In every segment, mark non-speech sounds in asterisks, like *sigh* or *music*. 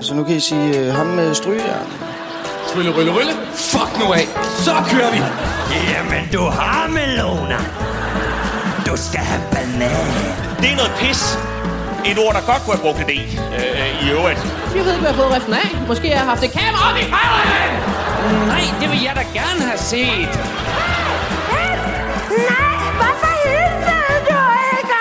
Så nu kan I sige øh, ham med strygejern. Trylle, rylle, rylle. Fuck nu af. Så kører vi. Jamen, du har melona. Du skal have banan. Det er noget pis. Et ord, der godt kunne have brugt det øh, i øvrigt. Jeg ved ikke, hvad jeg har fået af. Måske jeg har haft et kamera op i røven! Nej, det vil jeg da gerne have set. Nej, hvorfor hilser du ikke?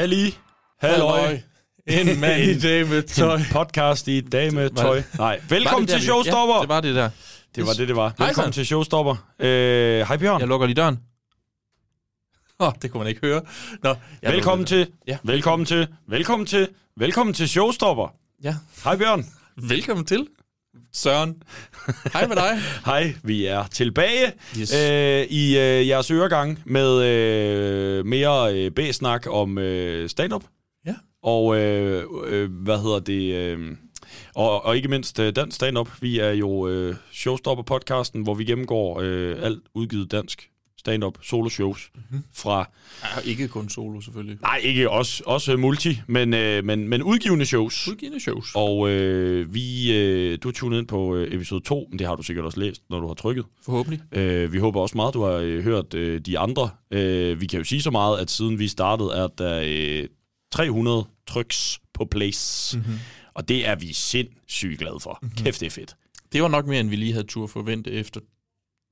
Halli. Halløj. En *laughs* mand i dag med tøj. En podcast i dag med tøj. Nej, velkommen til der, vi- Showstopper. Ja, det var det der. det var det, det var. Hej, Velkommen så. til Showstopper. Øh, Hej Bjørn. Jeg lukker lige døren. Åh, oh, det kunne man ikke høre. Nå, Velkommen til, Ja. velkommen til, velkommen til, velkommen til Showstopper. Ja. Hej Bjørn. *laughs* Velkommen til, Søren. Hej med dig. *laughs* Hej, vi er tilbage Yes. øh, i øh, jeres øregang med øh, mere øh, B-snak om øh, stand-up. Og øh, øh, hvad hedder det? Øh, og, og ikke mindst øh, dansk stand-up. Vi er jo øh, Showstopper-podcasten, hvor vi gennemgår øh, alt udgivet dansk stand-up solo-shows mm-hmm. fra Ja, ikke kun solo, selvfølgelig. Nej, ikke også, også multi, men, øh, men, men udgivende shows. Udgivende shows. Og øh, vi, øh, du er tunet ind på øh, episode 2, men det har du sikkert også læst, når du har trykket. Forhåbentlig. Øh, vi håber også meget, du har øh, hørt øh, de andre. Øh, vi kan jo sige så meget, at siden vi startede, er der øh, 300 tryks på place. Mm-hmm. Og det er vi sindssygt glade for. Mm-hmm. Kæft, det er fedt. Det var nok mere, end vi lige havde tur forvente efter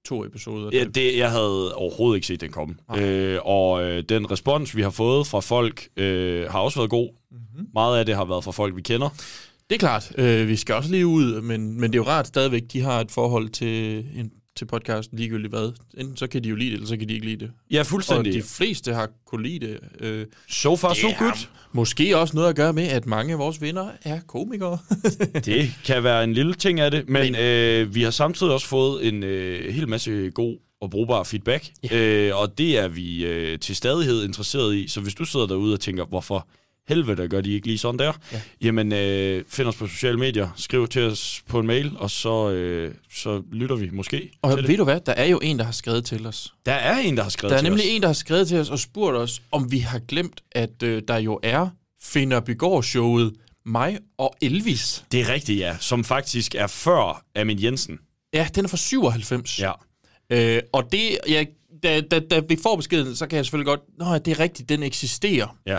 to episoder. Ja, det, jeg havde overhovedet ikke set den komme. Øh, og øh, den respons, vi har fået fra folk, øh, har også været god. Mm-hmm. Meget af det har været fra folk, vi kender. Det er klart. Øh, vi skal også lige ud, men, men det er jo rart stadigvæk, de har et forhold til, en, til podcasten ligegyldigt hvad. Enten så kan de jo lide det, eller så kan de ikke lide det. Ja, Og fuldstændig. de fleste har kunne lide det. Øh, So far, so good. Måske også noget at gøre med, at mange af vores venner er komikere. *laughs* Det kan være en lille ting af det, men øh, vi har samtidig også fået en øh, hel masse god og brugbar feedback, ja. øh, og det er vi øh, til stadighed interesseret i. Så hvis du sidder derude og tænker, hvorfor helvede gør de ikke lige sådan der, ja. jamen øh, find os på sociale medier, skriv til os på en mail, og så, øh, så lytter vi måske Og til ved det. du hvad, der er jo en, der har skrevet til os. Der er en, der har skrevet Der er til nemlig os. en, der har skrevet til os og spurgt os, om vi har glemt, at øh, der jo er Finder Bygård-showet mig og Elvis. Det er rigtigt, ja. Som faktisk er før Amin Jensen. Ja, den er fra 97. Ja. Øh, og det, ja, da, da, da vi får beskeden, så kan jeg selvfølgelig godt... Nå, det er rigtigt, den eksisterer. ja.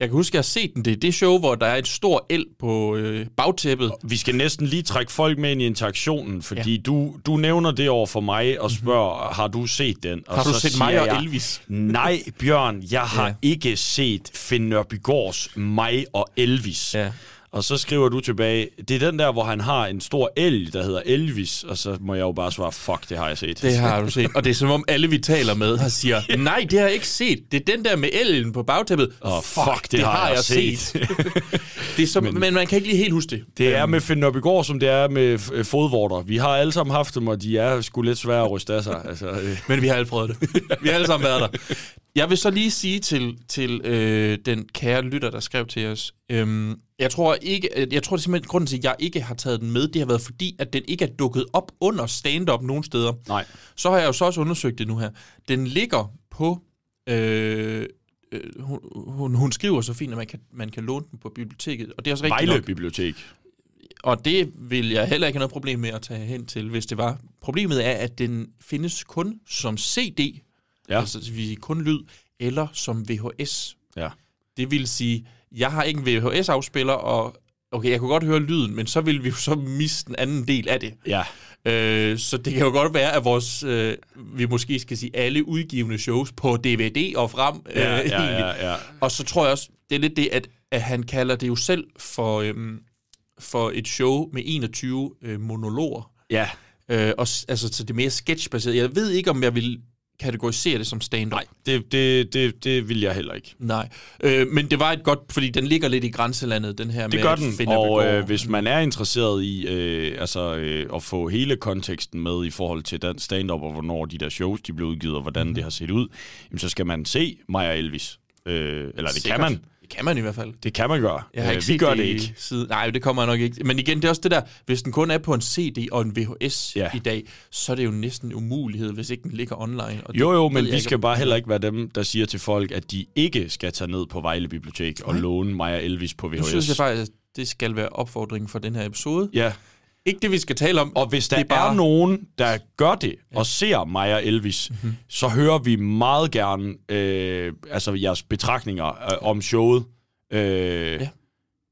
Jeg kan huske, at jeg har set den. Det er det show, hvor der er et stor el på øh, bagtæppet. Vi skal næsten lige trække folk med ind i interaktionen, fordi ja. du, du nævner det over for mig og spørger, mm-hmm. har du set den? Og Har du så set mig og jeg, Elvis? Nej, Bjørn, jeg har Ja. ikke set Finn Nørbygårds mig og Elvis. Ja. Og så skriver du tilbage, det er den der, hvor han har en stor elg, der hedder Elvis, og så må jeg jo bare svare, fuck, det har jeg set. Det har du set. Og det er som om alle, vi taler med, har siger, *laughs* nej, det har jeg ikke set. Det er den der med elen på bagtæppet. Åh, fuck, det har jeg set. *laughs* det er som, men, men man kan ikke lige helt huske det. Det er med Finn Nørbygård, som det er med øh, fodvorter. Vi har alle sammen haft dem, og de er sgu lidt svære at ryste af sig. Altså, øh. Men vi har alle prøvet det. Vi har alle sammen været der. Jeg vil så lige sige til, til øh, den kære lytter, der skrev til os, øhm, jeg tror ikke, jeg tror det er simpelthen grunden til, at jeg ikke har taget den med, det har været fordi, at den ikke er dukket op under stand-up nogen steder. Nej. Så har jeg jo så også undersøgt det nu her. Den ligger på, øh, øh, hun, hun, hun skriver så fint, at man kan, man kan låne den på biblioteket, og det er også rigtigt Vejle nok. Bibliotek. Og det vil jeg heller ikke have noget problem med at tage hen til, hvis det var. Problemet er, at den findes kun som CD, Ja. altså det vil sige kun lyd, eller som VHS. Ja. Det vil sige, jeg har ikke en VHS-afspiller, og okay, jeg kunne godt høre lyden, men så vil vi jo så miste en anden del af det. Ja. Øh, så det kan jo godt være, at vores, øh, vi måske skal sige alle udgivende shows på DVD og frem. Ja, ja, egentlig. ja, ja. Og så tror jeg også, det er lidt det, at, at han kalder det jo selv for, øhm, for et show med 21 øh, monologer. Ja. Øh, og, altså, så det er mere sketchbaseret. Jeg ved ikke, om jeg vil kategorisere det som stand-up. Nej, det, det, det, det vil jeg heller ikke. Nej. Øh, men det var et godt, fordi den ligger lidt i grænselandet, den her Det med gør den, finde og øh, hvis man er interesseret i øh, altså, øh, at få hele konteksten med i forhold til dansk stand-up, og hvornår de der shows de blev udgivet, og hvordan mm. det har set ud, jamen, så skal man se og Elvis. Øh, eller det Sikkert. kan man. Det kan man i hvert fald. Det kan man gøre. Jeg har Øh, ikke vi set gør det, det ikke. Side. Nej, det kommer jeg nok ikke. Men igen, det er også det der, hvis den kun er på en CD og en VHS Ja. i dag, så er det jo næsten en umulighed, hvis ikke den ligger online. Og Jo, jo, men jeg vi skal bare heller ikke være dem, der siger til folk, at de ikke skal tage ned på Vejle Bibliotek og låne og Elvis på VHS. Nu synes jeg faktisk, at det skal være opfordringen for den her episode. Ja, Ikke det, vi skal tale om. og hvis der Det er, bare- er nogen, der gør det og ser mig og Elvis, Mhm. mm-hmm. så hører vi meget gerne øh, altså jeres betragtninger øh, om showet. Øh, Ja.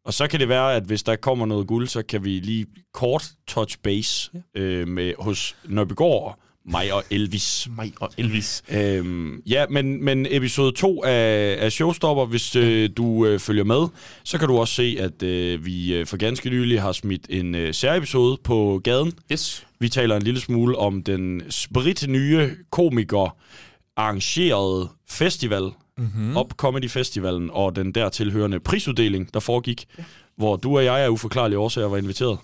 Og så kan det være, at hvis der kommer noget guld, så kan vi lige kort touch base ja. øh, med, hos Nørbegård, mig og Elvis. Mig og Elvis. Øhm, ja, men, men episode 2 af, af Showstopper, hvis øh, du øh, følger med, så kan du også se, at øh, vi øh, for ganske nylig har smidt en øh, særepisode på gaden. Yes. Vi taler en lille smule om den sprit nye komiker arrangerede festival, mm-hmm. Up Comedy Festivalen, og den der tilhørende prisuddeling, der foregik, ja. hvor du og jeg af uforklarlige årsager var inviteret.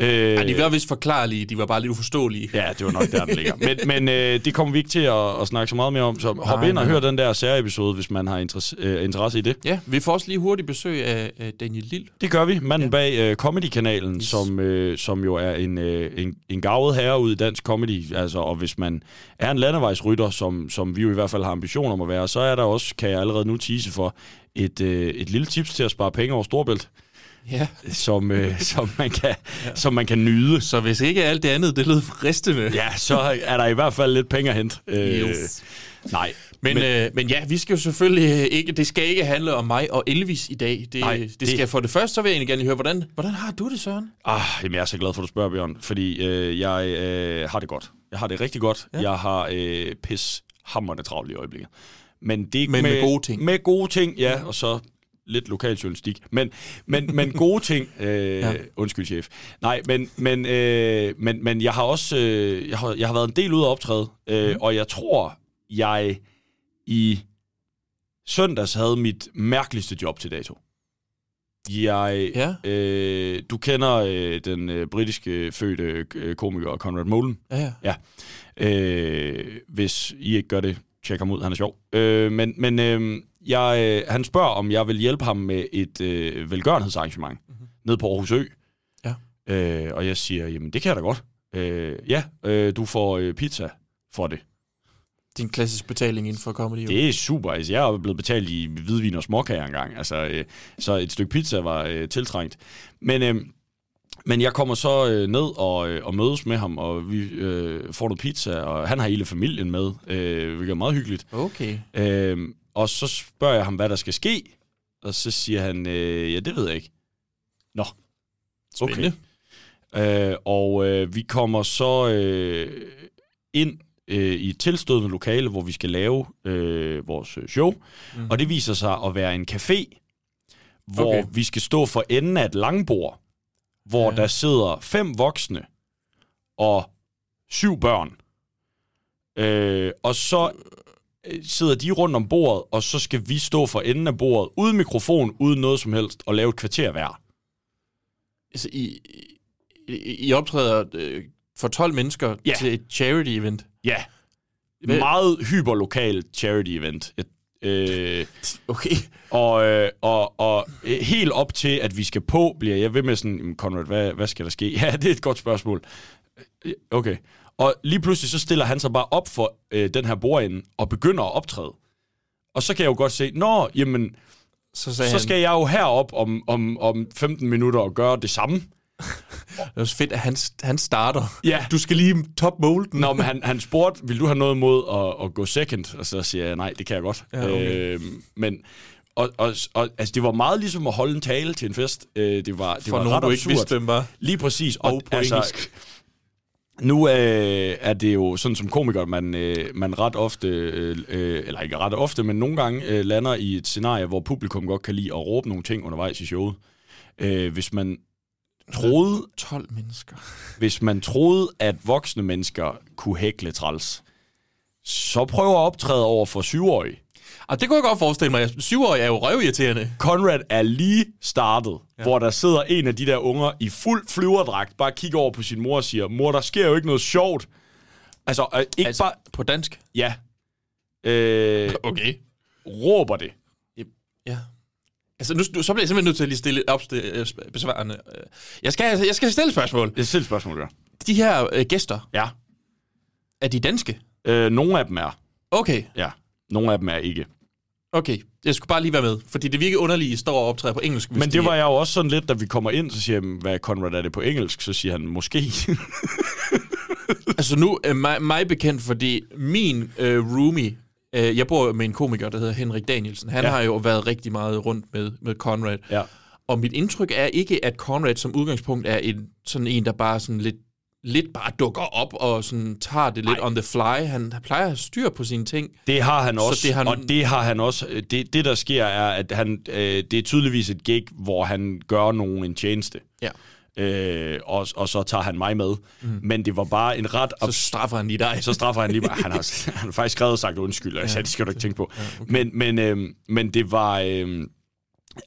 Øh, Ja, de var vist forklarlige, de var bare lidt uforståelige. Ja, det var nok der, den ligger. *laughs* Men, men øh, det kommer vi ikke til at, at snakke så meget mere om, så hop Nej, ind og nej. hør den der særepisode, hvis man har interesse, øh, interesse i det. Ja, vi får også lige hurtigt besøg af, af Daniel Lille. Det gør vi. Manden ja. bag øh, Comedy-kanalen, yes. som, øh, som jo er en, øh, en, en gavet herre ud i dansk comedy. Altså, og hvis man er en landevejsrytter, som, som vi jo i hvert fald har ambitioner om at være, så er der også, kan jeg allerede nu tease for, et, øh, et lille tips til at spare penge over Storbælt, Ja. som, øh, *laughs* som, man kan, ja. som man kan nyde. Så hvis ikke alt det andet, det lød fristende. Ja, så er der i hvert fald lidt penge at hente. Øh, Yes. Nej, Men, men, øh, men ja, vi skal jo selvfølgelig øh, ikke, det skal ikke handle om mig og Elvis i dag. Det, Nej, Nej, det, det- skal for det første, så vil jeg egentlig gerne høre, hvordan, hvordan har du det, Søren? Ah, jamen, jeg er så glad for, at du spørger, Bjørn, fordi øh, jeg øh, har det godt. Jeg har det rigtig godt. Ja. Jeg har øh, pis hammerne travlt i øjeblikket. Men, det, Men med gode ting. Med gode ting, ja, og så lidt lokal journalistik. Men, men, men gode *laughs* ting. Øh, ja. Ja. Undskyld, chef. Nej, men, men, øh, men, men jeg har også øh, jeg har, jeg har været en del ude at optræde, øh, mm. og jeg tror, jeg i søndags havde mit mærkeligste job til dato. Jeg, Ja. øh, du kender øh, den øh, britiske fødte øh, komiker Conrad Molen. Ja, ja. Øh, hvis I ikke gør det, tjek ham ud, han er sjov. Øh, men men øh, jeg, øh, han spørger, om jeg vil hjælpe ham med et øh, velgørenhedsarrangement mm-hmm. ned på Aarhus Ø. Ja. Øh, og jeg siger, jamen det kan jeg da godt. Øh, ja, øh, du får øh, pizza for det. Din klassisk betaling inden for comedy. jo. Det er super. Altså, jeg er blevet betalt i hvidvin og småkager engang. Altså, øh, så et stykke pizza var øh, tiltrængt. Men, øh, men jeg kommer så øh, ned og, øh, og mødes med ham, og vi øh, får noget pizza, og han har hele familien med, øh, hvilket er meget hyggeligt. Okay. Øh, og så spørger jeg ham, hvad der skal ske, og så siger han, øh, ja, det ved jeg ikke. Nå, Spændende. Øh, og øh, vi kommer så øh, ind øh, i et tilstødende lokale, hvor vi skal lave øh, vores øh, show. Mm. Og det viser sig at være en café, hvor okay. Okay. vi skal stå for enden af et langbord, hvor ja. Der sidder fem voksne og syv børn. Øh, og så sidder de rundt om bordet, og så skal vi stå for enden af bordet, uden mikrofon, uden noget som helst, og lave et kvarter hver. Altså, I, I, I optræder øh, for 12 mennesker Ja. til et charity-event. Ja. Hvad- Meget hyperlokal charity event. Jeg- Øh, Okay. og, øh, og, og øh, helt op til, at vi skal på, bliver jeg ved med sådan, "Jamen, Conrad, hvad, hvad skal der ske? *laughs* Ja, det er et godt spørgsmål. Øh, Okay. Og lige pludselig så stiller han sig bare op for øh, den her bordende og begynder at optræde. Og så kan jeg jo godt se, nå, jamen, Så så han, skal jeg jo herop om, om, om 15 minutter og gøre det samme. *laughs* det er også fedt, at han, han starter. Ja. Du skal lige top molden. Nå, men han, han spurgte, vil du have noget mod at, at gå second? Og så siger jeg, nej, det kan jeg godt. Ja, okay. øh, men, og, og, og, altså, det var meget ligesom at holde en tale til en fest. Øh, det var, det for var nogen, ret du ikke absurd. vidste, hvem var. Lige præcis. Og på engelsk. Nu øh, er det jo sådan som komiker, man, øh, man ret ofte, øh, øh, eller ikke ret ofte, men nogle gange øh, lander i et scenarie, hvor publikum godt kan lide at råbe nogle ting undervejs i showet. Øh, hvis man troede, 12 mennesker. hvis man troede, at voksne mennesker kunne hækle træls, så prøv at optræde over for syvårige. Og det kunne jeg godt forestille mig. Syvårige er jo røvirriterende. Conrad er lige startet, ja. hvor der sidder en af de der unger i fuld flyverdragt, bare kigger over på sin mor og siger, mor, der sker jo ikke noget sjovt. Altså, øh, ikke altså, bare... på dansk. Ja. Øh, *laughs* Okay. råber det. Ja. Altså, nu, så bliver jeg simpelthen nødt til at lige stille opst- øh, besvarende. øh. Jeg skal, jeg skal stille spørgsmål. Det er selv spørgsmål, ja. De her øh, gæster, Ja. er de danske? Øh, nogle af dem er. Okay, Ja. Nogle af dem er ikke. okay. Jeg skulle bare lige være med, fordi det virker underligt, at I står og optræder på engelsk. hvis Men de det var jeg jo også sådan lidt, da vi kommer ind, så siger jeg, hvad Conrad er det på engelsk? Så siger han, måske. *laughs* Altså nu er mig, mig bekendt, fordi min øh, roomie, øh, jeg bor med en komiker, der hedder Henrik Danielsen. Han ja. har jo været rigtig meget rundt med, med Conrad. ja. Og mit indtryk er ikke, at Conrad som udgangspunkt er en, sådan en, der bare sådan lidt, lidt bare dukker op og sådan tager det lidt Ej. on the fly. Han plejer at have styr på sine ting. Det har han Så også, det har og han- det har han også. Det, det der sker er, at han, øh, det er tydeligvis et gig, hvor han gør nogen en tjeneste. Ja. Øh, og, og så tager han mig med. Mm. Men det var bare en ret... Så straffer han lige dig. så straffer han lige mig. Han har, *laughs* han har faktisk skrevet og sagt undskyld, og jeg sagde, det skal du ikke tænke på. Ja, okay. Men, men, øh, men det var... Øh,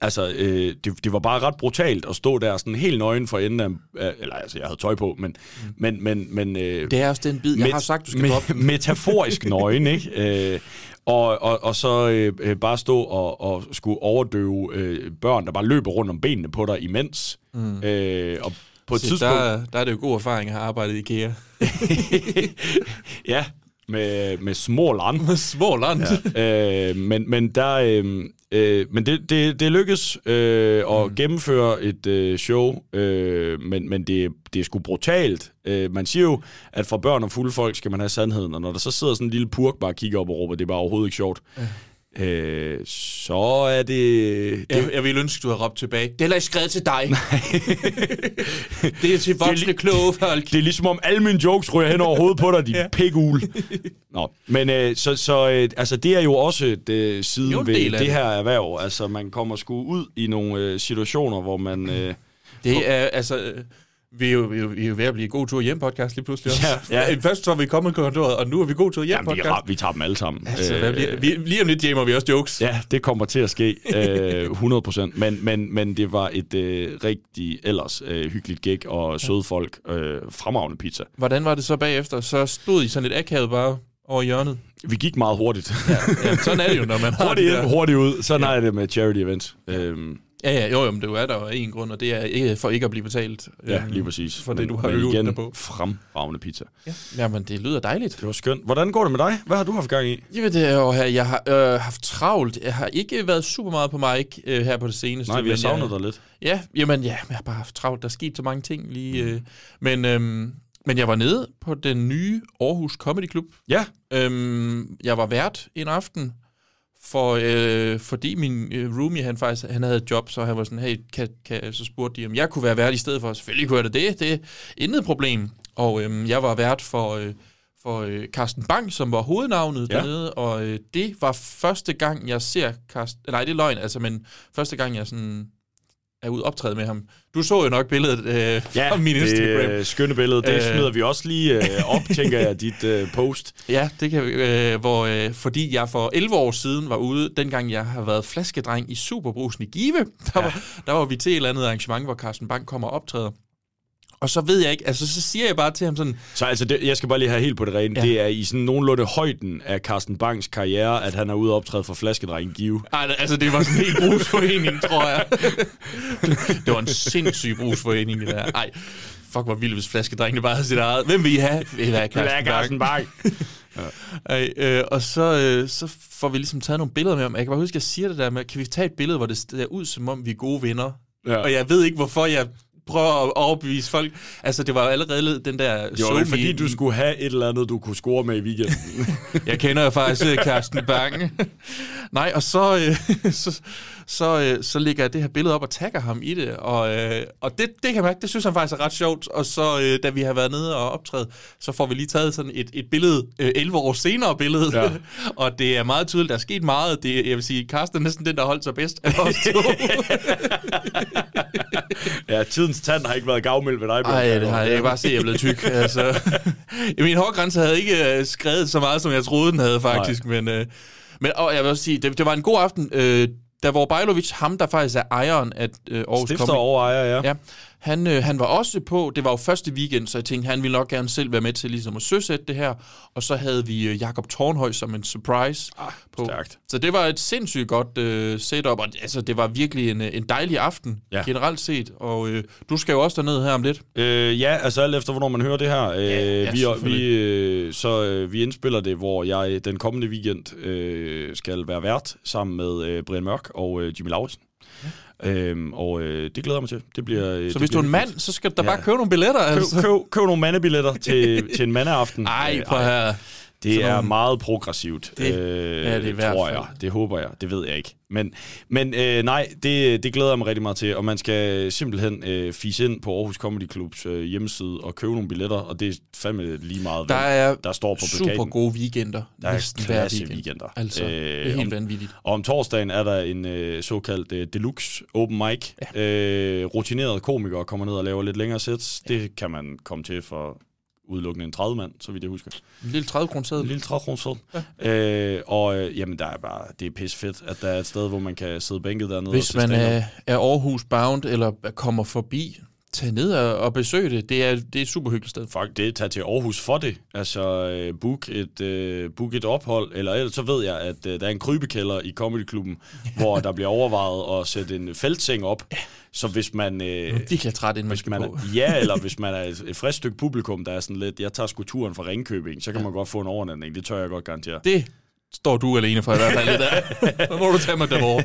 altså, øh, det, det var bare ret brutalt at stå der sådan helt nøgen for enden af... Eller altså, jeg havde tøj på, men... Mm. men, men, men øh, Det er også den bid, jeg met- har sagt, du skal me- gå op. *laughs* Metaforisk nøgen, ikke? *laughs* Øh, og, og, og så øh, bare stå og, og skulle overdøve øh, børn, der bare løber rundt om benene på dig imens. Mm. Øh, og på et Så tidspunkt... der, der er det jo god erfaring at have arbejdet i IKEA. *laughs* ja, med, med små land. Små land. Ja. øh, men, men der, øh, øh, men det, det, det lykkedes øh, at mm. gennemføre et øh, show, øh, men, men det, det er sgu brutalt. Øh, man siger jo, at for børn og fulde folk skal man have sandheden, og når der så sidder sådan en lille purk bare og kigger op og råber, det er bare overhovedet ikke sjovt, øh, så er det... det Jeg, jeg ville ønske, du havde råbt tilbage. Det er ikke skrevet til dig. *laughs* det er til voksne, kloge folk. Det er ligesom om alle mine jokes ryger hen over hovedet på dig, de ja. pækule. Nå, men øh, så, så øh, altså, det er jo også et øh, siden Jo, ved det det. her erhverv. Altså, man kommer sgu ud i nogle øh, situationer, hvor man... Øh, Det er, altså... øh, Vi er, jo, vi, er jo, vi er jo ved at blive god tur hjem podcast lige pludselig også. Ja, ja. Ja. Først så var vi kommet kontoret, og nu er vi god tur hjem jamen, vi, podcast. vi tager dem alle sammen. Altså, hvad bliver, vi, lige om lidt jammer vi også jokes. Ja, det kommer til at ske øh, 100%. Men, men, men det var et øh, rigtig ellers øh, hyggeligt gig og søde folk. Øh, fremragende pizza. Hvordan var det så bagefter? Så stod I sådan lidt akavet bare over hjørnet. Vi gik meget hurtigt. Ja, sådan er det jo, når man *laughs* har hurtigt de ind, der- hurtigt ud. Sådan ja. er det med charity events. Øhm, Ja, ja, jo, jo, men det er der jo en grund, og det er ikke for ikke at blive betalt. ja, øhm, lige præcis. For det, du har øvet igen, på. fremragende pizza. Ja. Jamen, det lyder dejligt. Det var skønt. Hvordan går det med dig? Hvad har du haft gang i? Jamen, det er jo her, jeg har øh, haft travlt. Jeg har ikke været super meget på mig øh, her på det seneste. Nej, vi har savnet jeg, dig lidt. Ja, jamen, ja, jeg har bare haft travlt. Der er sket så mange ting lige. Øh, men, øhm, men jeg var nede på den nye Aarhus Comedy Club. Ja, Øhm, jeg var vært en aften, for, øh, fordi min øh, roomie, han faktisk han havde et job, så han var sådan, hey, kan, kan, så spurgte de, om jeg kunne være vært i stedet for. Selvfølgelig kunne jeg da det, det er intet problem. Og øhm, jeg var vært for, øh, for øh, Carsten Bang, som var hovednavnet ja. dernede, og øh, det var første gang, jeg ser Carsten... Nej, det er løgn, altså, men første gang, jeg sådan er ude optræde med ham. Du så jo nok billedet øh, ja fra min Instagram. det øh, skønne billede. Det Øh. smider vi også lige øh, op, tænker jeg, dit øh, post. Ja, det kan øh, hvor, øh, fordi jeg for 11 år siden var ude, dengang jeg har været flaskedreng i Superbrusen i Give, *laughs* der, ja. var, der var vi til et eller andet arrangement, hvor Carsten Bang kommer og optræder. Og så ved jeg ikke, altså så siger jeg bare til ham sådan, Så altså, det, jeg skal bare lige have helt på det rene. Ja. Ja. Det er i sådan nogenlunde højden af Carsten Bangs karriere, at han er ude og optræde for flaskedreng Give. Ej, altså det var sådan en helt brugsforening, tror jeg. *laughs* det var en sindssyg brugsforening, det der. Ej, fuck hvor vildt, hvis flaskedrengene bare havde sit eget. Hvem vil I have? Vil have Carsten Bang? *laughs* Bang? Ej, øh, og så, øh, så får vi ligesom taget nogle billeder med ham. Jeg kan bare huske, at jeg siger det der med, kan vi tage et billede, hvor det ser ud, som om vi er gode venner? Ja. Ja. Og jeg ved ikke, hvorfor jeg prøver at overbevise folk. Altså, det var jo allerede den der... Det var vel fordi, du skulle have et eller andet, du kunne score med i weekenden. *laughs* Jeg kender jo faktisk øh, Carsten Bang. *laughs* Nej, og så, øh, *laughs* så, så, øh, så lægger jeg det her billede op og tagger ham i det. Og, øh, og det, det kan man det synes han faktisk er ret sjovt. Og så, øh, da vi har været nede og optræde, så får vi lige taget sådan et, et billede, øh, 11 år senere billede. Ja. *laughs* Og det er meget tydeligt, der er sket meget. Det, jeg vil sige, Carsten er næsten den, der holdt sig bedst af os to. *laughs* ja, tidens tand har ikke været gavmild ved dig. Bjørn. Ej, det har jeg. Jeg kan bare se, at jeg er blevet tyk. *laughs* Altså. Min hårgrænse havde ikke øh, skrevet så meget, som jeg troede, den havde faktisk. Men, øh, men og jeg vil også sige, det, det var en god aften. Øh, der var Bajlovic, ham der faktisk er ejeren af øh, Aarhus Stifter Comedy, over ejer, ja. Ja, Han, øh, han var også på, det var jo første weekend, så jeg tænkte, han ville nok gerne selv være med til ligesom at søsætte det her. Og så havde vi øh, Jakob Tornhøj som en surprise ah, på. stærkt. Så det var et sindssygt godt øh, setup, og altså, det var virkelig en, øh, en dejlig aften, Ja. ja. generelt set. Og øh, du skal jo også derned her om lidt. Øh, ja, altså alt efter, hvornår man hører det her. Øh, ja, vi, vi, selvfølgelig. øh, så øh, vi indspiller det, hvor jeg den kommende weekend øh, skal være vært sammen med øh, Brian Mørk og øh, Jimmy Lauritsen. Øhm, og øh, det glæder jeg mig til. Det bliver, øh, Så det hvis du er en mand, så skal du da Ja. bare købe nogle billetter. Altså. Køb, køb, køb nogle mandebilletter til, *laughs* til en mandeaften. Ej, Øh, prøv her. Det Sådan er nogle- meget progressivt, Det øh, er det hvert tror jeg. Det håber jeg. Det ved jeg ikke. Men, men øh, nej, det, det glæder jeg mig rigtig meget til. Og man skal simpelthen øh, fise ind på Aarhus Comedy Clubs øh, hjemmeside og købe nogle billetter. Og det er fandme lige meget, Der er der står på super plakaten. gode weekender. Der er klasse weekend. weekender. Altså, Øh, det er helt om- vanvittigt. Og om torsdagen er der en øh, såkaldt øh, deluxe open mic. Ja. Øh, rutinerede komikere kommer ned og laver lidt længere sets. Ja. Det kan man komme til for udelukkende en 30 mand, så vidt jeg husker. En lille 30 kroner En lille 30 kroner ja. øh, Og øh, jamen, der er bare, det er pisse fedt, at der er et sted, hvor man kan sidde bænket dernede. og Hvis se man er, er Aarhus bound eller kommer forbi, tag ned og, og besøg det. Det er, det er et super hyggeligt sted. Fuck, det er tage til Aarhus for det. Altså, øh, book, et, øh, book et ophold, eller ellers så ved jeg, at øh, der er en krybekælder i Comedyklubben, *laughs* hvor der bliver overvejet at sætte en feltseng op. Så hvis man... Øh, er virkelig træt, man hvis man er, ja, eller hvis man er et, et frisk stykke publikum, der er sådan lidt, jeg tager sgu turen fra Ringkøbing, så kan man godt få en overnatning. Det tør jeg godt garantere. Det står du alene for i hvert fald af. Så *laughs* må du tage mig derovre.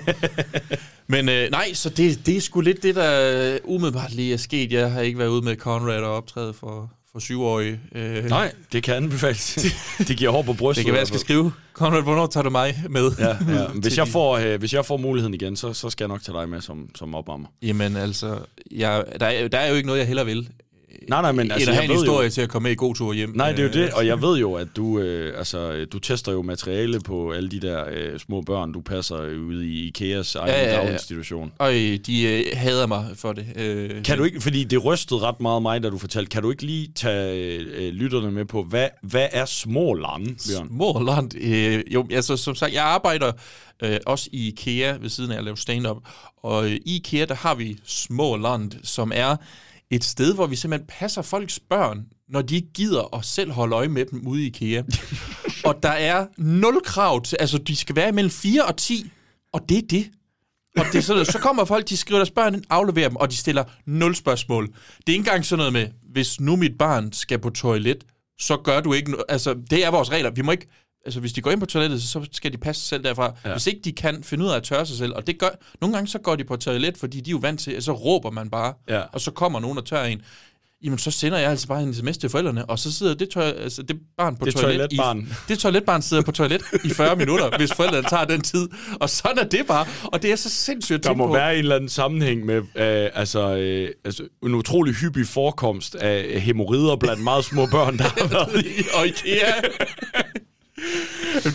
Men øh, nej, så det, det er sgu lidt det, der øh, umiddelbart lige er sket. Jeg har ikke været ude med Conrad og optræde for, for syvårige. Øh, Nej, det kan anbefales. *laughs* det giver hår på brystet. Det kan være, jeg skal skrive. Conrad, hvornår tager du mig med? Ja, ja. *laughs* Hvis, jeg får, øh, hvis jeg får muligheden igen, så, så skal jeg nok tage dig med som, som opvarmer. Jamen altså, jeg, der, er, der er jo ikke noget, jeg heller vil. Nej, nej, men Altså, end at have en ved jo, historie til at komme med i god tur hjem. Nej, det er jo Øh, det, og jeg ved jo, at du, øh, altså, du tester jo materiale på alle de der øh, små børn, du passer ude i Ikeas egen Ja, ja, ja, daginstitution. Og øh, de øh, hader mig for det. Øh, Kan du ikke, fordi det rystede ret meget mig, da du fortalte, kan du ikke lige tage øh, lytterne med på, hvad, hvad er små lande, Bjørn? Småland. Øh, jo, altså som sagt, jeg arbejder øh, også i IKEA ved siden af at lave stand-up. Og øh, i IKEA, der har vi Småland, som er et sted, hvor vi simpelthen passer folks børn, når de ikke gider at selv holde øje med dem ude i IKEA. *laughs* og der er nul krav til, altså de skal være mellem 4 og 10, og det er det. Og det er sådan, så kommer folk, de skriver deres børn afleverer dem, og de stiller nul spørgsmål. Det er ikke engang sådan noget med, hvis nu mit barn skal på toilet, så gør du ikke noget. Altså, det er vores regler. Vi må ikke... Altså, hvis de går ind på toilettet, så skal de passe sig selv derfra. Ja. Hvis ikke de kan finde ud af at tørre sig selv, og det gør... Nogle gange så går de på toilet, fordi de er jo vant til, så råber man bare, Ja. og så kommer nogen og tørrer en. Jamen, så sender jeg altså bare en sms til forældrene, og så sidder det, tøj, altså, det barn på Det toilet toiletbarn. i... Det toiletbarn sidder på toilet i 40 minutter, hvis forældrene tager den tid. Og sådan er det bare. Og det er så sindssygt at Der må på. være en eller anden sammenhæng med øh, altså, øh, altså, en utrolig hyppig forekomst af hemorrider blandt meget små børn, der har været i. og IKEA.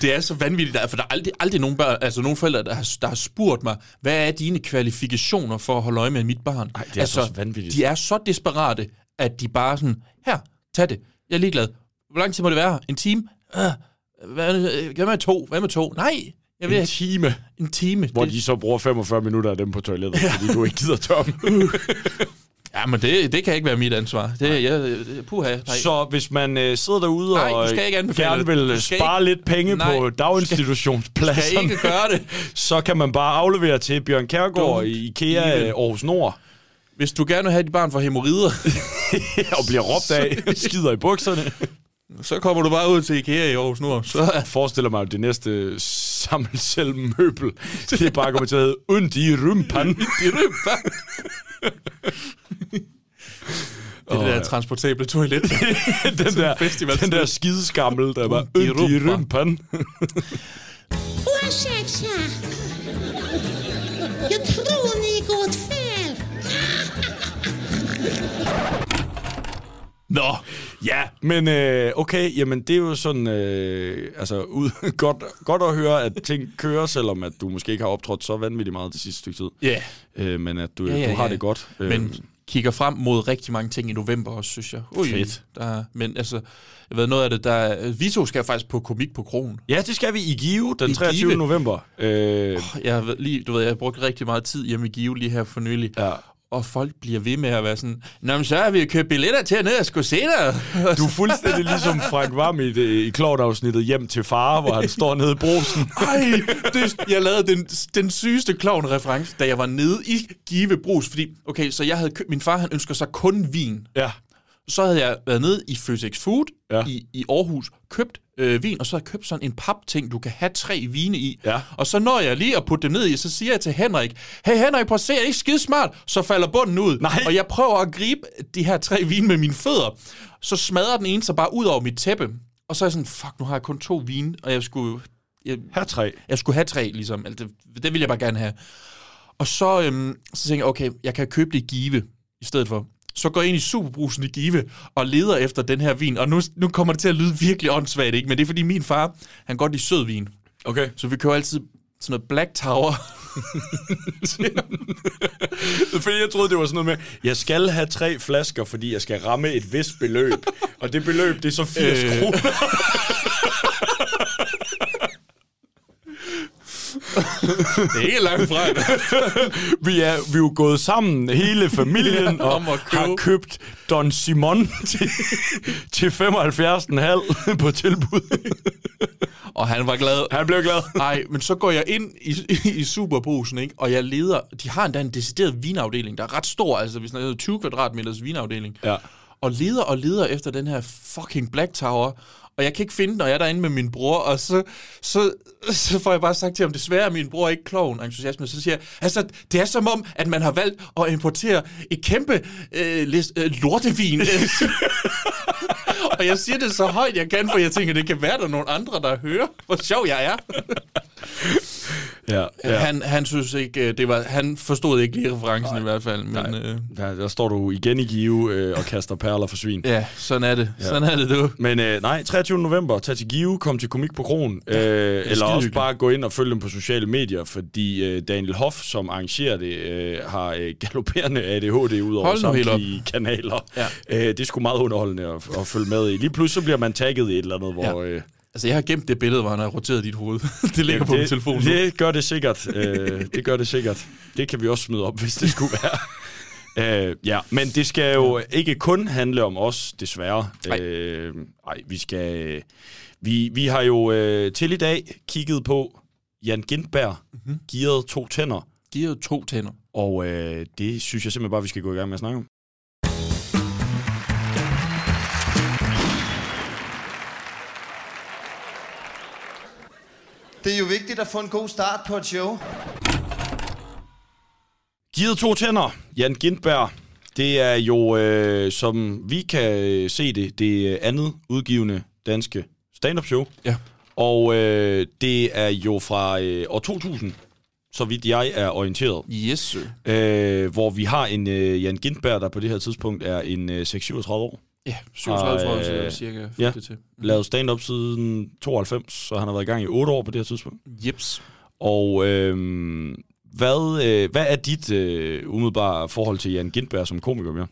Det er så vanvittigt, der- for der er aldrig, aldrig nogen, børn, altså nogen forældre, der har, der har spurgt mig, hvad er dine kvalifikationer for at holde øje med mit barn? Ej, det er altså, så vanvittigt. De er så desperate, at de bare sådan, her, tag det, jeg er ligeglad. Hvor lang tid må det være? En time? Øh, hvad, hvad med to? Hvad med to? Nej, jeg vil En time, En time. hvor det, de så bruger 45 minutter af dem på toilettet, fordi du ikke gider tørre dem. *laughs* Ja, men det, det kan ikke være mit ansvar. Det, jeg, puha, nej. Så hvis man øh, sidder derude Nej, og skal ikke gerne det. vil Du øh, skal spare ikke- lidt penge Nej, på du daginstitutionspladser, skal ikke gøre det. *laughs* så kan man bare aflevere til Bjørn Kærgaard i IKEA even. Aarhus Nord Hvis du gerne vil have dit barn for hemorrider, *laughs* og bliver råbt af, *laughs* skider i bukserne. så kommer du bare ud til IKEA i Aarhus Nord. Så er forestiller mig, at det næste sammelselmøbel, det er bare kommer til at hedde Undi Rumpan. det rømper. Det er det der transportable toilet. *laughs* den, der, festival. den der skideskammel, der var Undi Rumpan. Rumpan. Ursäkta. Jag tror ni gått fel. Nå, Ja, men øh, okay, jamen det er jo sådan, øh, altså ud, *laughs* godt, godt at høre, at ting kører, selvom at du måske ikke har optrådt så vanvittigt meget det sidste stykke tid. ja. Øh, men at du, Ja, ja, du har ja. det godt. Øh, Men kigger frem mod rigtig mange ting i november også, synes jeg. Ui, Fedt. Der, men altså, jeg ved noget af det, der... Vi to skal faktisk på komik på kronen. Ja, det skal vi i Give den I 23. Give. november. Øh, Jeg ved, lige, du ved, jeg har brugt rigtig meget tid hjemme i Give lige her for nylig. ja. Og folk bliver ved med at være sådan, Nå, men så har vi købt billetter til at ned og skulle se dig. Du er fuldstændig ligesom Frank Vam i, det, i Klovn-afsnittet Hjem til far, hvor han står nede i brosen. Ej, det, jeg lavede den, den sygeste klovn-reference, da jeg var nede i Give Brus, fordi, okay, så jeg havde købt, min far, han ønsker sig kun vin. Ja. Så havde jeg været nede i Føtex Food ja. i, i Aarhus, købt øh, vin, og så havde jeg købt sådan en papting, du kan have tre vine i. Ja. Og så når jeg lige at putte det ned i, så siger jeg til Henrik, hey Henrik, prøv at se, er det ikke skide smart? Så falder bunden ud. Nej. Og jeg prøver at gribe de her tre vine med mine fødder. Så smadrer den ene sig bare ud over mit tæppe. Og så er jeg sådan, fuck, nu har jeg kun to vine, og jeg skulle... Jeg, Her tre. jeg skulle have tre, ligesom. Altså, det, det ville jeg bare gerne have. Og så, øhm, så tænker jeg, okay, jeg kan købe det i Give i stedet for. Så går jeg ind i Superbrusen i Give og leder efter den her vin. Og nu, nu kommer det til at lyde virkelig åndssvagt, ikke? Men det er fordi min far, han godt lide sød vin. Okay. Så vi køber altid sådan noget Black Tower. *laughs* Fordi jeg troede, det var sådan noget med, jeg skal have tre flasker, fordi jeg skal ramme et vist beløb. Og det beløb, det er så 80 Øh. kroner. *laughs* *laughs* det er ikke langt fra. *laughs* Vi er, vi er jo gået sammen, hele familien, *laughs* Ja, og har købt Don Simon til, til 75,5 på tilbud. og han var glad. Han blev glad. Nej, men så går jeg ind i, i, i Superbrusen, ikke? og jeg leder... De har endda en decideret vinafdeling, der er ret stor, altså hvis der er 20 kvadratmeters vinafdeling. Ja. og leder og leder efter den her fucking Black Tower, og jeg kan ikke finde den, og jeg er derinde med min bror, og så, så, så får jeg bare sagt til ham, desværre er min bror ikke kloven entusiasme, så siger jeg, altså, det er som om, at man har valgt at importere et kæmpe øh, list, øh, lortevin. *laughs* og jeg siger det så højt, jeg kan, for jeg tænker, det kan være, der er nogle andre, der hører, hvor sjov jeg er. *laughs* Ja, Ja. Han, han synes ikke, øh, det var, han forstod ikke lige referencen Nej. i hvert fald, men øh, Der, der står du igen i Give øh, og kaster perler for svin. ja, sådan er det. Sådan er det, du. Men øh, nej, 23. november, tag til Give, kom til Komik på Kron. Øh, eller også bare gå ind og følge dem på sociale medier, fordi øh, Daniel Hoff, som arrangerer det, øh, har øh, galopperende ADHD ud over samtlige kanaler. Ja. Øh, det er sgu meget underholdende at, at følge med i. Lige pludselig så bliver man tagget i et eller andet, hvor... Ja. Øh, Altså, jeg har gemt det billede, hvor han har roteret dit hoved. *laughs* det ligger på min det, telefon nu. Det gør det sikkert. øh, det gør det sikkert. Det kan vi også smide op, hvis det skulle være. Øh, ja, men det skal jo ikke kun handle om os, desværre. Nej. Øh, ej, vi skal... Vi, vi har jo øh, til i dag kigget på Jan Gindberg, mm-hmm. gearet to tænder, jo to tænder. og øh, det synes jeg simpelthen bare, vi skal gå i gang med at snakke om. Det er jo vigtigt at få en god start på et show. Givet to tænder, Jan Gindberg. Det er jo, øh, som vi kan se det, det andet udgivende danske stand-up show. Ja. Og øh, det er jo fra øh, år 2000, så vidt jeg er orienteret. Yes, sir. Øh, hvor vi har en øh, Jan Gindberg, der på det her tidspunkt er en øh, 6-37 år. Ja, 37 tror jeg, øh, cirka ja. det til. Lavet stand-up siden 92, så han har været i gang i 8 år på det her tidspunkt. Jeps. Og øh, hvad, øh, hvad er dit øh, umiddelbare forhold til Jan Gindberg som komiker mere?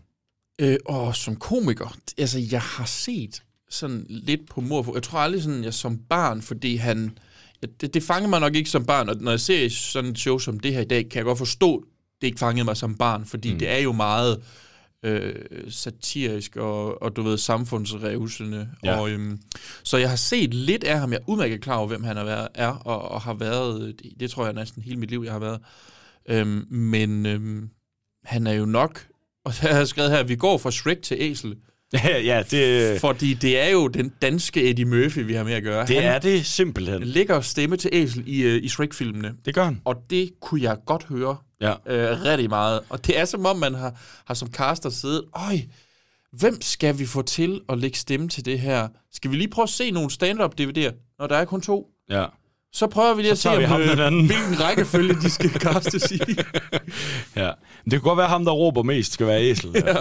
Øh, og som komiker, altså jeg har set sådan lidt på mor. Jeg tror aldrig sådan, jeg som barn, fordi han... ja, Det, det fanger mig nok ikke som barn, og når jeg ser sådan et show som det her i dag, kan jeg godt forstå, det ikke fangede mig som barn, fordi mm. det er jo meget øh, satirisk og, og du ved, samfundsrevsende. Ja. Og, øhm, så jeg har set lidt af ham. Jeg er udmærket klar over, hvem han er, været- er og, og har været. Det, det tror jeg næsten hele mit liv, jeg har været. Øhm, men øhm, han er jo nok... Og *laughs* jeg har skrevet her, at vi går fra Shrek til Æsel. *laughs* Ja, ja det, Fordi det er jo den danske Eddie Murphy, vi har med at gøre. det han er det simpelthen. lægger stemme til Æsel i, øh, i Shrek-filmene. Det gør han. Og det kunne jeg godt høre Ja. øh, rigtig meget. Og det er som om, man har, har som caster siddet, øj, hvem skal vi få til at lægge stemme til det her? Skal vi lige prøve at se nogle stand-up DVD'er, når der er kun to? Ja. Så prøver vi lige at se, om, anden. hvilken rækkefølge de skal *laughs* castes i. ja. Det kunne godt være ham, der råber mest, skal være æsel. *laughs* Ja.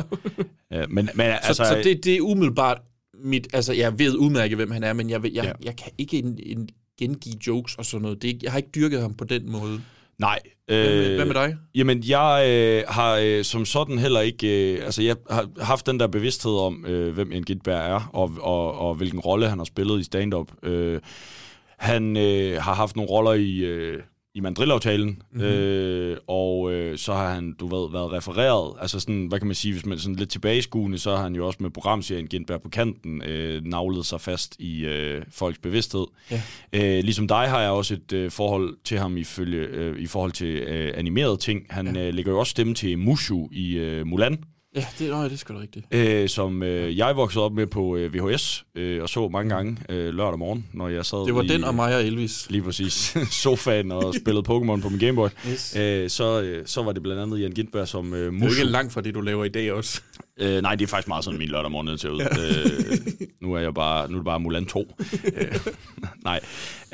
ja men, men Så, altså, så det, det er umiddelbart mit... Altså, jeg ved udmærket, hvem han er, men jeg, ved, jeg, Ja. jeg kan ikke en, en gengive jokes og sådan noget. Det, jeg har ikke dyrket ham på den måde. Nej. Øh, hvad med dig? Jamen, jeg øh, har øh, som sådan heller ikke... Øh, altså, jeg har haft den der bevidsthed om, øh, hvem en Gitberg er, og, og, og hvilken rolle han har spillet i stand-up. Øh, han øh, har haft nogle roller i... Øh, i mandrillaftalen, mm-hmm. øh, og øh, så har han, du ved, været refereret. Altså sådan, hvad kan man sige, hvis man sådan lidt tilbageskuende, så har han jo også med programserien Gindberg på kanten øh, navlet sig fast i øh, folks bevidsthed. Ja. Øh, ligesom dig har jeg også et øh, forhold til ham ifølge, øh, i forhold til øh, animerede ting. Han ja. øh, lægger jo også stemme til Mushu i øh, Mulan. Ja, det, nøj, det er sgu da rigtigt. øh, som øh, jeg voksede op med på øh, VHS, øh, og så mange gange øh, lørdag morgen, når jeg sad Det var i, den og mig og Elvis. lige præcis *laughs* sofaen og *laughs* spillede Pokémon på min Gameboy. Yes. Øh, så, øh, så var det blandt andet Jan Gintberg som øh, Det er ikke langt fra det, du laver i dag også. Øh, nej, det er faktisk meget sådan, min lørdag morgen til ud. øh, nu er jeg bare, nu er det bare Mulan 2. *laughs* øh, nej.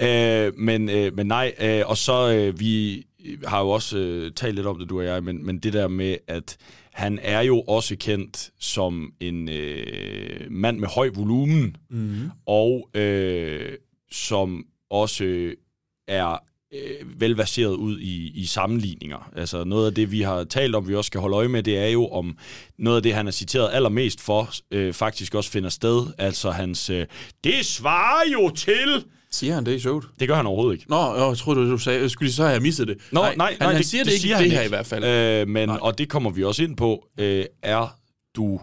Øh, men, øh, men nej, øh, og så øh, vi har jo også øh, talt lidt om det, du og jeg, men, men det der med, at han er jo også kendt som en øh, mand med høj volumen, mm. og øh, som også er øh, velverseret ud i, i sammenligninger. Altså noget af det, vi har talt om, vi også skal holde øje med, det er jo om noget af det, han er citeret allermest for, øh, faktisk også finder sted. Altså hans, øh, det svarer jo til... Siger han det i showet? Det gør han overhovedet ikke. Nå, jeg troede, du sagde, jeg skulle så have jeg misset det. Nå, nej, nej, han, nej han siger det, ikke siger det han her i hvert fald. Øh, men, og det kommer vi også ind på. Øh, er du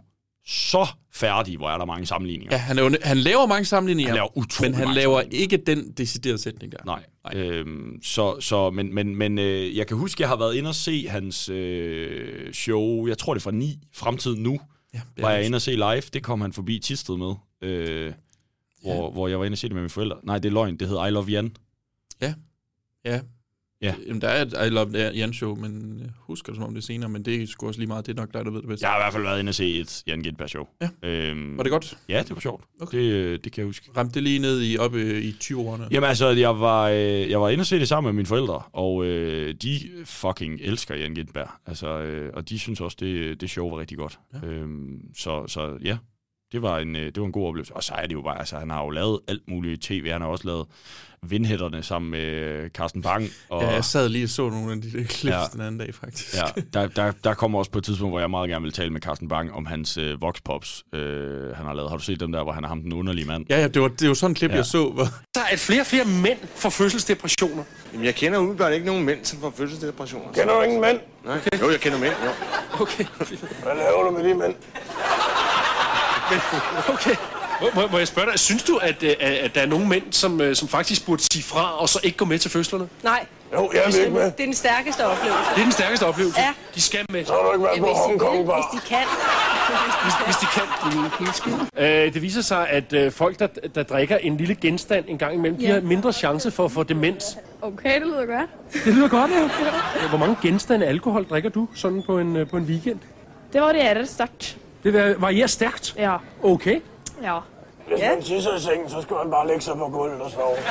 så færdig, hvor er der mange sammenligninger? Ja, han, er jo, han laver mange sammenligninger, Han laver utrolig men han laver ikke den deciderede sætning der. Nej. Øhm, så, så, men, men, men øh, jeg kan huske, jeg har været inde og se hans øh, show, jeg tror det er fra 9, Fremtid Nu, Ja, det var er jeg inde og se live. Det kom han forbi Tisted med, øh, hvor, Ja. hvor jeg var inde og se det med mine forældre. Nej, det er løgn. Det hedder I Love Jan. Ja. Ja. Jamen, der er et I Love Jan show, men jeg husker det som om det er senere, men det er sgu også lige meget. Det er nok dig, der ved det bedst. Jeg har i hvert fald været inde og se et Jan Gindberg show. Ja. Øhm, Var det godt? Ja, det var sjovt. Okay. Det, øh, det kan jeg huske. Ramte det lige ned i, op øh, i 20'erne? Jamen altså, jeg var, øh, jeg var inde og se det sammen med mine forældre, og øh, de fucking elsker Jan Gindberg. Altså, øh, og de synes også, det, det show var rigtig godt. Ja. Øhm, så, så ja, det var, en, øh, det var en god oplevelse. Og så er det jo bare, altså han har jo lavet alt muligt tv. Han har også lavet Vindhætterne sammen med øh, Carsten Bang. Og, Ja, jeg sad lige og så nogle af de der clips Ja. den anden dag, faktisk. Ja, *laughs* der, der, der kommer også på et tidspunkt, hvor jeg meget gerne vil tale med Carsten Bang om hans øh, voxpops, øh, han har lavet. Har du set dem der, hvor han er ham den underlige mand? Ja, ja, det var, det var sådan en klip, Ja. jeg så. Hvor, Der er at flere og flere mænd får fødselsdepressioner. Jamen, jeg kender umiddelbart ikke nogen mænd, som får fødselsdepressioner. Kender du ingen mænd? Nej. Jo, jeg kender mænd, jo. Okay. Hvad laver du med de mænd? Men, *laughs* okay. Må, må, må jeg spørge dig, synes du, at, øh, at, at der er nogle mænd, som, øh, som faktisk burde sige fra, og så ikke gå med til fødslerne? Nej, Jo, jeg vil ikke med. det er den stærkeste oplevelse. Det er den stærkeste oplevelse. Ja. De skal med, Så har du ikke været Ja, på hvis, de Hongkong vil, Bar. hvis de kan. hvis, hvis de kan. Øh, det viser sig, at øh, folk, der, der drikker en lille genstand en gang imellem, de Ja. har mindre chance for at få demens. Okay, det lyder godt. Det lyder godt, ja. Hvor mange genstande alkohol drikker du sådan på en, øh, på en weekend? Det varierer stærkt. Det va- varierer stærkt. Ja. Okay. Ja. Hvis Ja. man tisser i sengen, så skal man bare lægge sig på gulvet og sove. *laughs*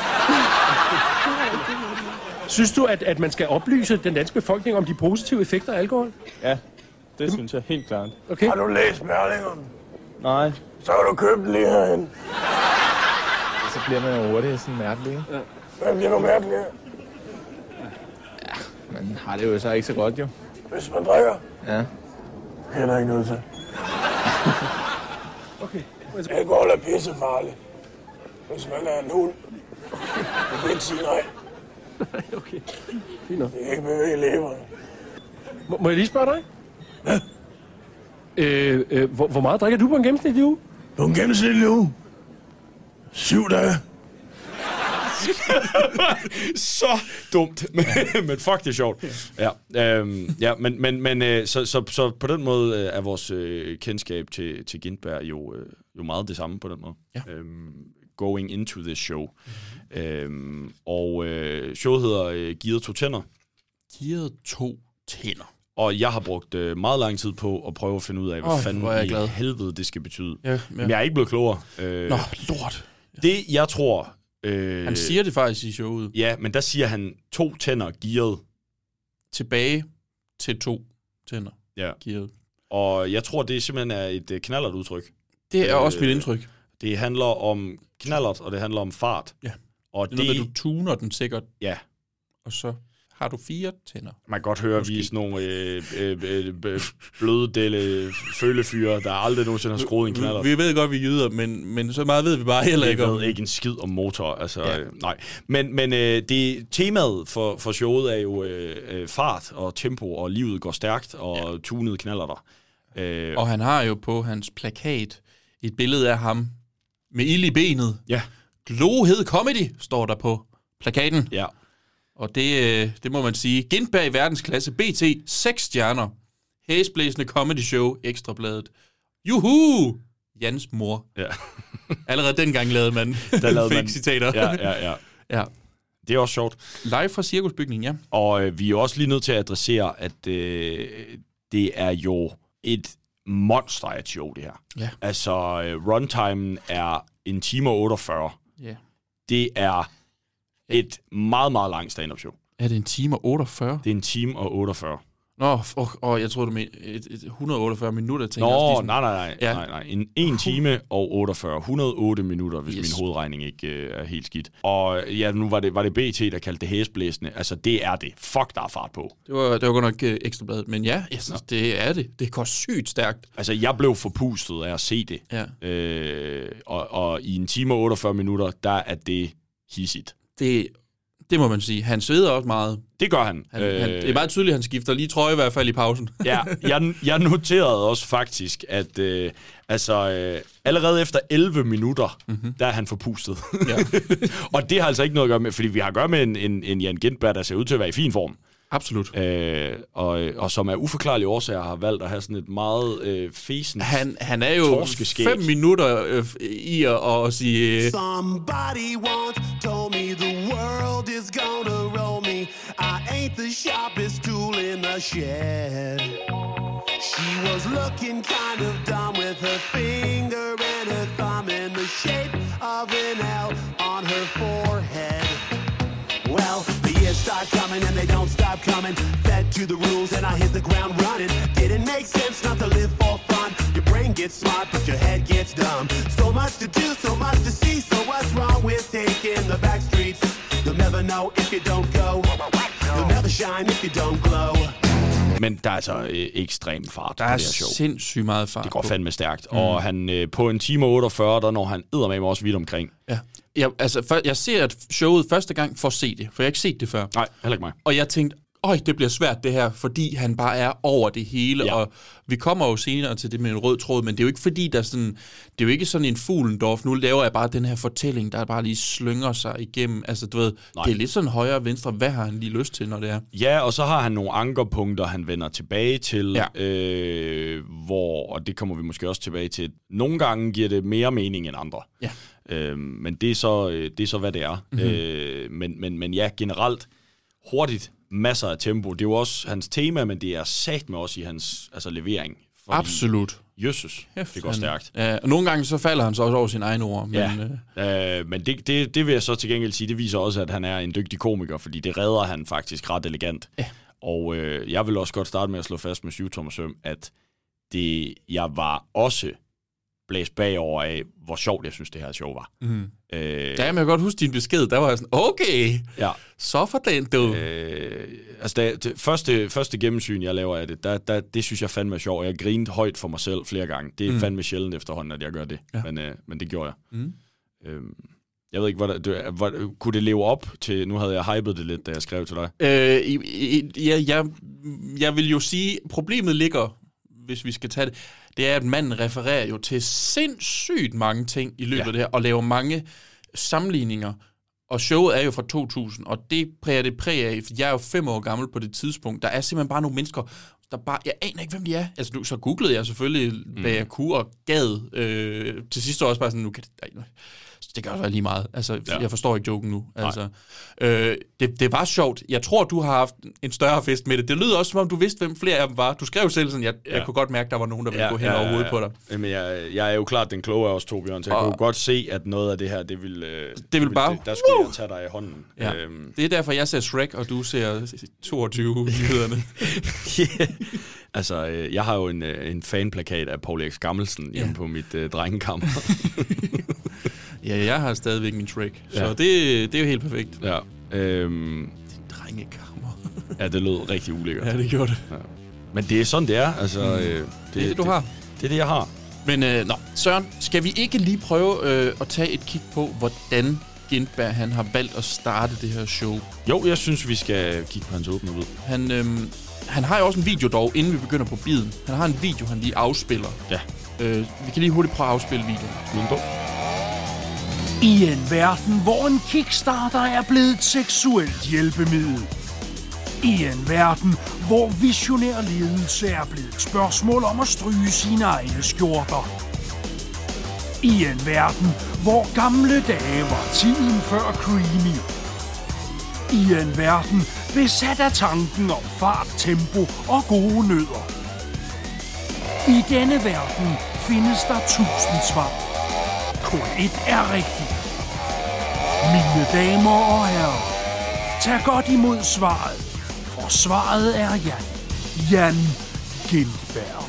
Synes du, at, at man skal oplyse den danske befolkning om de positive effekter af alkohol? Ja, det synes jeg helt klart. Okay. Har du læst Berlingeren? Nej, Så kan du købe den lige herhen. så bliver man jo hurtigt sådan mærkelig. ikke? Hvad bliver du mærkelig af? Man har det jo så ikke så godt, jo. Hvis man drikker, Ja. er der ikke noget til. *laughs* okay. Alkohol er pissefarligt. Hvis man er en hund. Du kan ikke sige nej. okay. Fint nok. Det kan ikke bevæge leveren. Må, må jeg lige spørge dig? Øh, øh, hvor, hvor meget drikker du på en gennemsnitlig uge? På en gennemsnitlig uge. Syv dage. *laughs* så dumt, *laughs* men, men fuck, det er sjovt. Ja, øhm, ja men, men, men øh, så, så, så på den måde øh, er vores øh, kendskab til, til Gintberg jo, øh, jo meget det samme på den måde. Ja. Øhm, going into this show. Mm-hmm. Øhm, og øh, showet hedder øh, Gearet to tænder, Gearet to tænder. og jeg har brugt øh, meget lang tid på at prøve at finde ud af, hvad oh, fanden hvor er jeg i glad. helvede det skal betyde. Ja, ja. Men jeg er ikke blevet klogere. Øh, Nå, lort. Det, jeg tror... Øh, Han siger det faktisk i showet. Ja, men der siger han to tænder gearet. Tilbage til to tænder. Ja. Gearet. Og jeg tror, det simpelthen er et øh, knallert udtryk. Det er Øh, også mit indtryk. Det handler om knallert, og det handler om fart. Ja. Og Det er noget du tuner den sikkert, Ja. og så... har du fire tænder. Man kan godt høre, at vi er sådan nogle øh, øh, øh, øh, følefyre, der aldrig nogensinde har skruet en knaller. Vi ved godt, vi er jyder, men, men så meget ved vi bare heller ikke om. ved ikke en skid om motor, altså Ja. øh, nej. Men, men øh, det, temaet for, for showet er jo øh, fart og tempo, og livet går stærkt, og ja. tunede knaller der. Øh, Og han har jo på hans plakat et billede af ham med ild i benet. ja, Glohed Comedy står der på plakaten. ja. Og det, øh, det må man sige. Gindberg i verdensklasse, BT, 6 stjerner. Hæsblæsende comedy show, Ekstrabladet. Juhu! Jans mor. ja. *laughs* Allerede dengang lavede man *laughs* Der lavede fake man- citater. ja, ja, ja. *laughs* ja. Det er også sjovt. Live fra Cirkusbygningen, ja. Og øh, vi er også lige nødt til at adressere, at øh, det er jo et monster af show, det her. Ja. Altså, øh, runtimen er en time og 48. ja. Det er et meget, meget langt stand-up show. Er det en time og 48? Det er en time og 48. Nå, og, og jeg troede, du mente et, et 148 minutter. jeg også Nå, lige sådan- nej, nej, nej, Ja. nej, nej. En, en time og 48. 108 minutter, hvis Yes. min hovedregning ikke øh, er helt skidt. Og ja, nu var det, var det BT, der kaldte det hæsblæsende. Altså, det er det. Fuck, der er fart på. Det var, det var godt nok øh, ekstrabladet, men ja, jeg synes, det er det. Det går sygt stærkt. Altså, jeg blev forpustet af at se det. Ja. Øh, og, og i en time og 48 minutter, der er det hissigt. Det, det må man sige. Han sveder også meget. Det gør han. Han, øh, han, det er meget tydeligt, at han skifter lige trøje i hvert fald i pausen. *laughs* ja, jeg, jeg noterede også faktisk, at øh, altså, øh, allerede efter 11 minutter, mm-hmm. der er han forpustet. Ja. *laughs* og det har altså ikke noget at gøre med, fordi vi har at gøre med en, en, en Jan Gintberg, der ser ud til at være i fin form. Absolut. Øh, og, og som af uforklarlige årsager har valgt at have sådan et meget øh, fesen... Han, han er jo fem minutter øh, i at, at sige... Øh, Somebody me the world is gonna roll me. I ain't the sharpest tool in the shed. She was looking kind of dumb with her finger and her thumb in the shape of an L on her forehead. Well, the years start coming and they don't stop coming. Fed to the rules and I hit the ground running. Didn't make sense not to live for fun. Your brain gets smart, but your head gets dumb. So much to do, so much to see. Know if you don't go. You'll never shine if you don't glow. Men der er altså øh, ekstrem fart der på er det her show. sindssygt meget fart Det går på. fandme stærkt. Mm. Og han, øh, på en time og 48, der når han eddermame også vidt omkring. Ja. Jeg, altså, for, jeg ser at showet første gang for at se det, for jeg har ikke set det før. Nej, heller ikke mig. Og jeg tænkte, øj, det bliver svært det her, fordi han bare er over det hele. Ja. Og vi kommer jo senere til det med en rød tråd, men det er jo ikke fordi, der er sådan, det er jo ikke sådan en fuglendorf. Nu laver jeg bare den her fortælling, der bare lige slynger sig igennem. Altså, du ved, Nej. det er lidt sådan højre og venstre. Hvad har han lige lyst til, når det er? Ja, og så har han nogle ankerpunkter, han vender tilbage til, Ja. øh, hvor, og det kommer vi måske også tilbage til, nogle gange giver det mere mening end andre. Ja. Øh, men det er, så, øh, det er så, hvad det er. Mm-hmm. Øh, men, men, men ja, generelt hurtigt, masser af tempo. Det er jo også hans tema, men det er sat med også i hans altså, levering. Fordi, Absolut. Jesus, det går stærkt. Ja, og nogle gange så falder han så også over sine egne ord. Men, Ja, øh, øh, men det, det, det vil jeg så til gengæld sige, det viser også, at han er en dygtig komiker, fordi det redder han faktisk ret elegant. Ja. Og øh, jeg vil også godt starte med at slå fast med syv tommer søm, at det, jeg var også blæst bagover af, hvor sjovt jeg synes, det her show var. Mhm. Øh, ja, men jeg kan godt huske din besked. Der var jeg sådan, okay, ja. så for den, du. Øh, altså, da, det første, første gennemsyn, jeg laver af det, der, der, det synes jeg fandme er sjovt. Jeg grinede højt for mig selv flere gange. Det er Mm. mm. fandme sjældent efterhånden, at jeg gør det. Ja. Men, øh, men det gjorde jeg. Mm. Øhm, jeg ved ikke, hvad det, hvad, kunne det leve op til... Nu havde jeg hypet det lidt, da jeg skrev til dig. Øh, i, i, ja, jeg, jeg vil jo sige, problemet ligger, hvis vi skal tage det, det er, at manden refererer jo til sindssygt mange ting i løbet Ja. af det her, og laver mange sammenligninger. Og showet er jo fra 2000, og det præger det præg af, for jeg er jo fem år gammel på det tidspunkt. Der er simpelthen bare nogle mennesker, der bare, jeg aner ikke, hvem de er. Altså, nu, så googlede jeg selvfølgelig, hvad jeg kunne, og gad. Øh, til sidst også bare sådan, nu kan det, ej, det kan også være lige meget. Altså, ja. Ja. jeg forstår ikke joken nu. Altså, øh, det, det var sjovt. Jeg tror, du har haft en større fest med det. Det lyder også, som om du vidste, hvem flere af dem var. Du skrev selv sådan, jeg, ja. jeg Ja. kunne godt mærke, der var nogen, der ville gå hen over hovedet på dig. Jamen, jeg, jeg er jo klart den kloge af os to, Bjørn, så jeg Og- kunne godt se, at noget af det her, det vil... øh, Det vil bare- Der skulle Woo! jeg tage dig i hånden. Ja. Øhm, Det er derfor, jeg ser Shrek, og du ser 22 *laughs* nyhederne. yeah. Altså, øh, jeg har jo en, øh, en fanplakat af Paul X. Gammelsen hjemme Ja. på mit øh, drengekammer. *laughs* ja, jeg har stadigvæk min Shrek, så Ja. det, det er jo helt perfekt. ja. Øhm, Drengekammer. *laughs* Ja, det lød rigtig ulækkert. Ja, det gjorde det. Ja. Men det er sådan, det er. Altså, mm. øh, det, Det er det, du har. Det er det, jeg har. Men øh, nå, Søren, skal vi ikke lige prøve øh, at tage et kig på, hvordan Gindberg han har valgt at starte det her show? Jo, jeg synes, vi skal kigge på hans åbne ud. Han, øh, han har jo også en video dog, inden vi begynder på biden. Han har en video, han lige afspiller. Ja. Øh, vi kan lige hurtigt prøve at afspille videoen. Skyd på. I en verden, hvor en kickstarter er blevet et seksuelt hjælpemiddel. I en verden, hvor visionær ledelse er blevet et spørgsmål om at stryge sine egne skjorter. I en verden, hvor gamle dage var tiden før creamy. I en verden, besat af tanken om fart, tempo og gode nødder. I denne verden findes der tusind svar. Kun et er rigtigt. Mine damer og herrer, tag godt imod svaret, for svaret er Jan. Jan Gildberg.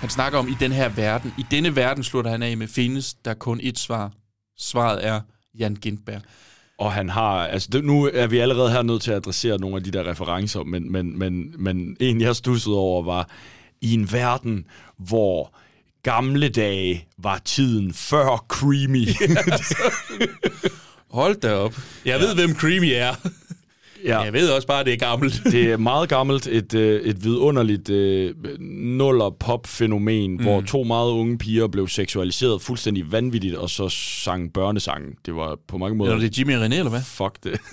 Han snakker om i den her verden. I denne verden slutter han af med, findes der kun et svar. Svaret er Jan Gindberg. Og han har, altså det, nu er vi allerede her nødt til at adressere nogle af de der referencer, men, men, men, men en jeg stussede over var, i en verden, hvor gamle dage var tiden før Creamy. *laughs* Hold da op. Jeg ved, hvem Creamy er. Ja. Jeg ved også bare, at det er gammelt. *laughs* det er *laughs* meget gammelt, et, øh, et vidunderligt øh, nuller-pop-fænomen, mm. hvor to meget unge piger blev seksualiseret fuldstændig vanvittigt, og så sang børnesangen. Det var på mange måder... Eller det er Jimmy René, eller hvad? Fuck det. *laughs*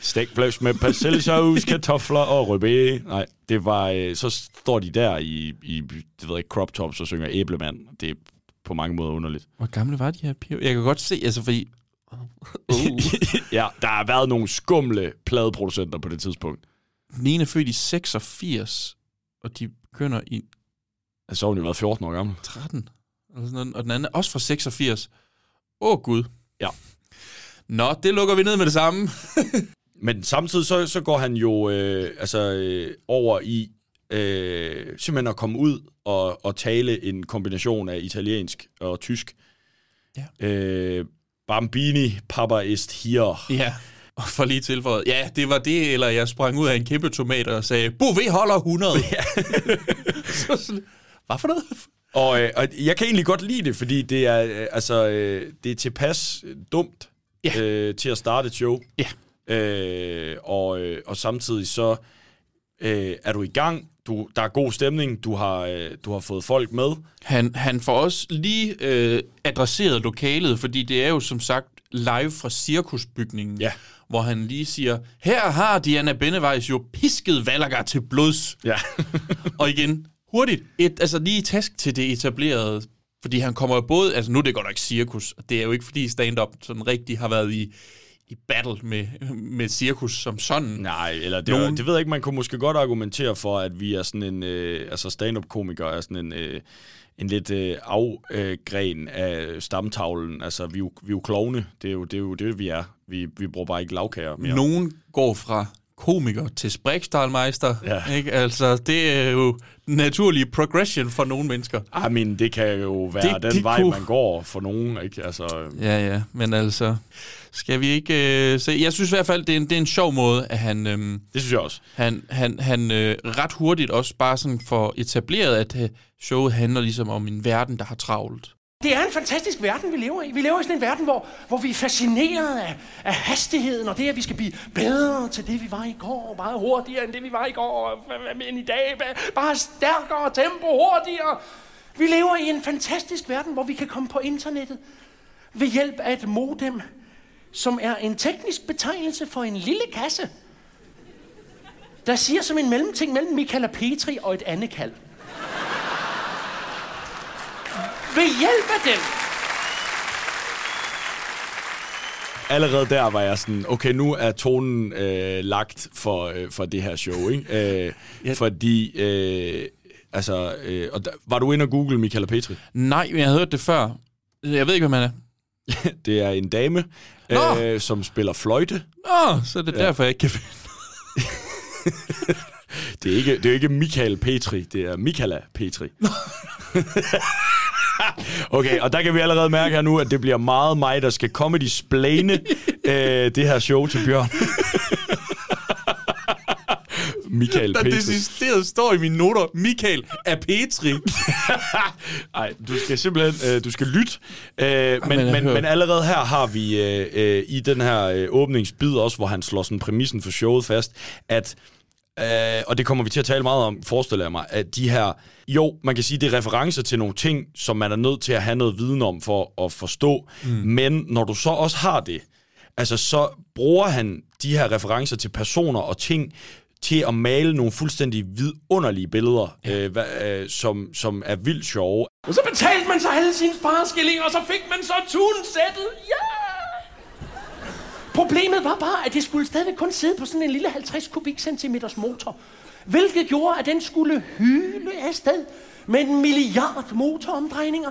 Stegflæs med persillesauce, kartofler og rødbe. Nej, det var... Øh, så står de der i, i det ved jeg ikke, crop tops og synger æblemand. Det er på mange måder underligt. Hvor gamle var de her piger? Jeg kan godt se, altså fordi... Uh. *laughs* ja, der har været nogle skumle pladeproducenter på det tidspunkt. Den ene er født i 86, og de begynder i... Altså, så har hun jo været 14 år gammel. 13. Eller sådan noget, og den anden er også fra 86. Åh, oh, Gud. Ja. Nå, det lukker vi ned med det samme. *laughs* Men samtidig så, så går han jo øh, altså, øh, over i øh, simpelthen at komme ud og, og tale en kombination af italiensk og tysk. Ja. Øh, Bambini, Papa ist hier. Ja, og for lige tilføjet. Ja, det var det, eller jeg sprang ud af en kæmpe tomat og sagde, Bouvet holder 100. Ja. *laughs* så sådan, hvad for noget? Og, øh, og jeg kan egentlig godt lide det, fordi det er, øh, altså, øh, det er tilpas dumt ja. øh, til at starte et show. Ja. Øh, og, øh, og samtidig så øh, er du i gang, du, der er god stemning, du har, øh, du har fået folk med. Han, han får også lige øh, adresseret lokalet, fordi det er jo som sagt live fra cirkusbygningen, ja. hvor han lige siger, her har Diana Bennevejs jo pisket Valaga til blods. Ja. *laughs* og igen, hurtigt, et, altså lige task til det etablerede, fordi han kommer jo både, altså nu er det godt nok cirkus, og det er jo ikke fordi stand-up sådan rigtig har været i, i battle med, med cirkus som sådan. Nej, eller det, Nogen... det ved jeg ikke, man kunne måske godt argumentere for, at vi er sådan en, øh, altså stand-up-komiker er sådan en, øh, en lidt øh, afgren af stamtavlen. Altså, vi er jo, vi er jo klovne, det er jo det, er jo det vi er. Vi, vi bruger bare ikke lavkager mere. Nogen går fra komiker til sprækstalmeister. Ja. Ikke? Altså, det er jo naturlig progression for nogle mennesker. I mean, det kan jo være det, den det vej, kunne... man går for nogen. Ikke? Altså, ja, ja, men altså... Skal vi ikke øh, se? Jeg synes i hvert fald, det er en, det er en sjov måde, at han... Øh, det synes jeg også. Han, han, han øh, ret hurtigt også bare sådan får etableret, at øh, showet handler ligesom om en verden, der har travlt. Det er en fantastisk verden, vi lever i. Vi lever i sådan en verden, hvor, hvor vi er fascineret af, af hastigheden, og det, at vi skal blive bedre til det, vi var i går. Meget hurtigere, end det, vi var i går. End i dag. Bare stærkere tempo, hurtigere. Vi lever i en fantastisk verden, hvor vi kan komme på internettet ved hjælp af et modem, som er en teknisk betegnelse for en lille kasse, der siger som en mellemting mellem Michaela Petri og et andet kald. Ved hjælp af dem. Allerede der var jeg sådan, okay, nu er tonen øh, lagt for, øh, for det her show, ikke? Øh, ja. Fordi, øh, altså, øh, og der, var du inde og google Michaela Petri? Nej, men jeg har hørt det før. Jeg ved ikke, hvem han er. *laughs* det er en dame, øh, som spiller fløjte. Nå, så er det ja. derfor, jeg ikke kan finde *laughs* det, er ikke, det er ikke Michael Petri, det er Michaela Petri. *laughs* okay, og der kan vi allerede mærke her nu, at det bliver meget mig, der skal comedy splane *laughs* øh, det her show til Bjørn. Michael Der Petri. decideret står i mine noter, Michael er Petri. *laughs* Nej, du skal simpelthen øh, du skal lytte. Øh, men, men men, allerede her har vi øh, øh, i den her øh, åbningsbid også, hvor han slår sådan præmissen for showet fast, at Øh, og det kommer vi til at tale meget om, forestiller jeg mig, at de her, jo, man kan sige, det er referencer til nogle ting, som man er nødt til at have noget viden om for at forstå, mm. men når du så også har det, altså så bruger han de her referencer til personer og ting, til at male nogle fuldstændig vidunderlige billeder, ja. øh, hva, øh, som, som er vildt sjove. Og så betalte man så alle sine spareskillinger, og så fik man så tunesættet. Ja! Problemet var bare, at det skulle stadig kun sidde på sådan en lille 50 kubikcentimeters motor. Hvilket gjorde, at den skulle hyle afsted med en milliard motoromdrejninger.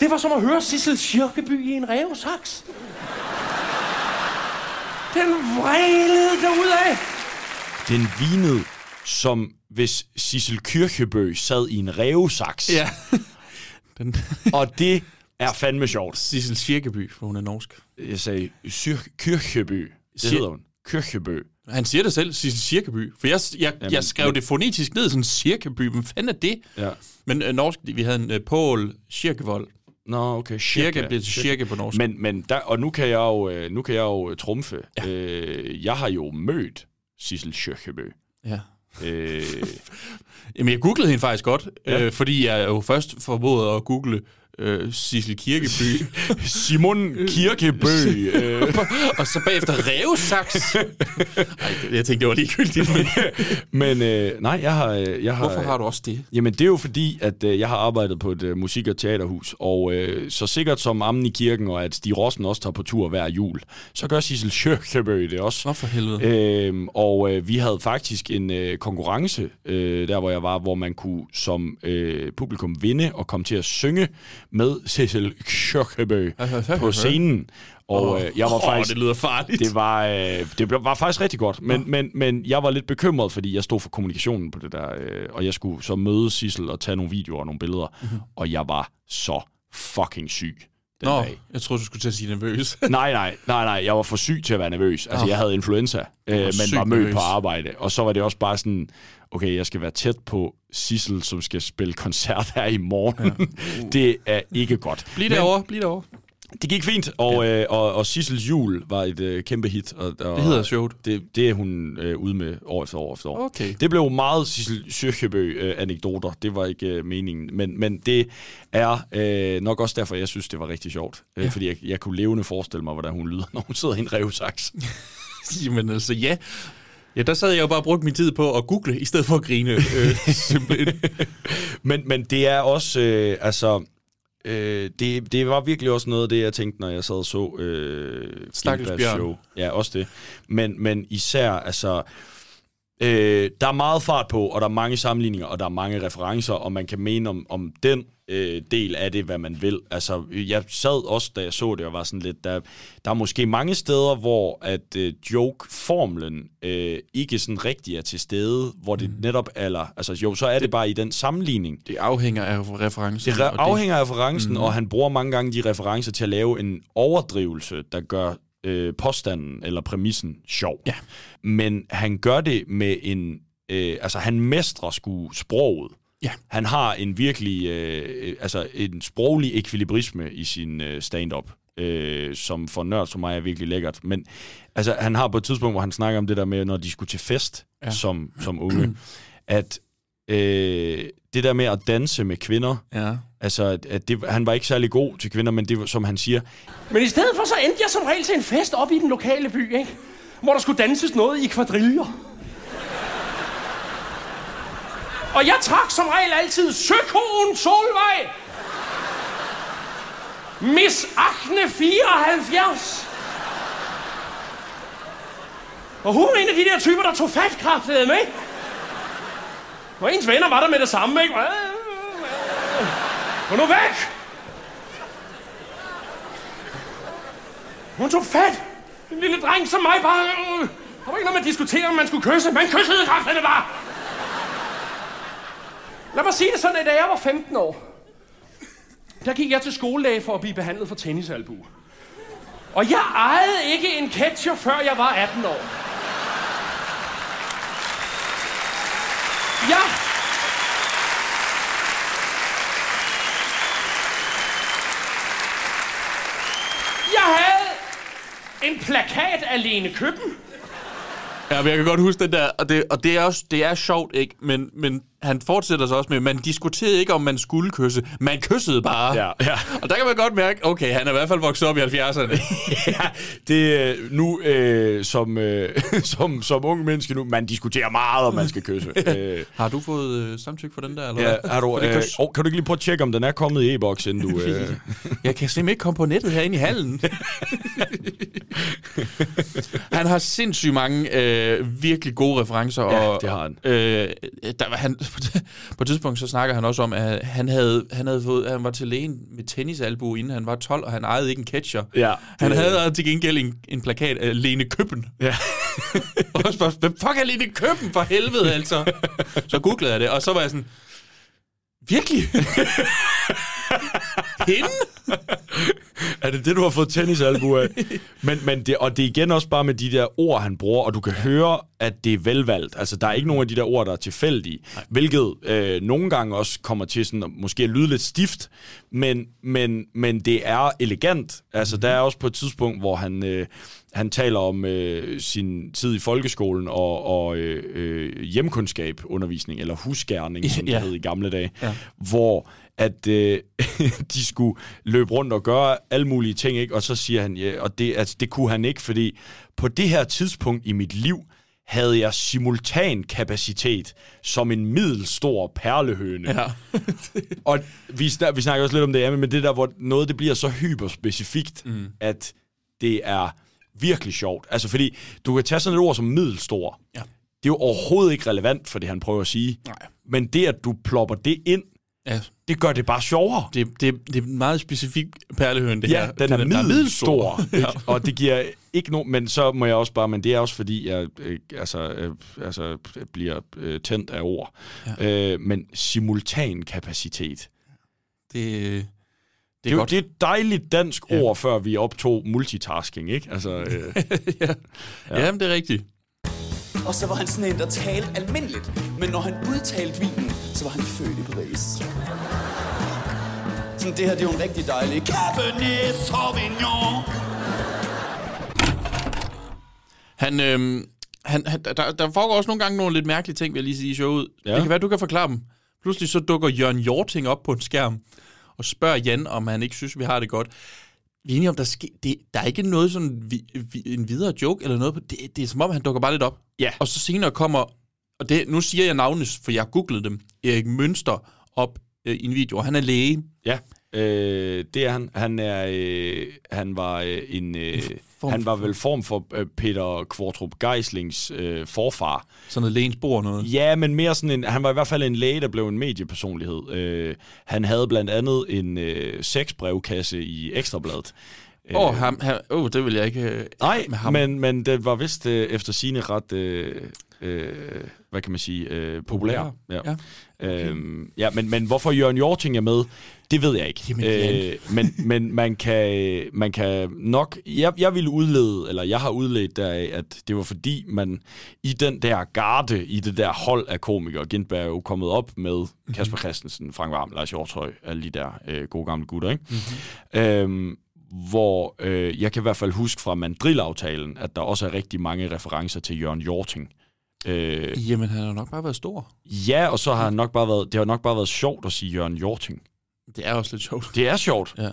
Det var som at høre Sissel Kirkeby i en revsaks. Den vrælede derudad. Den vinede, som hvis Sissel Kyrkjebø sad i en revsaks. Ja. *laughs* Den... og det er fandme sjovt. Sissel Kirkeby, for hun er norsk. Jeg sagde Syr- Kyrkjebø. Det Sir- hedder hun. Kyrkjebø. Han siger det selv, Sissel Kirkeby. For jeg, jeg, Jamen, jeg skrev men- det fonetisk ned, sådan Kirkeby. Hvad fanden er det? Ja. Men øh, norsk, vi havde en øh, Pål Kirkevold. Nå, okay. Kirke bliver til kirke på norsk. Men, men der, og nu kan jeg jo, øh, nu kan jeg jo øh, trumfe. Ja. Øh, jeg har jo mødt Sissel Kyrkjebø. Ja. Øh, *laughs* Jamen, jeg googlede hende faktisk godt, ja. øh, fordi jeg jo først formåede at google øh, Sissel Kirkeby. Simon Kirkebø. øh, *laughs* og så bagefter Revsaks. Ej, jeg tænkte, det var ligegyldigt. Men... men øh, nej, jeg har, øh, jeg har... Hvorfor har du også det? Jamen, det er jo fordi, at øh, jeg har arbejdet på et øh, musik- og teaterhus, og øh, så sikkert som Ammen i kirken, og at Stig Rossen også tager på tur hver jul, så gør Sissel Kyrkjebø det også. Nå for helvede. Øhm, og øh, vi havde faktisk en øh, konkurrence, øh, der hvor jeg var, hvor man kunne som øh, publikum vinde og komme til at synge med Cecil Kyrkjebø på scenen. Og øh, jeg var åh, faktisk... det lyder farligt. Det var, øh, det var faktisk rigtig godt, men, men, men jeg var lidt bekymret, fordi jeg stod for kommunikationen på det der, øh, og jeg skulle så møde Sissel og tage nogle videoer og nogle billeder, mm-hmm. og jeg var så fucking syg den Nå, dag. jeg troede, du skulle til at sige nervøs. *laughs* Nej, nej, nej, nej. Jeg var for syg til at være nervøs. Altså, Nå. jeg havde influenza, øh, men var mødt nervøs. på arbejde. Og så var det også bare sådan, okay, jeg skal være tæt på Sissel, som skal spille koncert her i morgen. Ja. Uh. *laughs* det er ikke godt. Bliv derovre, bliv derovre. Det gik fint, og, ja. øh, og, og Sissels jul var et øh, kæmpe hit. Og, og, Det hedder showet. Det, det er hun øh, ude med år efter år efter år. Okay. Det blev meget Sissel Syrkjebø-anekdoter. Det var ikke øh, meningen. Men, men det er øh, nok også derfor, jeg synes, det var rigtig sjovt. Øh, Ja. Fordi jeg, jeg kunne levende forestille mig, hvordan hun lyder, *laughs* når hun sidder i en revsaks. *laughs* Jamen altså, ja. Ja, der sad jeg jo bare og brugte min tid på at google, i stedet for at grine. Øh, simpelthen. *laughs* men, men det er også, øh, altså... Øh, det, det var virkelig også noget af det, jeg tænkte, når jeg sad og så øh, Stakkels show. Ja, også det. Men, men især, altså... Øh, der er meget fart på, og der er mange sammenligninger, og der er mange referencer, og man kan mene om, om den øh, del af det, hvad man vil. Altså, jeg sad også, da jeg så det, og var sådan lidt, der, der er måske mange steder, hvor at øh, joke-formlen øh, ikke sådan rigtig er til stede, hvor det mm. netop er, altså jo, så er det bare i den sammenligning. Det afhænger af referencen. Det re- afhænger af referencen, mm. og han bruger mange gange de referencer til at lave en overdrivelse, der gør øh, påstanden eller præmissen sjov. Ja. Men han gør det med en... Øh, altså, han mestrer sgu sproget. Ja. Han har en virkelig... Øh, altså, en sproglig ekvilibrisme i sin øh, stand-up. Øh, som for nørd som mig er virkelig lækkert. Men altså, han har på et tidspunkt, hvor han snakker om det der med, når de skulle til fest Ja. som, som unge, at øh, det der med at danse med kvinder, Ja. altså, at, det, han var ikke særlig god til kvinder, men det som han siger, Men i stedet for, så endte jeg som regel til en fest op i den lokale by, ikke? Hvor der skulle danses noget i kvadriller. Og jeg trak som regel altid Søkoen Solvej. Miss Achne 74. Og hun var en af de der typer, der tog fat med. Og ens venner var der med det samme, ikke? Gå nu væk! Hun tog fat. En lille dreng som mig bare... Øh, der var ikke noget, man diskutere, om man skulle kysse. Man kyssede krafterne bare! Lad mig sige det sådan, at da jeg var 15 år, der gik jeg til skoledag for at blive behandlet for tennisalbu. Og jeg ejede ikke en ketchup, før jeg var 18 år. Ja. Jeg havde en plakat af Lene Køben. Ja, men jeg kan godt huske den der, og det, og det er også det er sjovt, ikke? Men, men han fortsætter så også med, man diskuterede ikke, om man skulle kysse. Man kyssede bare. Ja, ja. *laughs* Og der kan man godt mærke, okay, han er i hvert fald vokset op i 70'erne. *laughs* ja, det er nu øh, som, øh, *laughs* som, som unge menneske nu, man diskuterer meget, om man skal kysse. øh, Har du fået øh, samtykke for den der? Eller ja, har du, øh, oh, kan du ikke lige prøve at tjekke, om den er kommet i e-boks, inden du... Øh, Jeg kan simpelthen ikke komme på nettet herinde i hallen. han har sindssygt mange øh, virkelig gode referencer. Ja, og, det har han. Øh, der var han *laughs* på et tidspunkt så snakker han også om, at han havde, han havde fået, han var til lægen med tennisalbu, inden han var 12, og han ejede ikke en catcher. Ja, han det- havde til gengæld en, en plakat af Lene Køben. Ja. *laughs* og så hvem fuck er Lene Køben for helvede, altså? Så googlede jeg det, og så var jeg sådan, virkelig? *laughs* Hende? er det det, du har fået tennisalbu af? men, men det, og det er igen også bare med de der ord, han bruger, og du kan høre, at det er velvalgt. Altså, der er ikke nogen af de der ord, der er tilfældige, hvilket øh, nogle gange også kommer til sådan, at måske at lyde lidt stift, men, men, men det er elegant. Altså, der er også på et tidspunkt, hvor han... Øh, han taler om øh, sin tid i folkeskolen og, og øh, øh, hjemkundskab undervisning, eller husgærning, som det Ja. hed i gamle dage, Ja. hvor at øh, *laughs* de skulle løbe rundt og gøre alle mulige ting, ikke? og så siger han, ja, og det, altså, det kunne han ikke, fordi på det her tidspunkt i mit liv, havde jeg simultan kapacitet som en middelstor perlehøne. Ja. *laughs* og vi, snak, vi snakker også lidt om det, ja, men det der, hvor noget det bliver så hyperspecifikt, mm. at det er virkelig sjovt. Altså fordi, du kan tage sådan et ord som middelstor. Ja. Det er jo overhovedet ikke relevant for det, han prøver at sige. Nej. Men det, at du plopper det ind, Ja. Det gør det bare sjovere. Det, det, det er en meget specifik perlehøn, det ja, her. den er middelstor, ja. ikke? *laughs* og det giver ikke nogen, men så må jeg også bare, men det er også fordi, jeg øh, altså, øh, altså, bliver øh, tændt af ord. Ja. Øh, men simultan kapacitet. Det, det er Det er, jo, godt. det er et dejligt dansk ja. ord, før vi optog multitasking, ikke? Altså, øh, *laughs* ja. ja. Jamen, det er rigtigt. Og så var han sådan en, der talte almindeligt. Men når han udtalte vinen, så var han født i Paris. Sådan, det her, det er jo en rigtig dejlig Cabernet Sauvignon. Han, øhm, han, han, der, der foregår også nogle gange nogle lidt mærkelige ting, vil jeg lige sige i showet. Ja. Ja. Det kan være, du kan forklare dem. Pludselig så dukker Jørgen Jorting op på en skærm og spørger Jan, om han ikke synes, vi har det godt. Vi er enige om, der, ske, det, der er ikke noget sådan vi, vi, en videre joke eller noget. på- Det, det er som om, han dukker bare lidt op. Ja. Og så senere kommer, og det, nu siger jeg navnet, for jeg har googlet dem, Erik Mønster op øh, i en video, han er læge. ja, øh, det er han. Han, er, øh, han var øh, en... Øh, Form han var vel form for øh, Peter Kvartrup Geislings øh, forfar. Sådan noget lægens bord noget. Ja, men mere sådan en... Han var i hvert fald en læge, der blev en mediepersonlighed. Øh, han havde blandt andet en øh, sexbrevkasse i Ekstrabladet. Åh, oh, ham, ham, oh, det vil jeg ikke... øh, Nej, ham. men, men det var vist øh, efter sine ret, øh, øh, hvad kan man sige, øh, populær. Ja. Ja. Okay. Øhm, ja, men, men hvorfor Jørgen Jorting er med, det ved jeg ikke. Jamen, øh, men men man, kan, man kan nok... Jeg, jeg ville udlede, eller jeg har udledt deraf, at det var fordi, man i den der garde, i det der hold af komikere, Gindberg er jo kommet op med Mhm. Kasper Christensen, Frank Varm, Lars Hjortøj, alle de der øh, gode gamle gutter, ikke? Mhm. Mm-hmm. Øhm, hvor øh, jeg kan i hvert fald huske fra mandrilaftalen, at der også er rigtig mange referencer til Jørgen Jorting. Øh, Jamen, han har nok bare været stor. ja, og så har han nok bare været, det har nok bare været sjovt at sige Jørgen Jorting. Det er også lidt sjovt. Det er sjovt. Ja.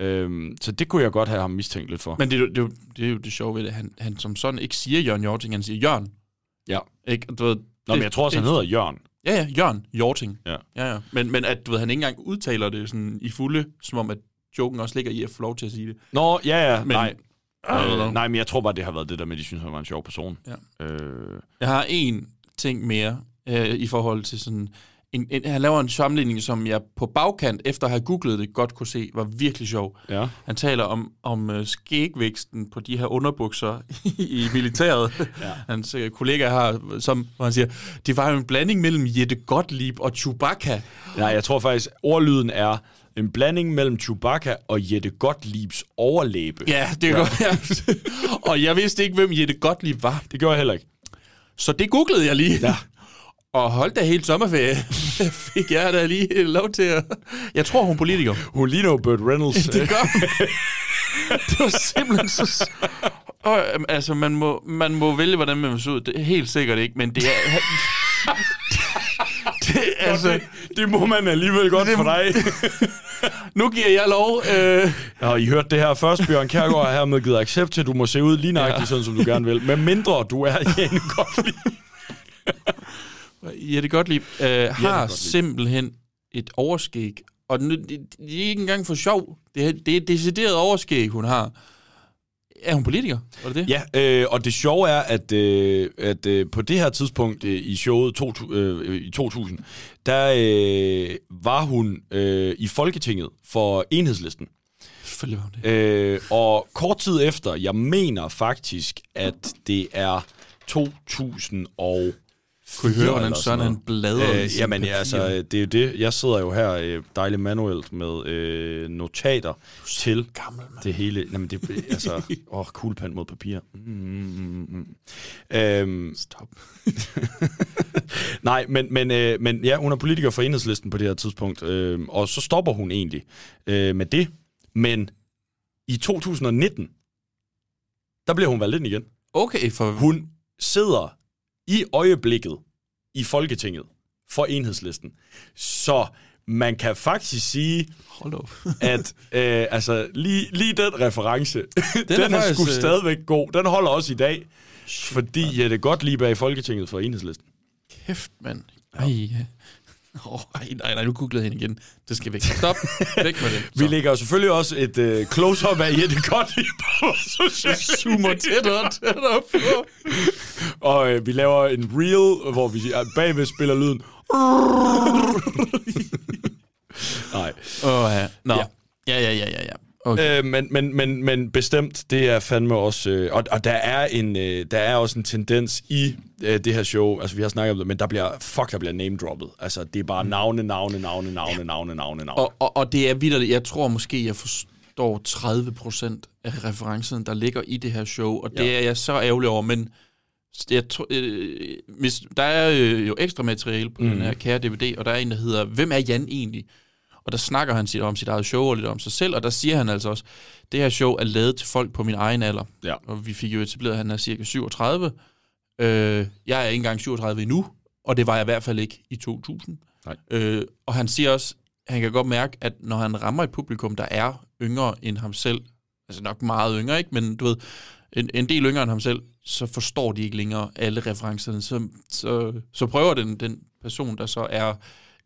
Øhm, så det kunne jeg godt have ham mistænkt lidt for. Men det, er jo- det, er jo- det er jo det sjove ved det. Han, han som sådan ikke siger Jørgen Jorting, han siger Jørgen. ja. Ikke? Og Du ved, Nå, men jeg tror også, han hedder Jørgen. Ja, ja, Jørgen Jorting. Ja. ja, ja. Men, men at du ved, han ikke engang udtaler det sådan i fulde, som om at joken også ligger i at få lov til at sige det. Nå, ja, ja, men, nej. Øh, nej, men jeg tror bare, det har været det der med, at de synes, han var en sjov person. Ja. Øh, Jeg har en ting mere øh, i forhold til sådan en, en, han laver en sammenligning, som jeg på bagkant, efter at have googlet det, godt kunne se, var virkelig sjov. Ja. Han taler om, om øh, skægvæksten på de her underbukser *laughs* i militæret. Ja. Hans øh, kollega har, som hvor han siger, det var jo en blanding mellem Jette Gottlieb og Chewbacca. Nej, jeg tror faktisk, ordlyden er en blanding mellem Chewbacca og Jette Gottliebs overlæbe. Ja, det ja. godt. Ja. *laughs* og jeg vidste ikke, hvem Jette Gottlieb var. Det gjorde jeg heller ikke. Så det googlede jeg lige. Ja. *laughs* Og holdt da helt sommerferie, *laughs* fik jeg da lige lov til at... Jeg tror, hun er politiker. Hun ligner jo Burt Reynolds. Det gør. Det var simpelthen så... Og, øhm, altså, man må, man må vælge, hvordan man vil se ud. Det er helt sikkert ikke, men det er... det, *laughs* altså, det, det må man alligevel godt Det- for dig. *laughs* nu giver jeg lov. Øh, Ja, I hørte det her først. Bjørn Kærgaard har hermed givet accept til, at du må se ud lige nøjagtigt Ja. sådan, som du gerne vil. Men mindre du er *laughs* Jane Gottlieb. Jette Gottlieb øh, har Gottlieb. simpelthen et overskæg. Og nu, det, det er ikke engang for sjov. Det er, det er et decideret overskæg, hun har. Er hun politiker? Var det det? Ja, øh, og det sjove er, at, øh, at øh, på det her tidspunkt øh, i showet to, øh, i 2000, der øh, var hun øh, i Folketinget for enhedslisten. Selvfølgelig var hun det. Øh, og kort tid efter, jeg mener faktisk, at det er 2000 og Kunne I høre, hvordan Søren sådan han i øh, Jamen, ja, altså, det er jo det. Jeg sidder jo her øh, dejligt manuelt med øh, notater til gammel, det hele. Jamen, det altså, *laughs* åh, oh, kuglepen mod papir. Mm, mm, mm. Øhm, Stop. *laughs* nej, men, men, øh, men ja, hun er politiker for enhedslisten på det her tidspunkt, øh, og så stopper hun egentlig øh, med det. Men i 2019, der bliver hun valgt ind igen. Okay, for... Hun sidder i øjeblikket i Folketinget for enhedslisten. Så man kan faktisk sige, Hold op. *laughs* at øh, altså, lige, lige den reference, den, *laughs* den er er, er sgu øh, stadigvæk god. Den holder også i dag, fordi Jette Gottlieb er i Folketinget for enhedslisten. Kæft, mand. Ej, ja. *laughs* Oh, ej, nej, nej, nu googlede jeg hende igen. Det skal væk. Stop. væk med det. Vi lægger jo selvfølgelig også et øh, close-up af Jette Gottlieb *laughs* på sociale Zoomer tættere og tættere på. *laughs* Og øh, vi laver en reel, hvor vi bagved spiller lyden. Nej. Åh, ja. Nå. Ja. Ja, ja, ja, ja, ja. Okay. Øh, men, men, men, men bestemt, det er fandme også... Øh, og, og der, er en, øh, der er også en tendens i øh, det her show, altså vi har snakket om det, men der bliver, fuck, der bliver name-droppet. Altså, det er bare navne, navne, navne, navne, navne, navne, navne. Og, og, og det er vidderligt. Jeg tror måske, jeg forstår 30 procent af referencen, der ligger i det her show, og det Ja. er jeg så ærgerlig over, men jeg tror, øh, hvis, der er øh, jo ekstra materiale på mm. den her kære DVD, og der er en, der hedder, hvem er Jan egentlig? Og der snakker han sit, om sit eget show og lidt om sig selv, og der siger han altså også, det her show er lavet til folk på min egen alder. Ja. Og vi fik jo etableret, at han er cirka 37. Øh, jeg er ikke engang 37 endnu, og det var jeg i hvert fald ikke i 2000. Nej. Øh, og han siger også, han kan godt mærke, at når han rammer et publikum, der er yngre end ham selv, altså nok meget yngre, ikke? men du ved, en, en del yngre end ham selv, så forstår de ikke længere alle referencerne. Så, så, så prøver den, den person, der så er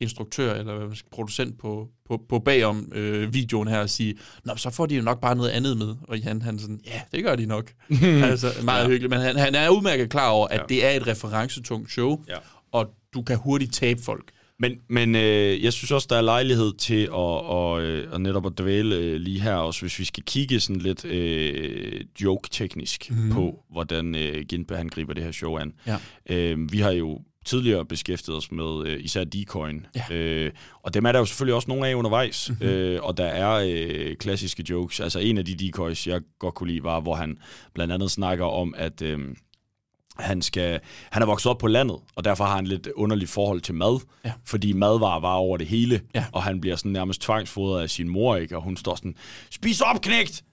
instruktør eller producent på, på, på bagom øh, videoen her at sige, Nå, så får de jo nok bare noget andet med. Og Jan, han sådan, ja, det gør de nok. *laughs* altså, meget Ja. hyggeligt. Men han, han er udmærket klar over, at Ja. det er et referencetungt show, Ja. og du kan hurtigt tabe folk. Men, men øh, jeg synes også, der er lejlighed til at, og, øh, at netop at dvæle øh, lige her, også hvis vi skal kigge sådan lidt øh, joke-teknisk mm. på, hvordan øh, Gindberg han griber det her show an. Ja. Øh, vi har jo tidligere beskæftiget os med øh, især decoyen, Ja. øh, og dem er der jo selvfølgelig også nogle af undervejs, Mhm. mm-hmm. øh, og der er øh, klassiske jokes. Altså en af de decoys, jeg godt kunne lide, var, hvor han blandt andet snakker om, at... Øh, han, skal, han er vokset op på landet, og derfor har han lidt underligt forhold til mad, Ja. fordi madvarer var over det hele, Ja. og han bliver sådan nærmest tvangsfodret af sin mor, ikke? og hun står sådan, spis op, knægt!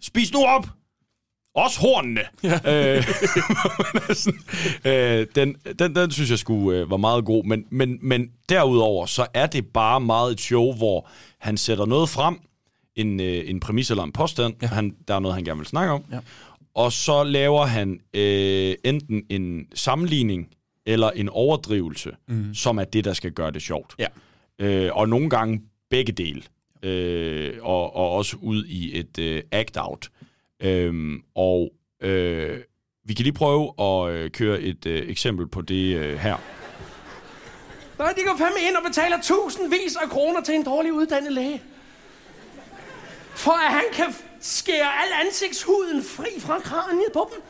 Spis nu op! Også hornene! Ja. Øh, *laughs* øh, den, den, den synes jeg skulle øh, var meget god, men, men, men derudover, så er det bare meget et show, hvor han sætter noget frem, en, øh, en præmis eller en påstand, ja. han, der er noget, han gerne vil snakke om, Ja. og så laver han øh, enten en sammenligning eller en overdrivelse, mm. som er det, der skal gøre det sjovt. Ja. Øh, og nogle gange begge dele. Øh, og, og også ud i et øh, act-out. Øh, Øhm, og øh, vi kan lige prøve at øh, køre et øh, eksempel på det øh, her. Nej, de går fandme ind og betaler tusindvis af kroner til en dårlig uddannet læge. For at han kan skære al ansigtshuden fri fra kraniet på dem.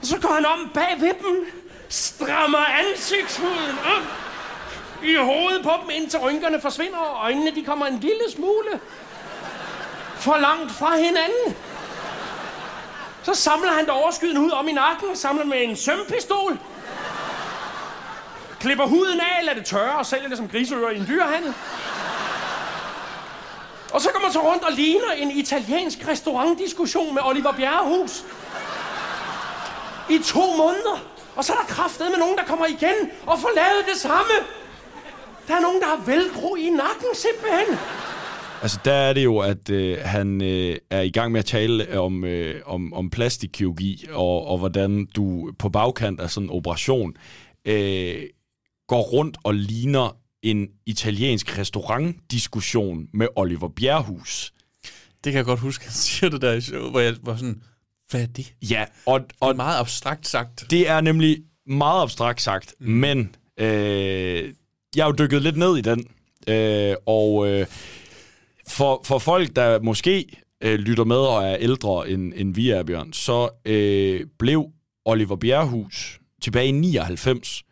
Og så går han om bag ved dem, strammer ansigtshuden op i hovedet på dem, indtil rynkerne forsvinder, og øjnene de kommer en lille smule for langt fra hinanden. Så samler han det overskydende hud om i nakken, samler med en sømpistol, klipper huden af, lader det tørre og sælger det som griseører i en dyrehandel. Og så kommer man så rundt og ligner en italiensk restaurantdiskussion med Oliver Bjerrehus. I to måneder. Og så er der kraftet med nogen, der kommer igen og får lavet det samme. Der er nogen, der har velcro i nakken simpelthen. Altså, der er det jo, at øh, han øh, er i gang med at tale om, øh, om, om plastikkirurgi, og, og hvordan du på bagkant af sådan en operation øh, går rundt og ligner en italiensk restaurantdiskussion med Oliver Bjerrehus. Det kan jeg godt huske, han siger det der i show, hvor jeg var sådan, hvad er det? Ja, og, og det er meget abstrakt sagt. Det er nemlig meget abstrakt sagt, mm. men øh, jeg har jo dykket lidt ned i den, øh, og øh, for, for folk, der måske øh, lytter med og er ældre end, end vi er, Bjørn, så øh, blev Oliver Bjerrehus tilbage i 99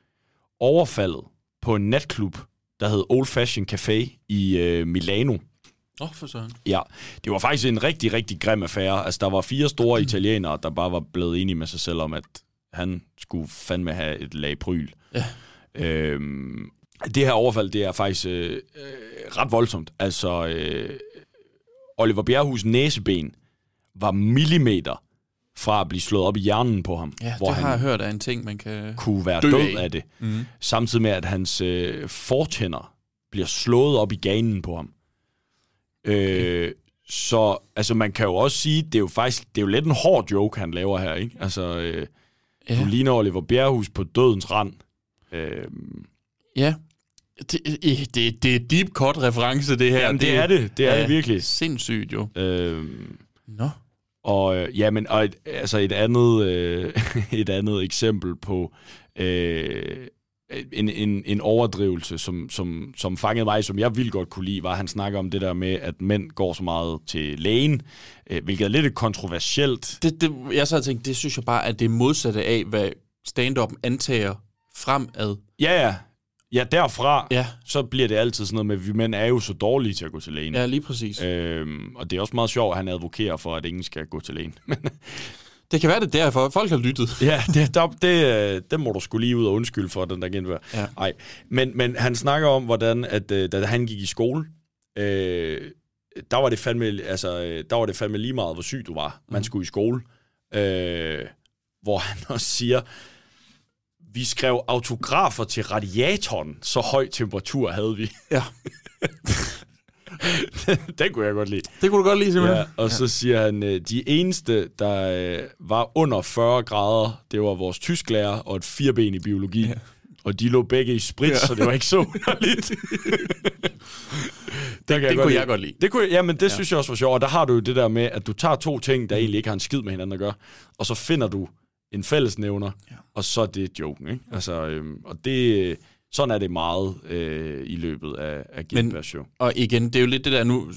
overfaldet på en natklub, der hed Old Fashion Café i øh, Milano. Åh, oh, for sådan. Ja, det var faktisk en rigtig, rigtig grim affære. Altså, der var fire store italienere, der bare var blevet enige med sig selv om, at han skulle fandme have et lag pryl. Ja. Øhm, det her overfald, det er faktisk øh, øh, ret voldsomt. Altså, øh, Oliver Bjerrehus næseben var millimeter fra at blive slået op i hjernen på ham. Ja, det har jeg hørt er en ting, man kan kunne være dø død af. af, det. Mhm. Samtidig med, at hans øh, fortænder bliver slået op i ganen på ham. Øh, så altså, man kan jo også sige, det er jo faktisk det er jo lidt en hård joke, han laver her. Ikke? Altså, øh, Ja. du ligner Oliver Bjerrehus på dødens rand. Øh, Ja. Det, det, det, det er deep cut reference, det her. Jamen, det er det. Det er det virkelig. Sindssygt jo. Øhm, Nå. Og øh, ja, men og et, altså et andet øh, *laughs* et andet eksempel på øh, en, en, en overdrivelse, som, som, som fangede mig, som jeg vildt godt kunne lide, var, at han snakker om det der med, at mænd går så meget til lægen, øh, hvilket er lidt kontroversielt. Det, det, jeg så har tænkt, det synes jeg bare, at det er modsatte af, hvad stand-up antager fremad. Ja, ja. Ja, derfra, ja. så bliver det altid sådan noget med, at vi mænd er jo så dårlige til at gå til lægen. Ja, lige præcis. Øhm, og det er også meget sjovt, at han advokerer for, at ingen skal gå til lægen. *laughs* Det kan være, det er derfor. Folk har lyttet. Ja, det, der, det, øh, det må du skulle lige ud og undskylde for, den der genvær. Ja. Ej. Men, men han snakker om, hvordan, at øh, da han gik i skole, øh, der var det fandme, altså, øh, der var det fandme lige meget, hvor syg du var. Man skulle i skole. Øh, hvor han også siger, vi skrev autografer til radiatoren, så høj temperatur havde vi. Ja. *laughs* den kunne jeg godt lide. Det kunne du godt lide, simpelthen. Ja, og så siger han, øh, de eneste, der øh, var under 40 grader, det var vores tysklærer og et fireben i biologi. Ja. Og de lå begge i sprit, Ja. ja. så det var ikke så underligt. *laughs* det, det kunne jeg godt lide. Det kunne, jeg- jamen, det Ja. ja. synes jeg også var sjovt. Og der har du jo det der med, at du tager to ting, der egentlig ikke har en skid med hinanden at gøre, og så finder du en fællesnævner, ja. og så er det joken. Ikke? Altså, øhm, og det, sådan er det meget øh, i løbet af, af Gilberts show. Og igen, det er jo lidt det der, nu,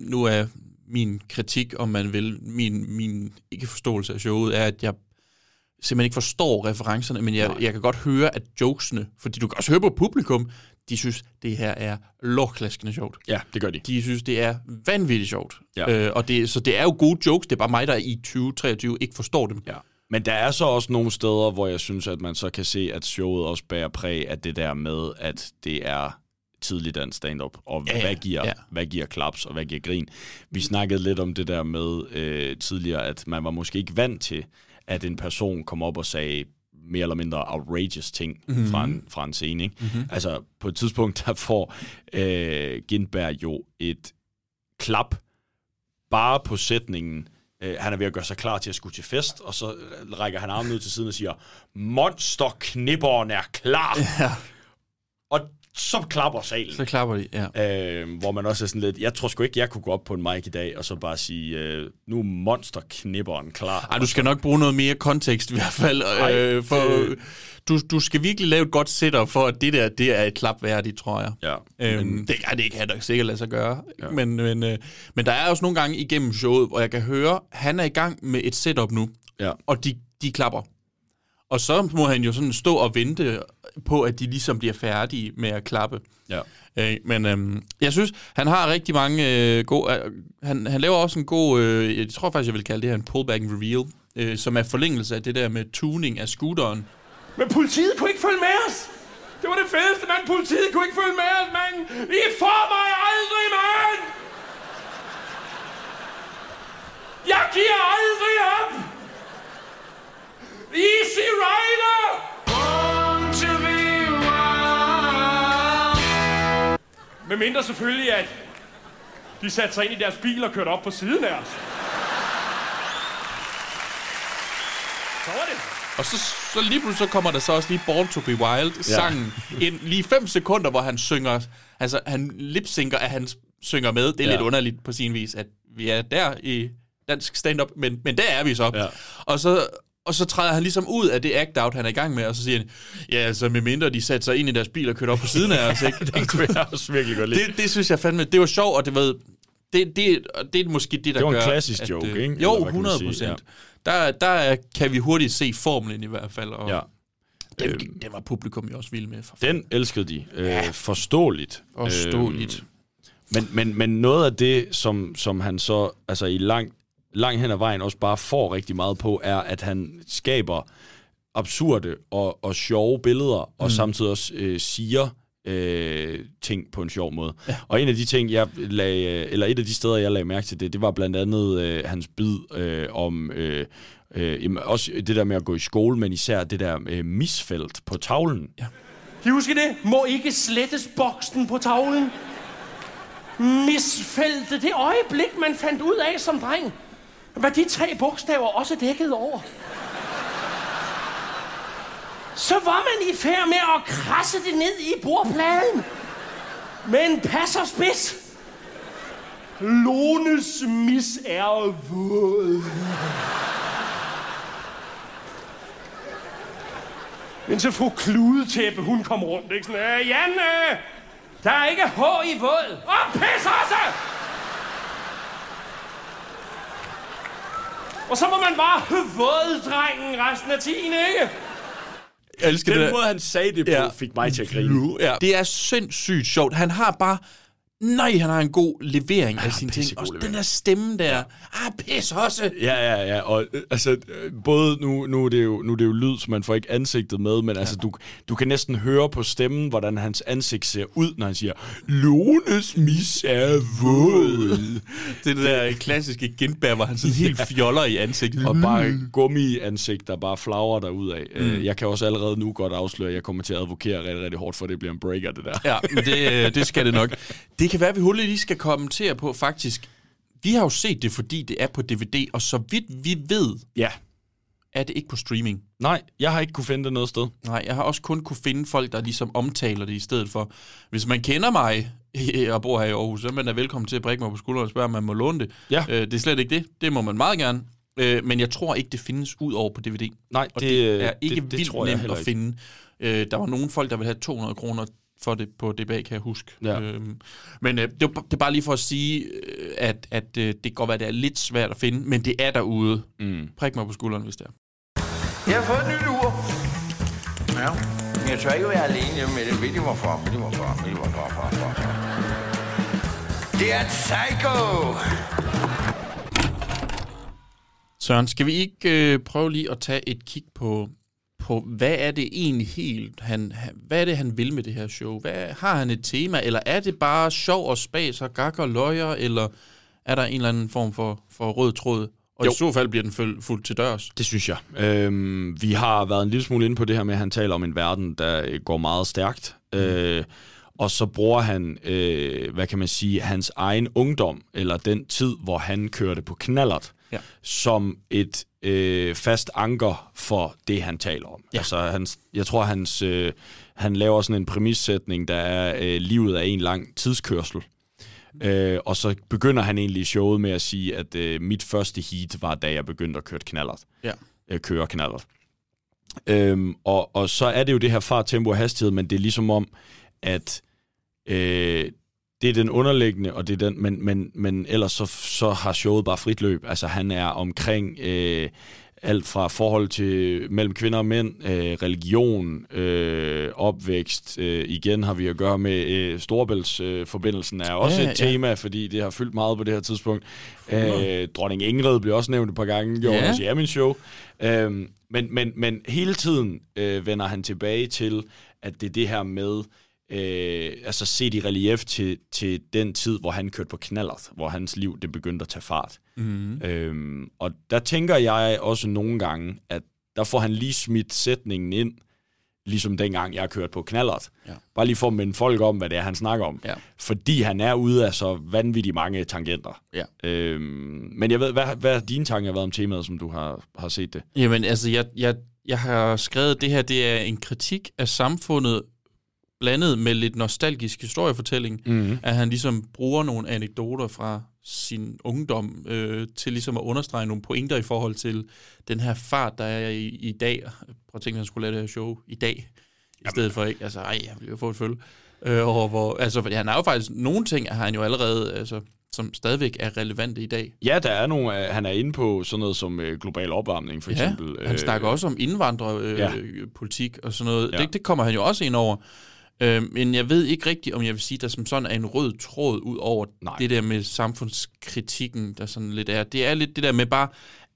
nu er min kritik, om man vil, min, min ikke-forståelse af showet, er, at jeg simpelthen ikke forstår referencerne, men jeg, jeg kan godt høre, at jokesene, fordi du kan også høre på publikum, de synes, det her er lorklaskende sjovt. Ja, det gør de. De synes, det er vanvittigt sjovt. Ja. Øh, og det, så det er jo gode jokes, det er bare mig, der i 2023 ikke forstår dem. Ja. Men der er så også nogle steder, hvor jeg synes, at man så kan se, at showet også bærer præg af det der med, at det er tidlig dansk stand-up, og Ja, ja, hvad, giver, Ja. hvad giver klaps, og hvad giver grin. Vi snakkede lidt om det der med øh, tidligere, at man var måske ikke vant til, at en person kom op og sagde mere eller mindre outrageous ting Mhm. mm-hmm. fra, en, fra en scene. Ikke? Mhm. Mm-hmm. Altså, på et tidspunkt, der får øh, Gindberg jo et klap bare på sætningen, øh, han er ved at gøre sig klar til at skulle til fest, og så øh, rækker han armen ud til siden og siger, monsterknipperen er klar. Ja. Og så klapper salen. Så klapper de, ja. Øh, hvor man også er sådan lidt, jeg tror sgu ikke, jeg kunne gå op på en mic i dag, og så bare sige, øh, nu er monsterknipperen klar. Ej, du skal nok bruge noget mere kontekst i hvert fald. Ej, øh, for, det- du, du skal virkelig lave et godt setup for, at det der det er et klap værdigt, tror jeg. Ja, Øhm, men- det kan det ikke have nok sikkert lade sig gøre. Ja. Men, men, øh, men der er også nogle gange igennem showet, hvor jeg kan høre, han er i gang med et setup nu, Ja. og de, de klapper. Og så må han jo sådan stå og vente på, at de ligesom bliver færdige med at klappe. Ja. Øh, men øhm, jeg synes, han har rigtig mange øh, gode... Øh, han, han laver også en god... Øh, jeg tror faktisk, jeg vil kalde det her en pullback and reveal, øh, som er forlængelse af det der med tuning af scooteren. Men politiet kunne ikke følge med os. Det var det fedeste, mand. Politiet kunne ikke følge med os, mand. I får mig aldrig, mand. Jeg giver aldrig op. Easy Rider. Med mindre selvfølgelig, at de satte sig ind i deres bil og kørte op på siden af os. Så var det. Og så, så lige pludselig så kommer der så også lige Born to be Wild, sangen, ind lige fem sekunder, hvor han synger, altså han lipsynker, at han synger med. Det er Ja. lidt underligt på sin vis, at vi er der i dansk stand-up, men, men der er vi så. Ja. Og så og så træder han ligesom ud af det act-out, han er i gang med, og så siger han, ja, altså med mindre de satte sig ind i deres bil og kørte op på siden af os, ikke? *laughs* Den kunne jeg også virkelig godt lide. det, det synes jeg fandme, det var sjovt, og det var, det, det, det er måske det, der Det var en gør... klassisk at, joke, øh, ikke? Jo, Eller hvad kan man 100 sige, procent. Der, der er- kan vi hurtigt se formlen i hvert fald, og Ja. den, den var publikum jo også vild med. For Den elskede de. Øh, forståeligt. Forståeligt. Øhm, men, men, men noget af det, som, som han så altså i lang, lang hen ad vejen også bare får rigtig meget på, er, at han skaber absurde og, og sjove billeder, og Mm. samtidig også øh, siger øh, ting på en sjov måde. Ja. Og en af de ting, jeg lagde, eller et af de steder, jeg lagde mærke til det, det var blandt andet øh, hans bid øh, om øh, øh, jamen, også det der med at gå i skole, men især det der øh, misfelt på tavlen. Ja. Kan I huske det? Må ikke slettes boksen på tavlen. Misfældet det øjeblik, man fandt ud af som dreng, hvad de tre bogstaver også dækkede over. Så var man i færd med at krasse det ned i bordpladen. Men pas og spids. Lones mis er våd. Indtil fru Kludetæppe, hun kom rundt, ikke sådan, øh, Janne, der er ikke H i våd. Og pis også! Og så må man bare våddrengen resten af tiden, ikke? Jeg elsker Den det måde, han sagde det på, Ja. fik mig til at grine. Ja. Det er sindssygt sjovt. Han har bare... Nej, han har en god levering af sine ting. Og den der stemme der. Ah, pis også. Ja, ja, ja. Og øh, altså, øh, både nu, nu, er det jo, nu er det jo lyd, så man får ikke ansigtet med, men ja. altså, du, du kan næsten høre på stemmen, hvordan hans ansigt ser ud, når han siger, Lones mis er våd. Det er det der klassiske genbær, hvor han sådan helt fjoller i ansigtet. Og bare gummi-ansigt, der bare flagrer derud af. Mm. Mm. Jeg kan også allerede nu godt afsløre, at jeg kommer til at advokere rigtig, rigtig hårdt for, at det bliver en breaker, det der. Ja, men det, øh, det skal det nok. Det kan være, at vi hurtigt lige skal kommentere på, faktisk. Vi har jo set det, fordi det er på DVD, og så vidt vi ved, ja. er det ikke på streaming. Nej, jeg har ikke kunne finde det noget sted. Nej, jeg har også kun kunne finde folk, der ligesom omtaler det i stedet for. Hvis man kender mig *laughs* og bor her i Aarhus, så er man er velkommen til at brække mig på skulderen og spørge, om man må låne det. Ja. Øh, det er slet ikke det. Det må man meget gerne. Øh, men jeg tror ikke, det findes ud over på DVD. Nej, og det- det er ikke det- det vildt nemt at finde. Øh, der var nogle folk, der ville have 200 kroner for det på DBA, kan jeg huske. Ja. Øhm, men øh, det, det er bare lige for at sige, øh, at, at øh, det kan godt være, at det er lidt svært at finde, men det er derude. Mm. Prik mig på skulderen, hvis det er. Jeg har fået et nyt ur. Ja. Men jeg tør ikke være alene hjemme med det. Ved I hvorfor? Ved I hvorfor? Ved I hvorfor? hvorfor? hvorfor? Det er et psycho! Søren, skal vi ikke øh, prøve lige at tage et kig på, på, hvad er det egentlig helt, han, hvad er det, han vil med det her show? Hvad, har han et tema, eller er det bare sjov og spas og gak og løjer, eller er der en eller anden form for, for rød tråd? Og Jo. i så fald bliver den føl- fuldt til dørs. Det synes jeg. Øhm, vi har været en lille smule inde på det her med, at han taler om en verden, der øh, går meget stærkt. Mm. Øh, og så bruger han, øh, hvad kan man sige, hans egen ungdom, eller den tid, hvor han kørte på knallert, Ja. som et øh, fast anker for det, han taler om. Ja. Altså, hans, jeg tror, hans, øh, han laver sådan en præmissætning, der er, øh, livet er en lang tidskørsel. Øh, og så begynder han egentlig showet med at sige, at øh, mit første heat var, da jeg begyndte at køre knallert. Ja. Øh, køre knallert. Øhm, og, og så er det jo det her fart, tempo og hastighed, men det er ligesom om, at øh, det er den underliggende, og det er den, men, men, men ellers så, så har showet bare frit løb. Altså han er omkring øh, alt fra forhold til mellem kvinder og mænd, øh, religion, øh, opvækst. Øh, igen har vi at gøre med øh, Storebæltsforbindelsen øh, forbindelsen er også Ja, et ja. tema, fordi det har fyldt meget på det her tidspunkt. Øh, Dronning Ingrid bliver også nævnt et par gange, gjorde Ja. ja. ja. min show. Øhm, men, men, men hele tiden øh, vender han tilbage til, at det er det her med, øh, altså set i relief til, til den tid, hvor han kørte på knallert, hvor hans liv det begyndte at tage fart. Mhm. Øhm, og der tænker jeg også nogle gange, at der får han lige smidt sætningen ind, ligesom dengang jeg kørte på knallert. Ja. Bare lige for at minde folk om, hvad det er, han snakker om. Ja. Fordi han er ude af så vanvittigt mange tangenter. Ja. Øhm, men jeg ved, hvad, hvad er dine tanker været om temaet, som du har, har set det? Jamen, altså, jeg, jeg, jeg har skrevet, at det her det er en kritik af samfundet, blandet med lidt nostalgisk historiefortælling, Mhm. at han ligesom bruger nogle anekdoter fra sin ungdom øh, til ligesom at understrege nogle pointer i forhold til den her fart, der er i, i dag. Prøv at tænke, at han skulle lave det her show i dag, i stedet for ikke. Altså, ej, jeg vil jo få et følge. Øh, og hvor, altså, fordi han har jo faktisk nogle ting, har han jo allerede, altså, som stadigvæk er relevante i dag. Ja, der er nogle, øh, han er inde på sådan noget som øh, global opvarmning, for ja, eksempel. han snakker også om indvandrerpolitik øh, ja. politik og sådan noget. Ja. Det, det kommer han jo også ind over. Øh, men jeg ved ikke rigtigt, om jeg vil sige, der som sådan er en rød tråd ud over Nej. det der med samfundskritikken, der sådan lidt er. Det er lidt det der med bare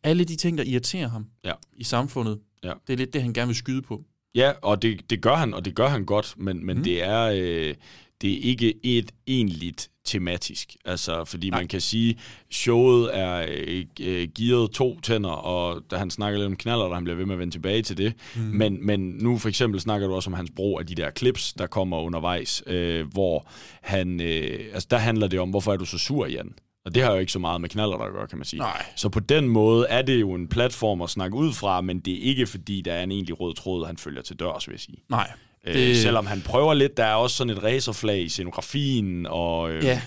alle de ting, der irriterer ham Ja. i samfundet. Ja. Det er lidt det, han gerne vil skyde på. Ja, og det, det gør han, og det gør han godt, men, men mm. det er øh, det er ikke et egentligt tematisk. Altså, fordi Nej. man kan sige, showet er øh, øh, gearet to tænder, og da han snakker lidt om knaller, der han bliver ved med at vende tilbage til det. Mm. Men, men nu for eksempel snakker du også om hans brug af de der clips, der kommer undervejs, øh, hvor han, øh, altså der handler det om, hvorfor er du så sur, Jan? Og det har jo ikke så meget med knaller der at gøre, kan man sige. Nej. Så på den måde er det jo en platform at snakke ud fra, men det er ikke fordi, der er en egentlig rød tråd, han følger til dørs, vil jeg sige. Nej. Øh, Det- selvom han prøver lidt, der er også sådan et racerflag i scenografien, og... Øh, Ja,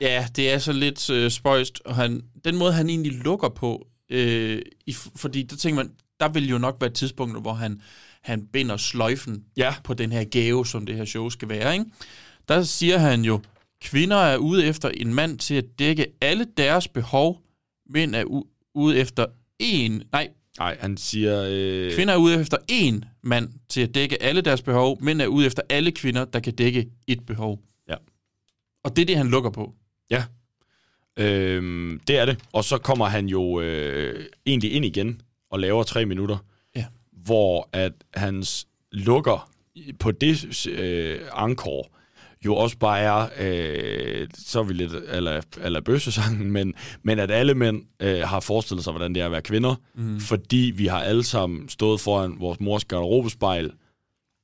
ja det er så lidt øh, spøjst. Og han, den måde, han egentlig lukker på, øh, i, fordi der tænker man, der vil jo nok være et tidspunkt, hvor han, han binder sløjfen ja. på den her gave, som det her show skal være. Ikke? Der siger han jo, kvinder er ude efter en mand til at dække alle deres behov, mænd er u- ude efter en, nej, Nej, han siger... Øh, Kvinder er ude efter én mand til at dække alle deres behov. Mænd er ude efter alle kvinder, der kan dække et behov. Ja. Og det er det, han lukker på. Ja, øhm, det er det. Og så kommer han jo øh, egentlig ind igen og laver tre minutter, Ja. hvor at hans lukker på det øh, ankor jo også bare er, øh, så er vi lidt eller, eller bøssesangen, *laughs* men, men at alle mænd øh, har forestillet sig, hvordan det er at være kvinder, Mhm. fordi vi har alle sammen stået foran vores mors garderobespejl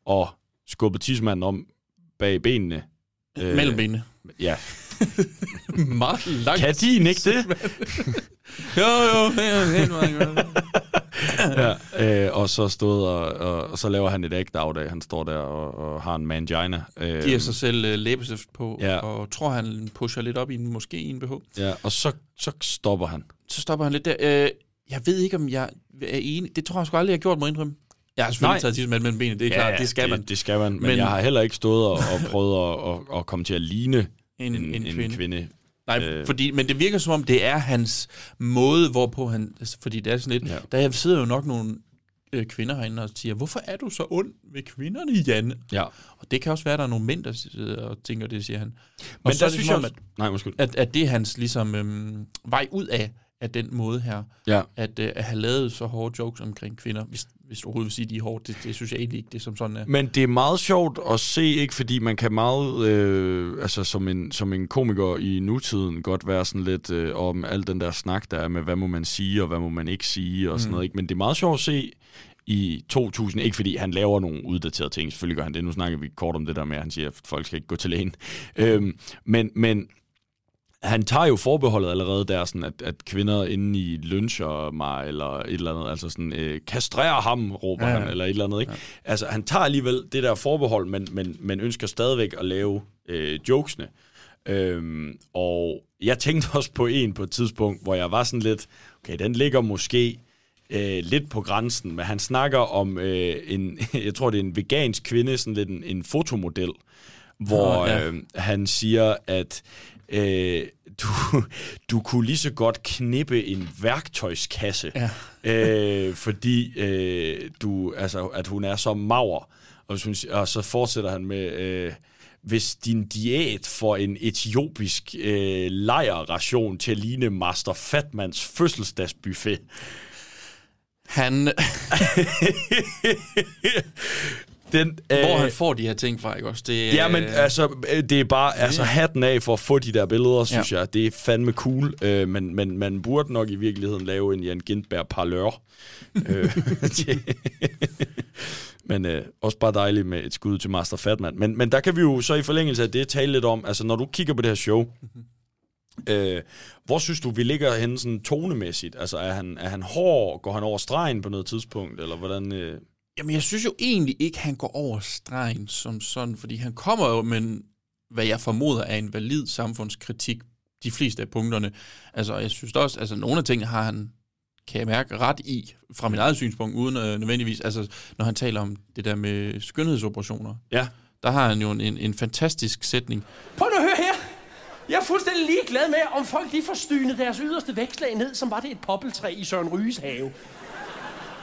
og skubbet tidsmanden om bag benene. Øh, Mellem benene. Ja. *laughs* Meget langt. Kan din ikke det? *laughs* jo, jo. Helt meget. *laughs* ja, øh, og så stod og, og, og så laver han et act out af, han står der og, og har en mangina. Øh, Giver sig selv øh, læbestift på, Ja. og tror, han pusher lidt op i en, måske i en BH. Ja, og så, så stopper han. Så stopper han lidt der. Øh, jeg ved ikke, om jeg er enig. Det tror jeg sgu aldrig, jeg har gjort mig indrømme. Jeg har selvfølgelig Nej. taget tidsmand mellem benene, det er klart, det skal man. Det, det skal man, men, men jeg har heller ikke stået og, og prøvet at, at, at komme til at ligne En- en, en en, kvinde. en kvinde. Nej, øh. fordi, men det virker som om, det er hans måde, hvorpå han... Altså, fordi det er sådan lidt... Ja. Der sidder jo nok nogle øh, kvinder herinde og siger, hvorfor er du så ond ved kvinderne, Jan? Ja. Og det kan også være, at der er nogle mænd, der sidder og tænker det, siger han. Og Men så der er synes som om, jeg også- Nej, undskyld. At, at, at det er hans ligesom, øhm, vej ud af, af den måde her. Ja. At, øh, at have lavet så hårde jokes omkring kvinder. Hvis, hvis du overhovedet vil sige, de er hårde, det, det synes jeg egentlig ikke, det som sådan er. Men det er meget sjovt at se, ikke fordi man kan meget, øh, altså som en, som en komiker i nutiden, godt være sådan lidt øh, om al den der snak, der er med, hvad må man sige, og hvad må man ikke sige, og sådan Mm. noget. Ikke? Men det er meget sjovt at se i 2000, ikke fordi han laver nogle uddaterede ting, selvfølgelig gør han det, nu snakker vi kort om det der med, at han siger, at folk skal ikke gå til lægen. Øhm, men, men han tager jo forbeholdet allerede der, sådan at, at kvinder inde i lyncher mig, eller et eller andet, altså sådan, øh, kastrer ham, råber Ja, ja, han, eller et eller andet, ikke? Ja. Altså, han tager alligevel det der forbehold, men, men, men ønsker stadigvæk at lave øh, jokesene. Øhm, og jeg tænkte også på en på et tidspunkt, hvor jeg var sådan lidt, okay, den ligger måske øh, lidt på grænsen, men han snakker om øh, en, *laughs* jeg tror det er en vegansk kvinde, sådan lidt en, en fotomodel, hvor Åh, ja. øh, han siger, at øh, du, *laughs* du kunne lige så godt knippe en værktøjskasse, Ja. øh, fordi øh, du, altså, at hun er så mager. Og, si- og så fortsætter han med, øh, hvis din diæt får en etiopisk øh, lejerration til at ligne Master Fatmans fødselsdagsbuffet. Han... *laughs* Den, Hvor han får de her ting fra, ikke også? Det, Ja, men altså, øh, det er bare altså, hatten af for at få de der billeder, synes ja. jeg. Det er fandme cool, øh, men, men man burde nok i virkeligheden lave en Jan Gindberg parlør. øh, *laughs* *laughs* men øh, også bare dejligt med et skud til Master Fatman. Men, men der kan vi jo så i forlængelse af det tale lidt om, altså når du kigger på det her show, øh, hvor synes du, vi ligger henne sådan tonemæssigt? Altså er han, er han hård? Går han over stregen på noget tidspunkt? Eller hvordan... Øh? Jamen, jeg synes jo egentlig ikke, han går over stregen som sådan, fordi han kommer jo med, hvad jeg formoder er en valid samfundskritik, de fleste af punkterne. Altså, jeg synes også, altså nogle af tingene har han, kan jeg mærke, ret i, fra mit eget synspunkt, uden øh, nødvendigvis, altså når han taler om det der med skønhedsoperationer. Ja. Der har han jo en, en, en fantastisk sætning. Prøv nu at høre her. Jeg er fuldstændig ligeglad med, om folk de får stynet deres yderste vækslag ned, som var det et poppeltræ i Søren Ryges have.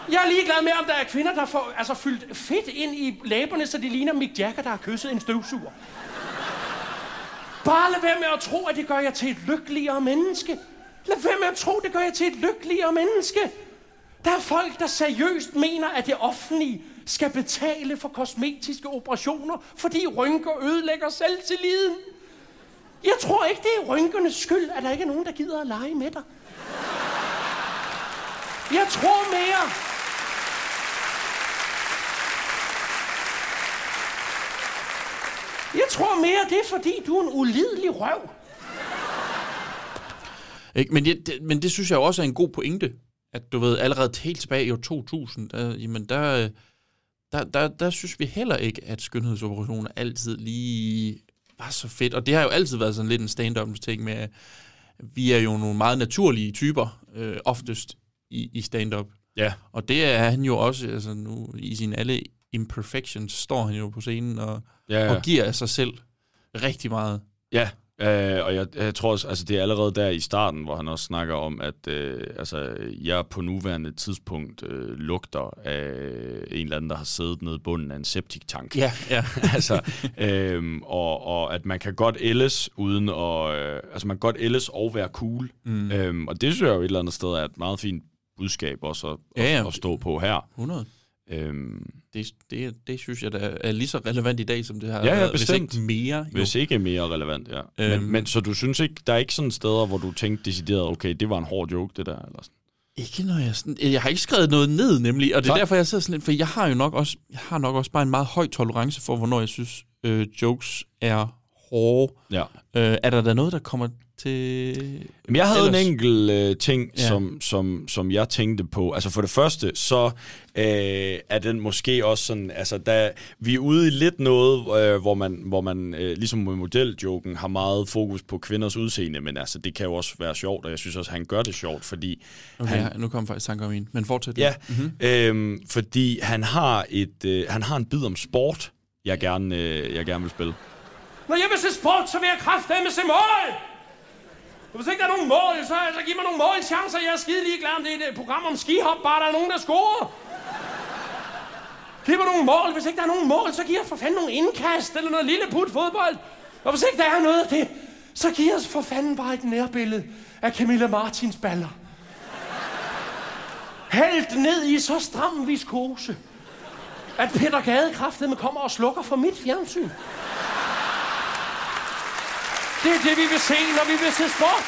Jeg er ligeglad med, om der er kvinder, der får altså, fyldt fedt ind i læberne, så de ligner Mick Jagger, der har kysset en støvsuger. Bare lad være med at tro, at det gør jer til et lykkeligere menneske. Lad være med at tro, det gør jer til et lykkeligere menneske. Der er folk, der seriøst mener, at det offentlige skal betale for kosmetiske operationer, fordi rynker ødelægger selvtilliden. Jeg tror ikke, det er rynkernes skyld, at der ikke er nogen, der gider at lege med dig. Jeg tror mere. Jeg tror mere, det er fordi, du er en ulidelig røv. Ikke? Men, det, det, men det synes jeg jo også er en god pointe, at du ved, allerede helt tilbage i år 2000, der, jamen der, der, der, der synes vi heller ikke, at skønhedsoperationer altid lige var så fedt. Og det har jo altid været sådan lidt en stand-up ting med, at vi er jo nogle meget naturlige typer, øh, oftest i, i stand-up. Ja. Og det er han jo også, altså nu i sine alle imperfections står han jo på scenen og, Ja, ja. og giver af sig selv rigtig meget. Ja, øh, og jeg, jeg tror også, altså det er allerede der i starten, hvor han også snakker om, at øh, altså, jeg på nuværende tidspunkt øh, lugter af en eller anden, der har siddet nede i bunden af en septiktank. Ja, ja. *laughs* altså, øhm, og, og at man kan godt ældes uden at, øh, altså man kan godt ældes og være cool. Mm. Øhm, og det synes jeg jo et eller andet sted er et meget fint budskab også at, Ja, ja. at, at stå på her. 100. Øhm, Det, det, det synes jeg, der er lige så relevant i dag, som det har ja, ja, været, bestemt. hvis ikke mere. Jo. Hvis ikke mere relevant, ja. Øhm. Men, men så du synes ikke, der er ikke sådan steder, hvor du tænkte decideret, okay, det var en hård joke, det der, eller sådan? Ikke når jeg sådan, jeg har ikke skrevet noget ned nemlig, og det er Nej. derfor jeg sidder sådan lidt, for jeg har jo nok også, jeg har nok også bare en meget høj tolerance for, hvornår jeg synes øh, jokes er hårde. Ja. Øh, er der da noget, der kommer til... Jamen, jeg havde Ellers- en enkelt øh, ting, Ja. ja. som, som, som jeg tænkte på. Altså for det første, så øh, er den måske også sådan, altså da vi er ude i lidt noget, øh, hvor man, hvor man øh, ligesom med modeljoken har meget fokus på kvinders udseende, men altså det kan jo også være sjovt, og jeg synes også, at han gør det sjovt, fordi Okay, han, han, nu kommer faktisk tanker om en, men fortsæt. Ja, Mhm. mm-hmm. øhm, fordi han har et øh, han har en bid om sport, jeg gerne øh, jeg gerne vil spille. Når jeg vil se sport, så vil jeg kraftedeme se mål! Og hvis ikke der er nogen mål, så så giv mig nogle målchancer. Jeg er skide ligeglad om det er et øh, program om skihop, bare der er nogen, der scorer. Giv mig nogle mål. Hvis ikke der er nogen mål, så giv os for fanden nogle indkast eller noget lille put fodbold. Og hvis ikke der er noget af det, så giv os for fanden bare et nærbillede af Camilla Martins baller. Hældt ned i så stram viskose, at Peter Gade kraftedeme kommer og slukker for mit fjernsyn. Det er det, vi vil se, når vi vil se sport.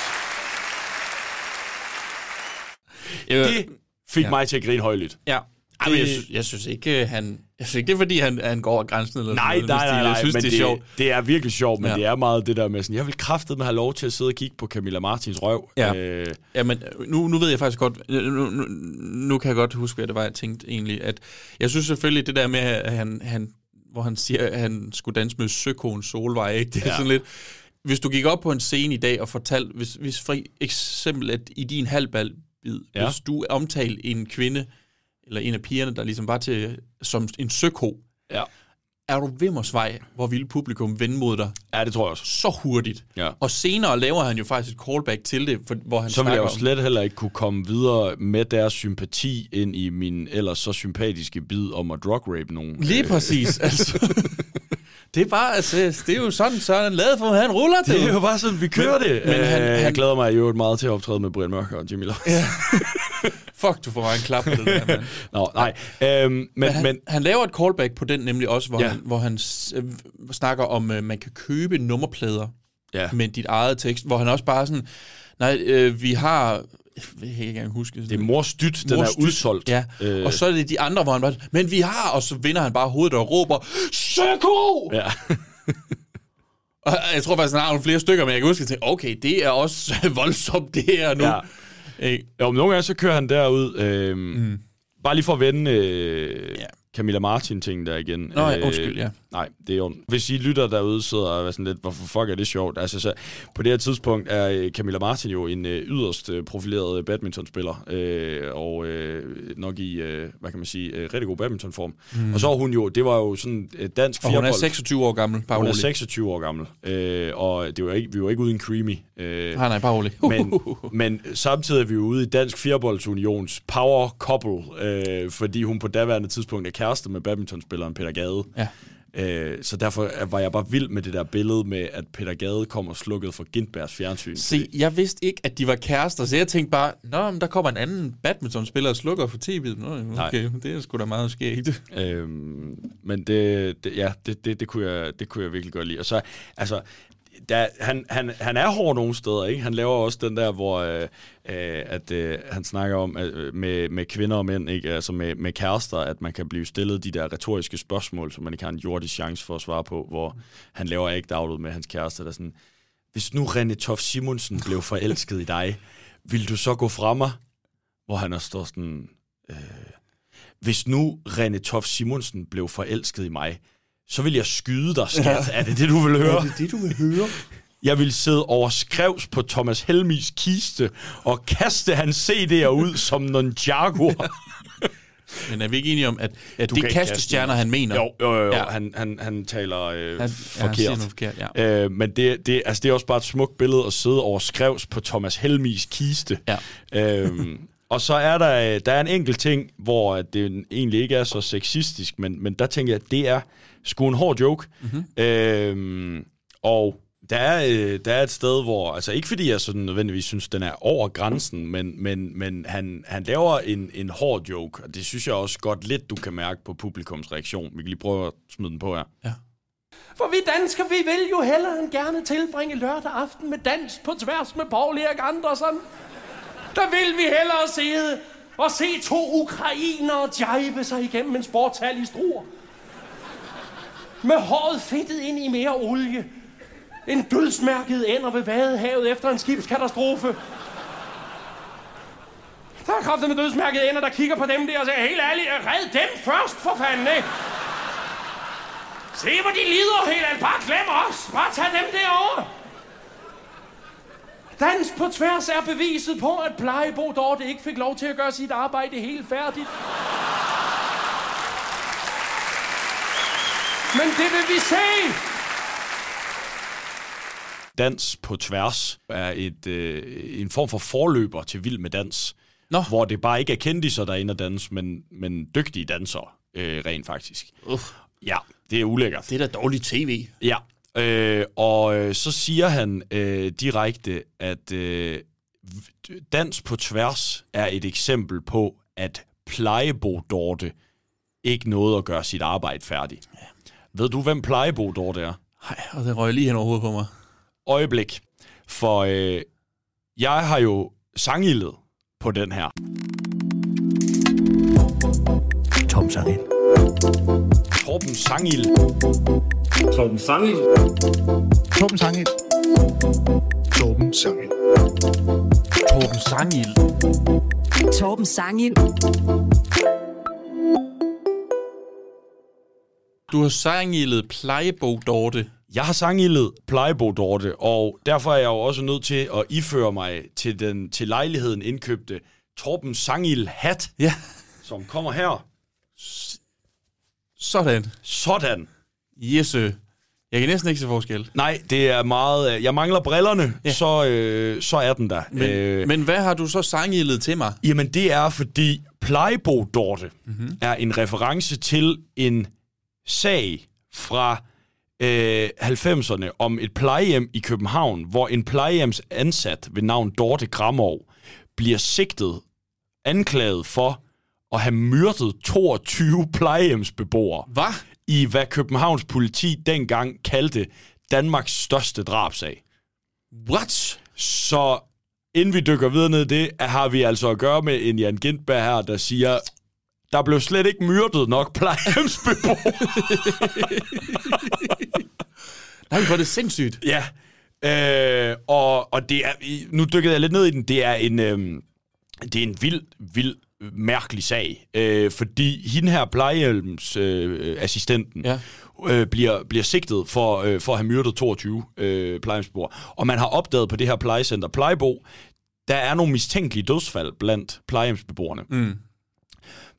Øh, Det fik Ja. mig til at grine højlydt. Ja. Ej, men jeg, synes, jeg synes ikke, øh, han... Jeg synes ikke, det er, fordi han, han går over grænsen eller Nej, sådan nej, noget. nej, nej, Jeg synes, men det er sjovt. Det er virkelig sjovt, men Ja. det er meget det der med sådan, jeg vil kraftedeme have lov til at sidde og kigge på Camilla Martins røv. Ja. Øh, Ja, men nu, nu ved jeg faktisk godt, nu, nu, nu kan jeg godt huske, hvad det var, jeg tænkte egentlig, at jeg synes selvfølgelig, det der med, at han, han hvor han siger, at han skulle danse med Søkon Solvej, ikke? det er. Ja. sådan lidt, hvis du gik op på en scene i dag og fortalte, hvis, hvis for eksempel, at i din halvbal, ja. Hvis du omtalte en kvinde, eller en af pigerne, der ligesom var til, som en søko, ja. er du vimmersvej, hvor ville publikum vende mod dig? Ja, det tror jeg også. Så hurtigt. Ja. Og senere laver han jo faktisk et callback til det, for, hvor han så vil jeg jo slet heller ikke kunne komme videre med deres sympati ind i min ellers så sympatiske bid om at drug-rape nogen. Lige præcis, altså. *laughs* Det er bare, altså, det er jo sådan, så han lavet for, han ruller det. Det er jo bare sådan, vi kører men, det. Men han, Øh, han, Jeg glæder mig jo meget til at optræde med Brian Mørk og Jimmy Lars. Ja. *laughs* Fuck, du får mig en klap på det der, mand. Nå, nej. Øhm, men, Men han, men, han laver et callback på den nemlig også, hvor Ja. han, hvor han øh, snakker om, at man kan købe nummerplader Ja. med dit eget tekst, hvor han også bare sådan, nej, øh, vi har, jeg kan ikke engang huske. det er mors dyt, den er udsolgt. Ja, Øh. og så er det de andre, hvor han bare, men vi har, og så vinder han bare hovedet og råber, Søko! Ja. *laughs* Og jeg tror faktisk, han har nogle flere stykker, men jeg kan huske, at jeg tænkte, okay, det er også *laughs* voldsomt, det her nu. Ja. Ikke? Jo, men nogle gange så kører han derud. Øh, mm. Bare lige for at vende øh, ja. Camilla Martin-ting der igen. Nå ja, undskyld, ja. Nej, det er jo... Hvis I lytter derude, sidder og er sådan lidt, hvorfor fuck er det sjovt? Altså, så, på det her tidspunkt er øh, Camilla Martin jo en øh, yderst øh, profileret badmintonspiller, øh, og øh, nok i, øh, hvad kan man sige, øh, rigtig god badmintonform. Mm. Og så er hun jo, det var jo sådan øh, dansk Og hun er firebold. 26 år gammel, bare Hun er rolig. 26 år gammel, øh, og det var ikke, vi var ikke ude i en creamy. Øh, Nej, nej, bare rolig. men, men samtidig er vi jo ude i Dansk Firboldsunions power couple, øh, fordi hun på daværende tidspunkt er kæreste med badmintonspilleren Peter Gade. Ja. Øh, så derfor er- var jeg bare vild med det der billede med, at Peter Gade kommer slukket for Gintbergs fjernsyn. Se, jeg vidste ikke, at de var kærester, så jeg tænkte bare, nå, men der kommer en anden badmintonspiller og slukker for tv'et. Nå, okay, Nej. det er sgu da meget skægt. *laughs* Øhm, men det, det, ja, det, det, det, kunne jeg, det kunne jeg virkelig godt lide. Og så, altså, der, han, han, han er hård nogle steder, ikke? Han laver også den der, hvor øh, øh at, øh, han snakker om øh, med, med kvinder og mænd, ikke? Altså med, med kærester, at man kan blive stillet de der retoriske spørgsmål, som man ikke har en jordisk chance for at svare på, hvor han laver ikke outet med hans kæreste, der sådan, hvis nu René Tof Simonsen blev forelsket i dig, vil du så gå fra mig? Hvor han også står sådan, øh, hvis nu René Tof Simonsen blev forelsket i mig, så vil jeg skyde dig, skat. Ja. Er det det, du vil høre? Er det det, du vil høre? Jeg vil sidde over skrevs på Thomas Helmis kiste og kaste hans CD'er ud som nogle jaguar. Men er vi ikke enige om, at, at Du det kan ikke kaste kastestjerner, han mener? Jo, jo, jo. Ja. Ja. Han, han, han taler øh, Han- han, ja, han siger forkert. noget forkert, ja. øh, men det, det, altså, det er også bare et smukt billede at sidde over skrevs på Thomas Helmis kiste. Ja. Øhm, og så er der, øh, der er en enkelt ting, hvor at det egentlig ikke er så sexistisk, men, men der tænker jeg, at det er sgu en hård joke. Mm-hmm. Øhm, og der er, øh, der er et sted, hvor, altså ikke fordi jeg sådan nødvendigvis synes, den er over grænsen, men, men, men han, han laver en, en hård joke, og det synes jeg også godt lidt, du kan mærke på publikums reaktion. Vi kan lige prøve at smide den på her. For vi danskere, vi vil jo hellere end gerne tilbringe lørdag aften med dans på tværs med Paul Erik Andersen. Der vil vi hellere sidde og se to ukrainere jive sig igennem en sportshal i struer. Med håret fedtet ind i mere olie. En dødsmærket ender ved Vadehavet efter en skibskatastrofe. Der er kraftet med dødsmærket ender, der kigger på dem der og siger, helt ærligt, red dem først, for fanden, ikke? Se, hvor de lider helt alt. Bare glem os. Bare tag dem derovre. Dans på tværs er beviset på, at plejebo Dorte ikke fik lov til at gøre sit arbejde helt færdigt. Men det vil vi se. Dans på tværs er et, øh, en form for forløber til Vild med Dans. Nå. Hvor det bare ikke er kendiser, der er inde og danse, men, men dygtige dansere, øh, rent faktisk. Uff. Ja, det er ulækkert. Det er da dårligt tv. Ja, øh, og øh, så siger han øh, direkte, at øh, dans på tværs er et eksempel på, at plejebo Dorte ikke nåede at gøre sit arbejde færdigt. Ved du, hvem plejebo Dorte er? Nej, og det røg lige hen over hovedet på mig. Øjeblik. For øh, jeg har jo sangildet på den her. Torben Sangil. Torben Sangil. Torben Sangil. Torben Sangil. Torben Sangil. Torben Sangil. Torben Sangil. Du har sangildet plejebog, Dorte. Jeg har sangildet plejebog, Dorte, og derfor er jeg jo også nødt til at iføre mig til den til lejligheden indkøbte Torben Sangil hat, ja. som kommer her. Sådan. Sådan. Jesse. Jeg kan næsten ikke se forskel. Nej, det er meget... øh, Jeg mangler brillerne, ja. så, øh, så er den der. Men, øh, men hvad har du så sangildet til mig? Jamen, det er fordi Plejebo Dorte mm-hmm. er en reference til en sag fra øh, 90'erne om et plejehjem i København, hvor en plejehjemsansat ved navn Dorte Gramov bliver sigtet, anklaget for at have myrdet 22 plejehjemsbeboere. Hvad? I hvad Københavns politi dengang kaldte Danmarks største drabsag. What? Så inden vi dykker videre ned i det, har vi altså at gøre med en Jan Gintberg her, der siger, der blev slet ikke myrdet nok plejehjemsbeboere. *laughs* Nej, hvor er det sindssygt. Ja. Øh, og, og det er, nu dykkede jeg lidt ned i den, det er en, øh, det er en vild, vild, mærkelig sag. Øh, fordi hende her plejehjemsassistenten øh, assistenten, Ja. øh, bliver, bliver sigtet for, øh, for at have myrdet 22 øh, plejehjemsbeboere. Og man har opdaget på det her plejecenter Plejebo, der er nogle mistænkelige dødsfald blandt plejehjemsbeboerne. Mm.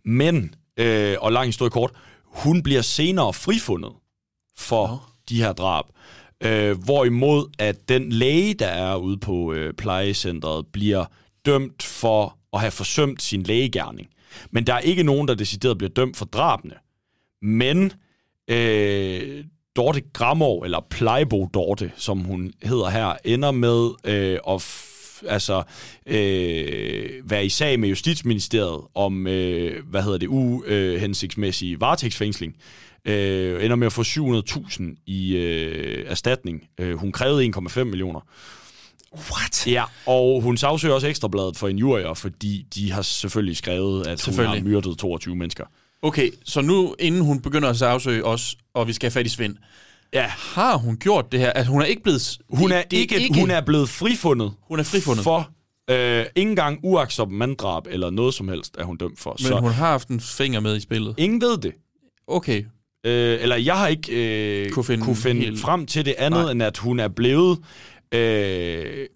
Men, øh, og lang historie kort, hun bliver senere frifundet for oh. de her drab. Øh, hvorimod at den læge, der er ude på øh, plejecentret, bliver dømt for at have forsømt sin lægegærning. Men der er ikke nogen, der decideret bliver dømt for drabene. Men øh, Dorte Gramov, eller Plejebo Dorte, som hun hedder her, ender med øh, at altså, øh, være i sag med Justitsministeriet om, øh, hvad hedder det, uhensigtsmæssig varetægtsfængsling. Øh, ender med at få 700.000 i øh, erstatning. Øh, hun krævede 1,5 millioner. What? Ja, og hun sagsøger også Ekstrabladet for injurier, fordi de har selvfølgelig skrevet, at hun har Selvfølgelig. myrdet 22 mennesker. Okay, så nu, inden hun begynder at sagsøge os, og vi skal have fat i Svend, ja. har hun gjort det her? Altså, hun er ikke blevet... Hun er, det- ikke, ikke, hun er blevet frifundet. Hun er frifundet. For øh, ikke engang uaksom manddrab eller noget som helst er hun dømt for. Men hun har haft en finger med i spillet. Ingen ved det. Okay. Øh, eller jeg har ikke øh, Kunne finde kunne finde helt- frem til det andet. Nej. end at hun er blevet øh,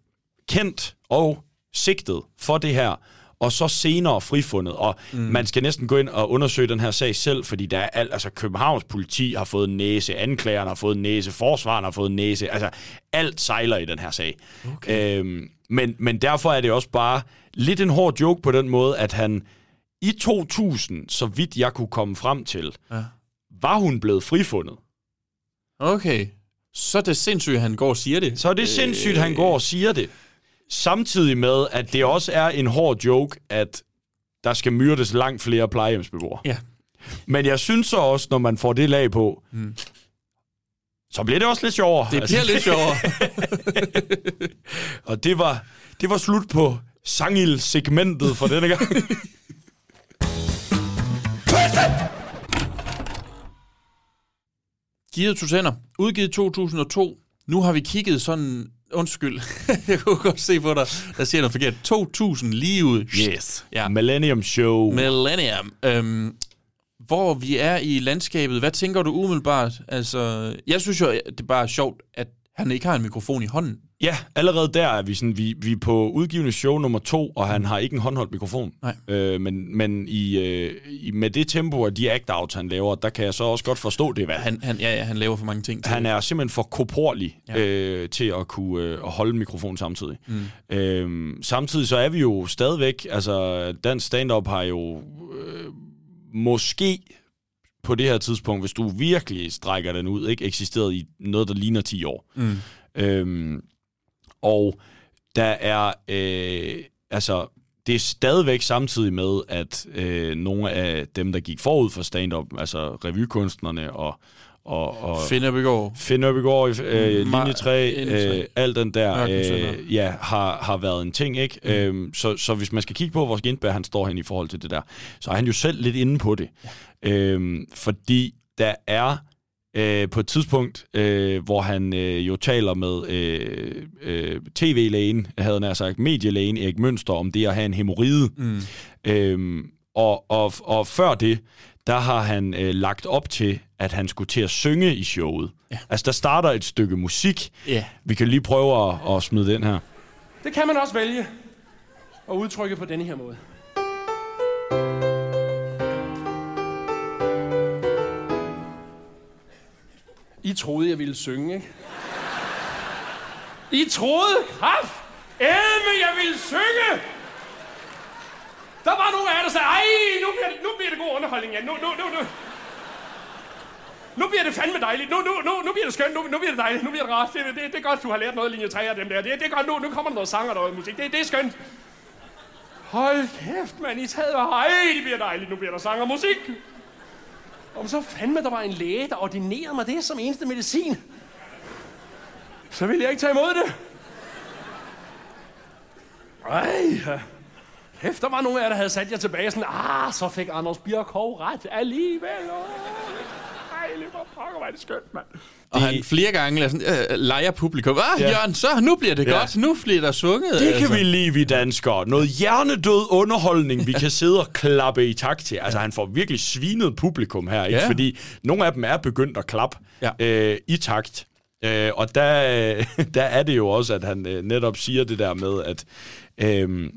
kendt og sigtet for det her, og så senere frifundet. Og mm. man skal næsten gå ind og undersøge den her sag selv, fordi der er alt, altså Københavns politi har fået næse, anklageren har fået næse, forsvaren har fået næse, altså alt sejler i den her sag. Okay. Øhm, men, men derfor er det også bare lidt en hård joke på den måde, at han i 2000, så vidt jeg kunne komme frem til, Ja. var hun blevet frifundet. Okay. Så er det sindssygt, at han går og siger det. Så er det sindssygt, at han går og siger det. Samtidig med, at det også er en hård joke, at der skal myrdes langt flere plejehjemsbeboere. Ja. Men jeg synes så også, når man får det lag på, Mm. så bliver det også lidt sjovere. Det bliver lidt sjovere. *laughs* og det var, det var slut på Sangil-segmentet for denne gang. Givet to tænder. Udgivet 2002. Nu har vi kigget sådan... Undskyld. *laughs* jeg kunne godt se på dig, der siger noget forkert. 2000 lige ud. Yes. Ja. Millennium Show. Millennium. Øhm, hvor vi er i landskabet, hvad tænker du umiddelbart? Altså, jeg synes jo, det er bare sjovt, at han ikke har en mikrofon i hånden. Ja, allerede der er vi sådan, vi, vi er på udgivende show nummer to, og han har ikke en håndholdt mikrofon. Nej. Øh, men men i, øh, i, med det tempo og de act-outs, han laver, der kan jeg så også godt forstå det, hvad Han, han, ja, ja, han laver for mange ting. Til. Han er simpelthen for korporlig Ja. øh, til at kunne øh, at holde en mikrofon samtidig. Mm. Øh, samtidig så er vi jo stadigvæk, altså dansk stand-up har jo øh, måske på det her tidspunkt, hvis du virkelig strækker den ud, ikke eksisteret i noget, der ligner 10 år. Mm. Øhm, og der er, øh, altså, det er stadigvæk samtidig med, at øh, nogle af dem, der gik forud for stand-up, altså revykunstnerne og, og, og Finn Øbbegaard. Finn Øbbegaard, øh, Ma- linje 3, linje tre. øh, alt den der, øh, ja, har, har været en ting, ikke? Mm. Øhm, så, så hvis man skal kigge på, hvor Gindberg han står hen i forhold til det der, så er han jo selv lidt inde på det. Ja. Øhm, fordi der er øh, på et tidspunkt, øh, hvor han øh, jo taler med øh, øh, tv-lægen, havde nær sagt, medielægen Erik Mønster, om det at have en hemorrhide. Mm. Øhm, og, og, og før det, der har han øh, lagt op til, at han skulle til at synge i showet. Ja. Altså, der starter et stykke musik. Ja. Vi kan lige prøve at, at smide den her. Det kan man også vælge at udtrykke på denne her måde. I troede, jeg ville synge, ikke? I troede, kraft, elme, jeg ville synge! Der var nogle af jer, der sagde, ej, nu bliver det, nu bliver det god underholdning, ja. Nu, nu, nu, nu. Nu bliver det fandme dejligt. Nu, nu, nu, nu bliver det skønt. Nu, nu bliver det dejligt. Nu bliver det rart. Det, det, det er godt, du har lært noget linje 3 af dem der. Det, det er godt. Nu, nu kommer der noget sang og noget musik. Det, det er skønt. Hold kæft, mand. I taget var, ej, det bliver dejligt. Nu bliver der sang og musik. Om så fandme, der var en læge, der ordinerede mig det som eneste medicin. Så ville jeg ikke tage imod det. Ej, ja. Kæft, der var nogen af jer, der havde sat jer tilbage sådan, ah, så fik Anders Birkov ret alligevel. Ej, lige hvor pokker var det skønt, mand. Og han flere gange lader sådan, øh, leger publikum. Ah, Ja. Jørgen, så nu bliver det Ja. godt. Nu bliver der sunget. Det kan altså. vi lide, vi danskere. Noget hjernedød underholdning, vi kan sidde og klappe i takt til. Altså, han får virkelig svinet publikum her, ikke? Ja. Fordi nogle af dem er begyndt at klappe Ja. øh, i takt. Øh, og der, *laughs* der er det jo også, at han øh, netop siger det der med, at... Øh,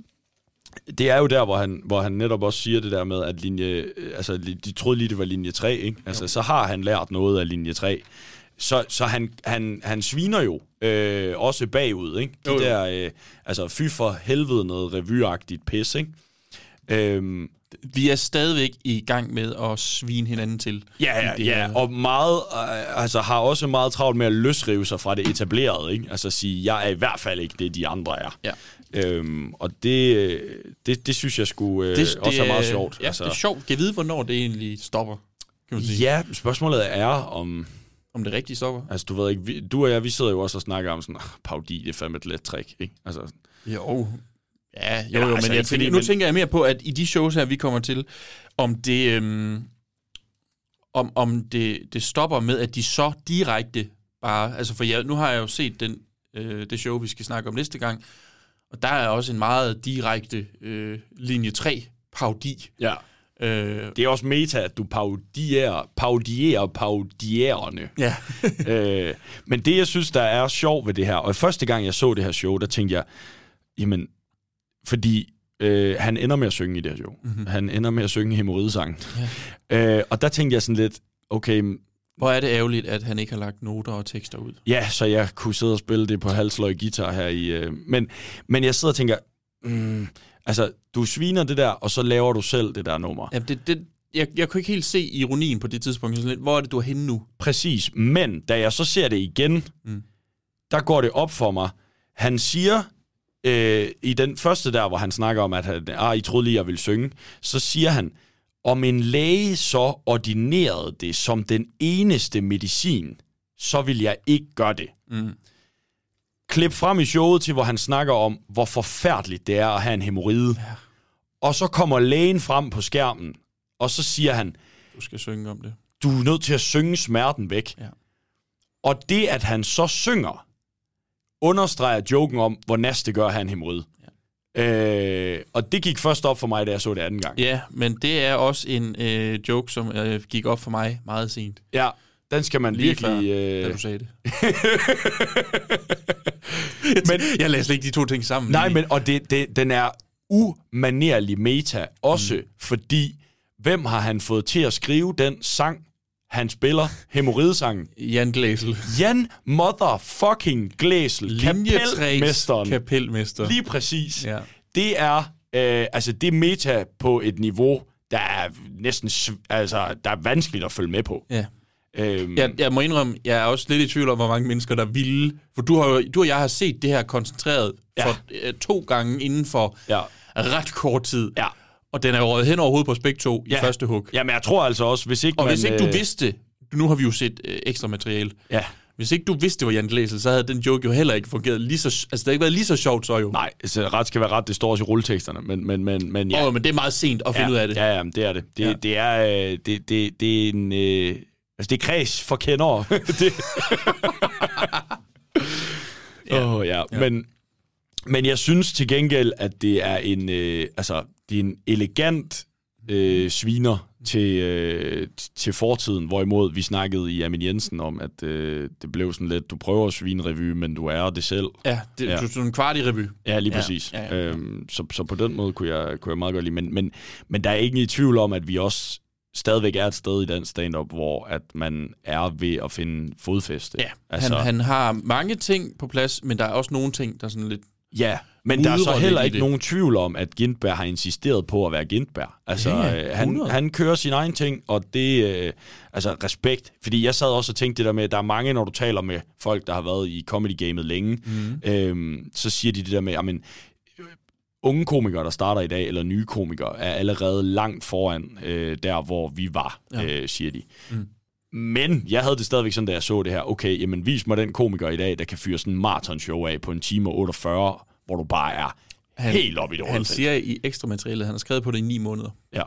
det er jo der, hvor han, hvor han netop også siger det der med, at linje... øh, Altså, de troede lige, det var linje 3, ikke? Altså, så har han lært noget af linje 3. Så, så han, han, han sviner jo øh, også bagud, ikke? De Jo, jo. der... Øh, altså, fy for helvede noget revyagtigt pis, ikke? Øhm, Vi er stadigvæk i gang med at svine hinanden til. Ja, ja, det ja, og meget, øh, altså har også meget travlt med at løsrive sig fra det etablerede, ikke? Altså sige, jeg er i hvert fald ikke det, de andre er. Ja. Øhm, og det, det, det synes jeg skulle øh, det, også er meget sjovt. Ja, altså. det er sjovt. Kan vide, hvornår det egentlig stopper, kan man sige. Ja, spørgsmålet er, om... Om det rigtigt stopper. Altså, du ved ikke, vi, du og jeg, vi sidder jo også og snakker om sådan, "Ah, paudi, det er fandme et let trick, ikke? Altså, Jo. Ja, jo, jo, altså men jeg ikke tænker, fordi, nu men- tænker jeg mere på, at i de shows her, vi kommer til, om det, øhm, om, om det, det stopper med, at de så direkte bare, altså for jeg, nu har jeg jo set den, øh, det show, vi skal snakke om næste gang, og der er også en meget direkte øh, linje 3 paudi. ja. Øh, Det er også meta, at du paudierer, paudierer paudiererne. ja. *laughs* øh, men det, jeg synes, der er sjovt ved det her, og første gang, jeg så det her show, der tænkte jeg, jamen, fordi øh, han ender med at synge i det her show. Mm-hmm. Han ender med at synge hemorridesangen. Ja. *laughs* Øh, og der tænkte jeg sådan lidt, okay, Hvor er det ærgerligt, at han ikke har lagt noter og tekster ud. ja, så jeg kunne sidde og spille det på halsløg guitar her i... Øh, men, men jeg sidder og tænker, mm, altså, du sviner det der, og så laver du selv det der nummer. Ja, det, det, jeg, jeg kunne ikke helt se ironien på det tidspunkt. Sådan lidt, hvor er det, du er henne nu? Præcis, men da jeg så ser det igen, mm. der går det op for mig. Han siger, øh, i den første der, hvor han snakker om, at han, ah, I troede lige, jeg ville synge, så siger han, om en læge så ordinerede det som den eneste medicin, så vil jeg ikke gøre det. Mm. Klip frem i showet til, hvor han snakker om, hvor forfærdeligt det er at have en hemorrhide. Ja. Og så kommer lægen frem på skærmen, og så siger han, Du skal synge om det. du er nødt til at synge smerten væk. Ja. Og det, at han så synger, understreger joken om, hvor næst det gør hemorrhide. Ja. Øh, og det gik først op for mig, da jeg så det anden gang. Ja, men det er også en øh, joke, som øh, gik op for mig meget sent. Ja, den skal man Lige virkelig... før, øh... da du sagde det. *laughs* men, jeg læste slet ikke de to ting sammen. Nej, men og det, det, den er umanerlig meta, også mm. fordi, hvem har han fået til at skrive den sang, han spiller, hemorridesangen? Jan Glæsel. Jan motherfucking Glæsel, Linje 3's kapelmesteren. kapelmester. Lige præcis. Ja. Det er, øh, altså det er meta på et niveau, der er næsten, altså, der er vanskeligt at følge med på. Ja. Øhm, Jeg, jeg må indrømme, jeg er også lidt i tvivl om, hvor mange mennesker, der ville. For du, har du og jeg har set det her koncentreret Ja. for øh, to gange inden for Ja. ret kort tid. Ja. Og den er jo røget hen over hovedet på begge to i Ja. første hug. Jamen, jeg tror altså også, hvis ikke Og man... hvis ikke du øh, vidste nu har vi jo set øh, ekstra materiale. Ja. Hvis ikke du vidste, det var Jan Glæsel, så havde den joke jo heller ikke fungeret lige så... Altså, det havde ikke været lige så sjovt så jo. Nej, altså, ret skal være ret, det står også i rulleteksterne, men, men, men, men ja. Åh, men det er meget sent at finde ja, ud af det. Ja, ja, men det er det. Det, Ja. ja. det er, øh, det, det, det er en... Øh, altså, det er kreds for kendere. *laughs* det. ja. Oh, ja. ja. Men, men jeg synes til gengæld, at det er en, øh, altså, det er en elegant øh, sviner til, øh, til fortiden, hvorimod vi snakkede i Amin Jensen om, at øh, det blev sådan lidt, du prøver at svine revy, men du er det selv. Ja, det, ja. du er sådan en kvart i revy. Ja, lige Ja, præcis. ja. ja, ja. Øhm, så, så på den måde kunne jeg, kunne jeg meget godt lide. Men, men, men der er ikke i tvivl om, at vi også stadigvæk er et sted i den stand-up, hvor at man er ved at finde fodfæste. Ja, altså, han, han har mange ting på plads, men der er også nogle ting, der er sådan lidt... Ja, men der er så heller ikke nogen tvivl om, at Gintberg har insisteret på at være Gintberg. Altså, Ja, øh, han, 100. han kører sin egen ting, og det øh, altså respekt. Fordi jeg sad også og tænkte det der med, at der er mange, når du taler med folk, der har været i comedy-gamet længe, Mhm. øhm, så siger de det der med, øh, unge komikere, der starter i dag, eller nye komikere, er allerede langt foran øh, der, hvor vi var, Ja. øh, siger de. Mm. Men jeg havde det stadigvæk sådan, da jeg så det her. Okay, jamen vis mig den komiker i dag, der kan fyre sådan en marathonshow af på en time og 48, hvor du bare er Han, helt op i det Han siger i ekstra materialet, han har skrevet på det i ni måneder. Ja,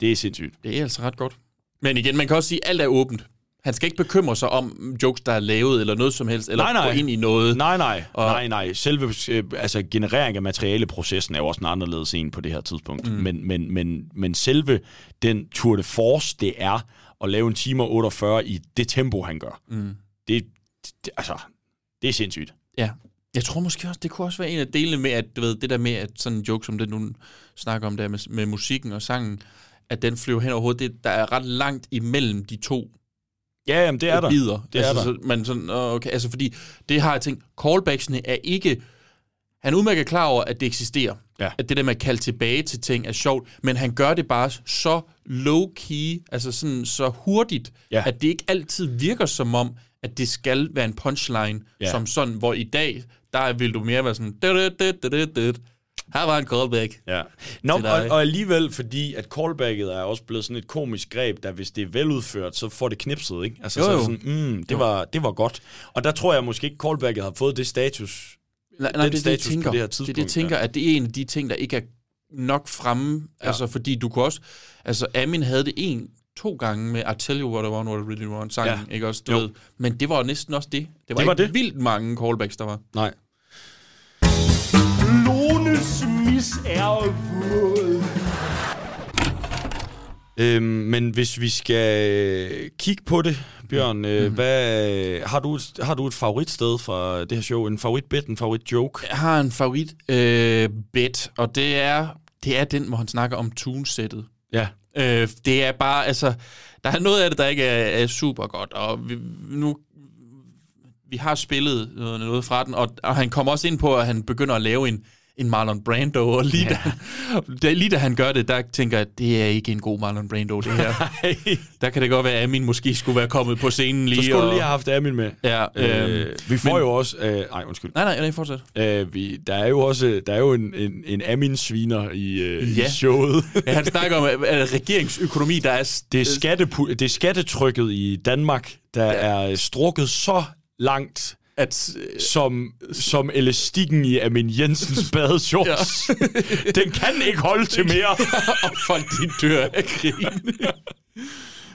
det er sindssygt. Det er altså ret godt. Men igen, man kan også sige, at alt er åbent. Han skal ikke bekymre sig om jokes, der er lavet, eller noget som helst, eller Nej, nej. gå ind i noget. Nej, nej, Og- nej, nej. Selve øh, altså, generering af materialeprocessen er jo også en anderledes en på det her tidspunkt. Mm. Mm. Men, men, men, men selve den tour de force, det er at lave en time og 48 i det tempo, han gør. Mm. Det, det, altså, det er sindssygt. Ja. Jeg tror måske også, det kunne også være en af delene med, at du ved, det der med, at sådan en joke, som det nu snakker om der med, med musikken og sangen, at den flyver hen over hovedet, det, der er ret langt imellem de to Ja, jamen, det er der. bider. Det er altså, der. Så, man sådan, okay, altså fordi, det har jeg tænkt, callbacksene er ikke, han er udmærket klar over, at det eksisterer. Ja. At det der med at kalde tilbage til ting er sjovt, men han gør det bare så low-key, altså sådan så hurtigt, Ja. at det ikke altid virker som om, at det skal være en punchline, Ja. som sådan, hvor i dag, der vil du mere være sådan, "Dut, dut, dut, dut, dut. her var en callback. Ja. Nå, og, og alligevel, fordi at callbacket er også blevet sådan et komisk greb, der hvis det er veludført, så får det knipset, ikke? Altså, Jo, så jo. det sådan, mm, det, Jo. var, det var godt. Og der tror jeg måske ikke, callbacket har fået det status, Nej, den nej, det, er det, status tænker. på det her det, tidspunkt. det, jeg tænker, at det er en af de ting, der ikke er nok fremme. Ja. Altså, fordi du kunne også... Altså, Amin havde det en, to gange med I Tell You What I Want, What I Really Want sangen, Ja. ikke også? Du Jo. ved. Men det var næsten også det. Det var, Det var ikke det. vildt mange callbacks, der var. Nej. Lones mis er våd. Øhm, men hvis vi skal kigge på det, Bjørn, øh, Mhm. mm-hmm. hvad, har, du, et- har du et favoritsted fra det her show? En favoritbit, en favoritjoke? Jeg har en favorit øh, bet, og det er, det er den, hvor han snakker om tunesættet. Ja. Øh, det er bare, altså, der er noget af det, der ikke er, er super godt, og vi, nu, vi har spillet noget, noget fra den, og, og han kommer også ind på, at han begynder at lave en, en Marlon Brando, og lige, ja. da, da, lige da han gør det, der tænker jeg, det er ikke en god Marlon Brando, det her. der kan det godt være, at Amin måske skulle være kommet på scenen lige. Så skulle og, du lige have haft Amin med. Ja, Øh, øhm, vi får men- jo også... Øh, nej, undskyld. Nej, nej, nej, fortsæt. Øh, vi, der er jo også der er jo en, en, en Amin-sviner i, øh, Ja. i showet. Ja, han snakker om at regeringsøkonomi, der er... Det er, skattepu- det er skattetrykket i Danmark, der ja. er strukket så langt, at, som, som elastikken i Amin Jensens *laughs* badeshorts. Den kan ikke holde til mere. *laughs* og folk, de dør af grin.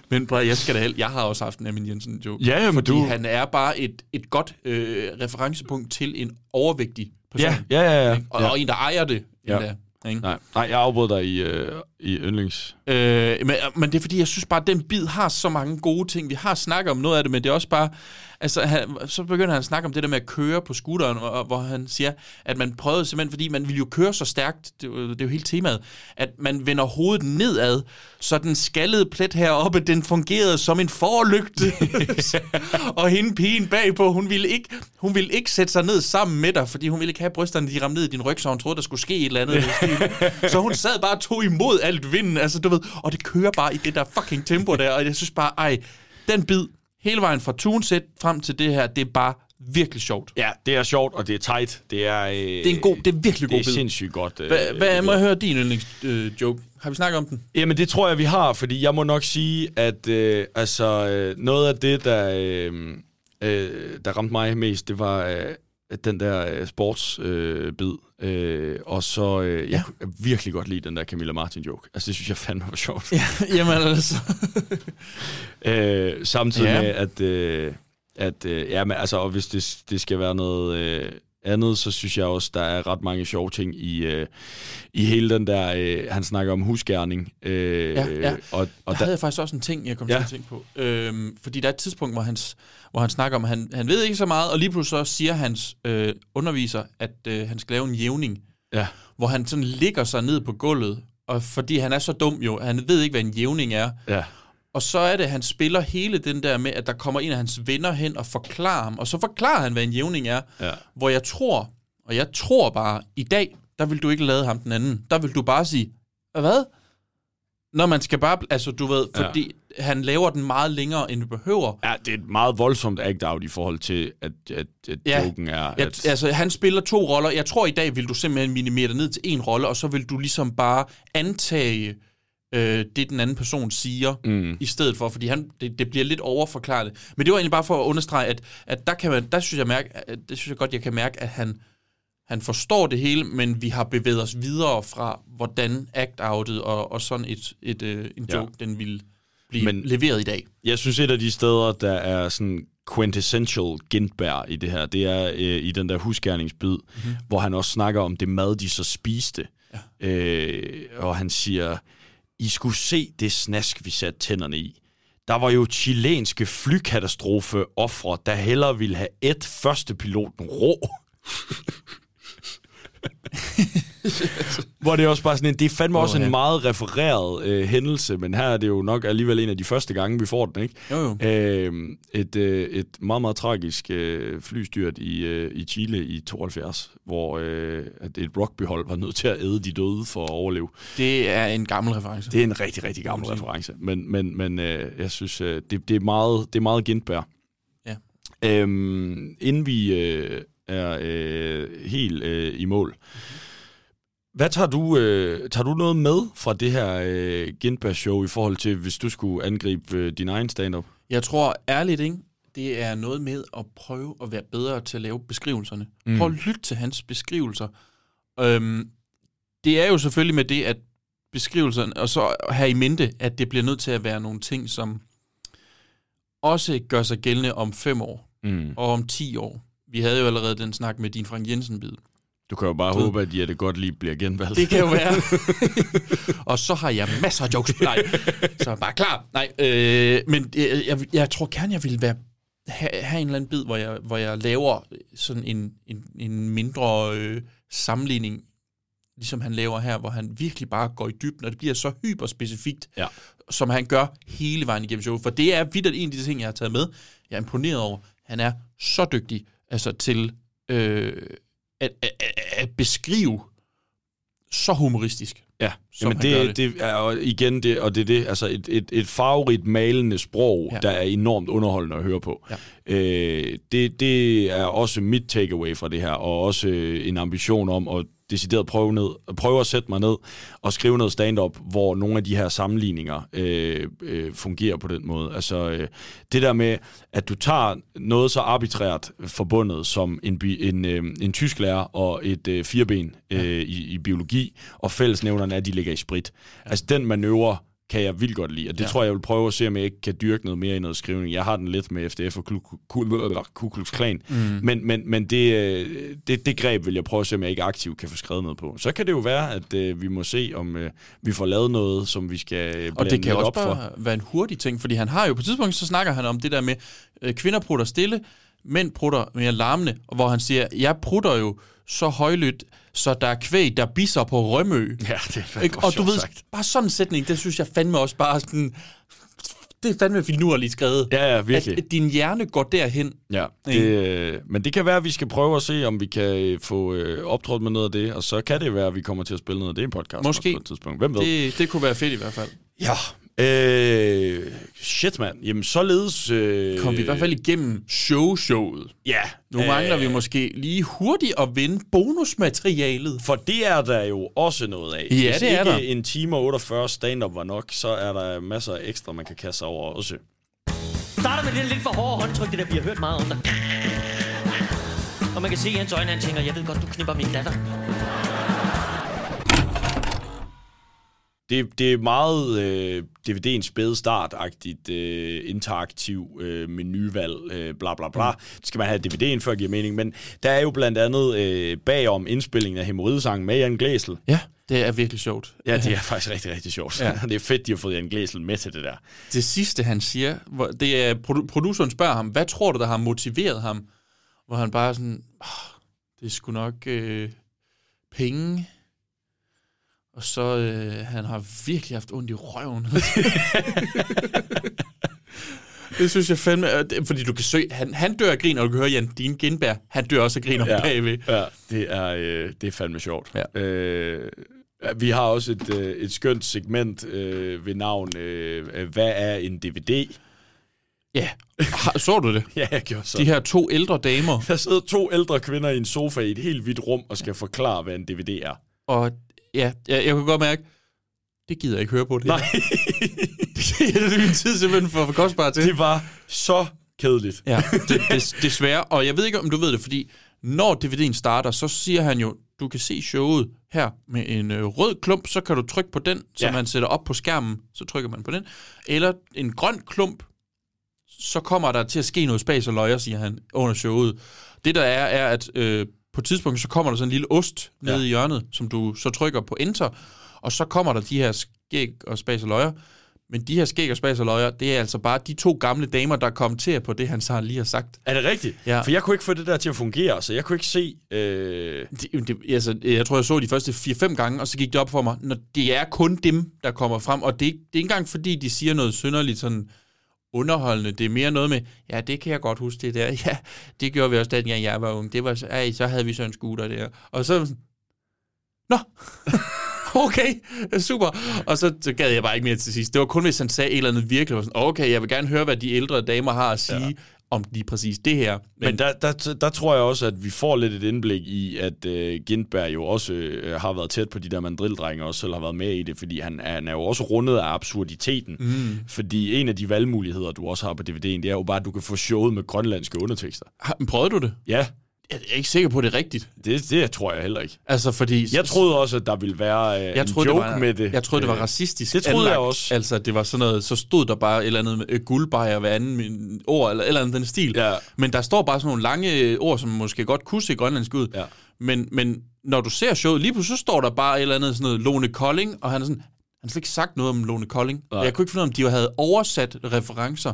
Men bror, jeg skal da hel- jeg har også haft en Amin Jensen joke. Ja, jamen, fordi du- han er bare et, et godt øh, referencepunkt til en overvægtig person. Ja, ja, ja, ja. Og, Ja. og en, der ejer det. Ja. endda, ikke? Nej, nej, jeg afbrød dig i, øh, i yndlings. Øh, men, men det er fordi, jeg synes bare, at den bid har så mange gode ting. Vi har snakket om noget af det, men det er også bare... Altså, han, så begynder han at snakke om det der med at køre på scooteren, og, og, hvor han siger, at man prøvede simpelthen, fordi man ville jo køre så stærkt, det, er jo- det er jo hele temaet, at man vender hovedet nedad, så den skaldede plet heroppe, den fungerede som en forlygte. *laughs* og hende pigen bagpå, hun ville, ikke, hun ville ikke sætte sig ned sammen med dig, fordi hun ville ikke have brysterne, de ramte ned i din ryg, så hun troede, der skulle ske et eller andet. *laughs* så hun sad bare og tog imod alt vinden, altså du ved, og det kører bare i det der fucking tempo der, og jeg synes bare, ej, den bid, hele vejen fra tunesæt frem til det her, det er bare virkelig sjovt. Ja, det er sjovt, og det er tight. Det er, øh, Det er en god, det er virkelig god det er bid. sindssygt godt. Øh, Hvad, hvad må jeg høre din yndlingsjoke? Øh, joke? har vi snakket om den? Jamen, det tror jeg, vi har, fordi jeg må nok sige, at øh, altså, øh, noget af det, der, øh, øh, der ramte mig mest, det var øh, den der øh, sportsbid. Øh, bid. Øh, og så, øh, jeg Ja. kunne virkelig godt lide den der Camilla Martin joke. Altså, det synes jeg fandme var sjovt. Ja, jamen altså. *laughs* øh, samtidig Ja. med, at, øh, at øh, ja, men, altså, og hvis det, det skal være noget øh, andet, så synes jeg også, der er ret mange sjove ting i, øh, i hele den der, øh, han snakker om husgærning. Øh, Ja, ja. Og, og der havde jeg faktisk også en ting, jeg kom Ja. til at tænke på. Øhm, fordi der er et tidspunkt, hvor, hans, hvor han snakker om, at han, han ved ikke så meget, og lige pludselig så siger hans øh, underviser, at øh, han skal lave en jævning. Ja. Hvor han sådan ligger sig ned på gulvet, og fordi han er så dum jo, han ved ikke, hvad en jævning er. Ja. Og så er det, at han spiller hele den der med, at der kommer en af hans venner hen og forklarer ham, og så forklarer han, hvad en jævning er. Ja. Hvor jeg tror, og jeg tror bare, i dag, der vil du ikke lade ham den anden. Der vil du bare sige, hvad? Når man skal bare, altså du ved, Ja. fordi ja. han laver den meget længere, end du behøver. Ja, det er et meget voldsomt act-out i forhold til, at, at, at Ja. joken er... Ja, At, altså, han spiller to roller. Jeg tror, i dag vil du simpelthen minimere det ned til en rolle, og så vil du ligesom bare antage øh, det, den anden person siger, Mm. i stedet for, fordi han, det, det bliver lidt overforklaret. Men det var egentlig bare for at understrege, at, at der, kan man, der synes jeg, mærke, at, det synes jeg godt, jeg kan mærke, at han, han forstår det hele, men vi har bevæget os videre fra, hvordan act-outet og, og sådan et, et, øh, en Ja. joke, den ville blive Men- leveret i dag. Jeg synes, et af de steder, der er sådan quintessential Gintberg i det her, det er øh, i den der husgerningsbid, Mhm. mm-hmm. hvor han også snakker om det mad, de så spiste. Ja. Øh, og han siger, i skulle se det snask, vi satte tænderne i. Der var jo chilenske flykatastrofe ofre, der hellere ville have et første piloten rå. *laughs* *laughs* Hvor det er også bare sådan en, det er fandme Åh, også en ja. meget refereret øh, hændelse, men her er det jo nok alligevel en af de første gange, vi får den, ikke? Jo, jo. Øh, et, øh, et meget, meget tragisk øh, flystyrt i, øh, i Chile i 72, hvor øh, at et rugbyhold var nødt til at æde de døde for at overleve. Det er en gammel reference. Det er en rigtig, rigtig gammel reference, men, men, men øh, jeg synes, øh, det, det, er meget, det er meget Gintberg. Ja. Øhm, inden vi øh, er øh, helt øh, i mål, hvad tager du, øh, tager du noget med fra det her øh, Gintberg-show i forhold til, hvis du skulle angribe øh, din egen stand-up? Jeg tror ærligt, ikke? det er noget med at prøve at være bedre til at lave beskrivelserne. Mm. Prøv at lytte til hans beskrivelser. Øhm, det er jo selvfølgelig med det, at beskrivelserne, og så have i mente, at det bliver nødt til at være nogle ting, som også gør sig gældende om fem år, Mm. og om 10 år. Vi havde jo allerede den snak med din Frank Jensen-bid. Du kan jo bare Du- håbe, at Jette godt lige bliver genvalgt. Det kan jo være. *laughs* og så har jeg masser af jokes. Nej, så er jeg bare klar. Nej, øh, men jeg, jeg, jeg tror gerne, jeg ville være, have, have en eller anden bid, hvor jeg, hvor jeg laver sådan en, en, en mindre øh, sammenligning, ligesom han laver her, hvor han virkelig bare går i dybden, og det bliver så hyperspecifikt, ja. som han gør hele vejen igennem showet. For det er vidt en af de ting, jeg har taget med. Jeg er imponeret over. Han er så dygtig altså til øh, at, at, at, beskrive så humoristisk. Ja, som Jamen det, det. det er og igen det, og det er det, altså et, et, et farverigt malende sprog, ja. Der er enormt underholdende at høre på. Ja. Øh, det, det er også mit takeaway fra det her, og også en ambition om at decideret prøve, ned, prøve at sætte mig ned og skrive noget stand-up, hvor nogle af de her sammenligninger øh, øh, fungerer på den måde. Altså øh, det der med, at du tager noget så arbitrært forbundet som en, bi- en, øh, en tysklærer og et øh, fireben øh, i, i biologi, og fællesnævnerne er, at de ligger i sprit. Ja. Altså den manøvre kan jeg vildt godt lide, og det ja. Tror jeg, jeg vil prøve at se, om jeg ikke kan dyrke noget mere i noget skrivning. Jeg har den lidt med FDF og Ku- Klux Klan, Mm. men, men, men det, øh, det, det greb vil jeg prøve at se, om jeg ikke aktivt kan få skrevet noget på. Så kan det jo være, at øh, vi må se, om øh, vi får lavet noget, som vi skal Og det kan også op bare for. være en hurtig ting, fordi han har jo på et tidspunkt, så snakker han om det der med, øh, kvinder prutter stille, mænd prutter mere larmende, og hvor han siger, jeg prutter jo så højlydt, så der er kvæg, der bisser på Rømø. Ja, det er Ikke? Og du ved, sagt. bare sådan en sætning, det synes jeg fandme også bare sådan, det er fandme finurligt skrevet. Ja, ja, virkelig. At, at din hjerne går derhen. Ja, det, Ikke? øh, men det kan være, at vi skal prøve at se, om vi kan øh, få øh, optrådt med noget af det, og så kan det være, at vi kommer til at spille noget af det i podcast Måske. på et tidspunkt. Hvem ved? Det, det kunne være fedt i hvert fald. Ja. Øh, shit, mand. Jamen, således... Øh, Kom vi i hvert fald igennem show-showet. Ja. Nu mangler vi måske lige hurtigt at vinde bonusmaterialet. For det er der jo også noget af. Ja, Hvis det er ikke der. en time og 48 stand-up var nok, så er der masser af ekstra, man kan kaste sig over også. starter med det lidt for hårde håndtryk, det der vi har hørt meget om dig. Og man kan se i hans øjne, han tænker, jeg ved godt, du knipper min datter. Det, det er meget øh, DVD'ens spæde start-agtigt, øh, interaktiv øh, menuvalg, øh, bla bla bla. Det skal man have DVD'en før giver mening, men der er jo blandt andet øh, bagom indspillingen af Hemorridesangen med Jan Glæsel. Ja, det er virkelig sjovt. Ja, det *laughs* er faktisk rigtig, rigtig sjovt. Ja. *laughs* Det er fedt, de har fået Jan Glæsel med til det der. Det sidste, han siger, hvor det er, produ- produceren spørger ham, hvad tror du, der har motiveret ham? Hvor han bare sådan, "Ah, det er sgu nok øh, penge. Og så, øh, han har virkelig haft ondt i røven. *laughs* det synes jeg fandme, fordi du kan søge, han, han dør af grin, og du kan høre Jan Dine Gindberg, han dør også af grin om ja, bagved. Ja, det er, øh, det er fandme sjovt. Ja. Øh, vi har også et, øh, et skønt segment øh, ved navn, øh, hvad er en DVD? Ja, Har- så du det? *laughs* Ja, jeg gjorde så. De her to ældre damer. Der sidder to ældre kvinder i en sofa i et helt hvidt rum og skal forklare, hvad en DVD er. Og ja, jeg, jeg kunne godt mærke, det gider jeg ikke høre på det. Nej. *laughs* det er min tid simpelthen for, for kostbar til. Det var så kedeligt. Ja, det, det, desværre. Og jeg ved ikke, om du ved det, fordi når DVD'en starter, så siger han jo, du kan se showet her med en øh, rød klump, så kan du trykke på den, som Ja. man sætter op på skærmen, så trykker man på den. Eller en grøn klump, så kommer der til at ske noget spas og løjer, siger han, under showet. Det der er, er at øh, på et tidspunkt, så kommer der sådan en lille ost nede Ja. i hjørnet, som du så trykker på enter, og så kommer der de her skæg og spas og løjer. Men de her skæg og spas og løjer, det er altså bare de to gamle damer, der kommenterer på det, han så lige har sagt. Er det rigtigt? Ja. For jeg kunne ikke få det der til at fungere, så jeg kunne ikke se... Øh... Det, det, altså, jeg tror, jeg så de første 4-5 gange, og så gik det op for mig, når det er kun dem, der kommer frem, og det, er det er ikke engang fordi, de siger noget synderligt sådan underholdende. Det er mere noget med, ja, det kan jeg godt huske det der. *laughs* Ja, det gjorde vi også, dengang jeg var ung. Det var ej, så havde vi så en scooter der. Og så sådan, Nå, *laughs* okay, super. Og så, så gad jeg bare ikke mere til sidst. Det var kun, hvis han sagde et eller andet virkelig, var sådan, okay, jeg vil gerne høre, hvad de ældre damer har at sige ja. Om lige præcis det her. Men, Men der, der, der tror jeg også, at vi får lidt et indblik i, at øh, Gindberg jo også øh, har været tæt på de der mandrildrenge, og også selv har været med i det, fordi han, han er jo også rundet af absurditeten. Mm. Fordi en af de valgmuligheder, du også har på DVD'en, det er jo bare, at du kan få showet med grønlandske undertekster. Har, prøvede du det? Ja. Jeg er ikke sikker på, at det er rigtigt. Det, det tror jeg heller ikke. Altså, fordi... Jeg troede også, at der ville være øh, jeg en troede, joke det var, med det. Jeg troede, det var Øh, racistisk Det troede jeg anlagt. også. Altså, det var sådan noget, så stod der bare et eller andet med øh, guldbejer hver anden min- ord, eller eller andet den stil. Ja. Men der står bare sådan nogle lange øh, ord, som måske godt kunne se grønlandsk ud. Ja. Men, men når du ser showet, lige pludselig så står der bare et eller andet sådan noget Lone Kolding, og han er sådan, han har slet ikke sagt noget om Lone Kolding. Nej. Jeg kunne ikke finde ud af, om de havde oversat referencer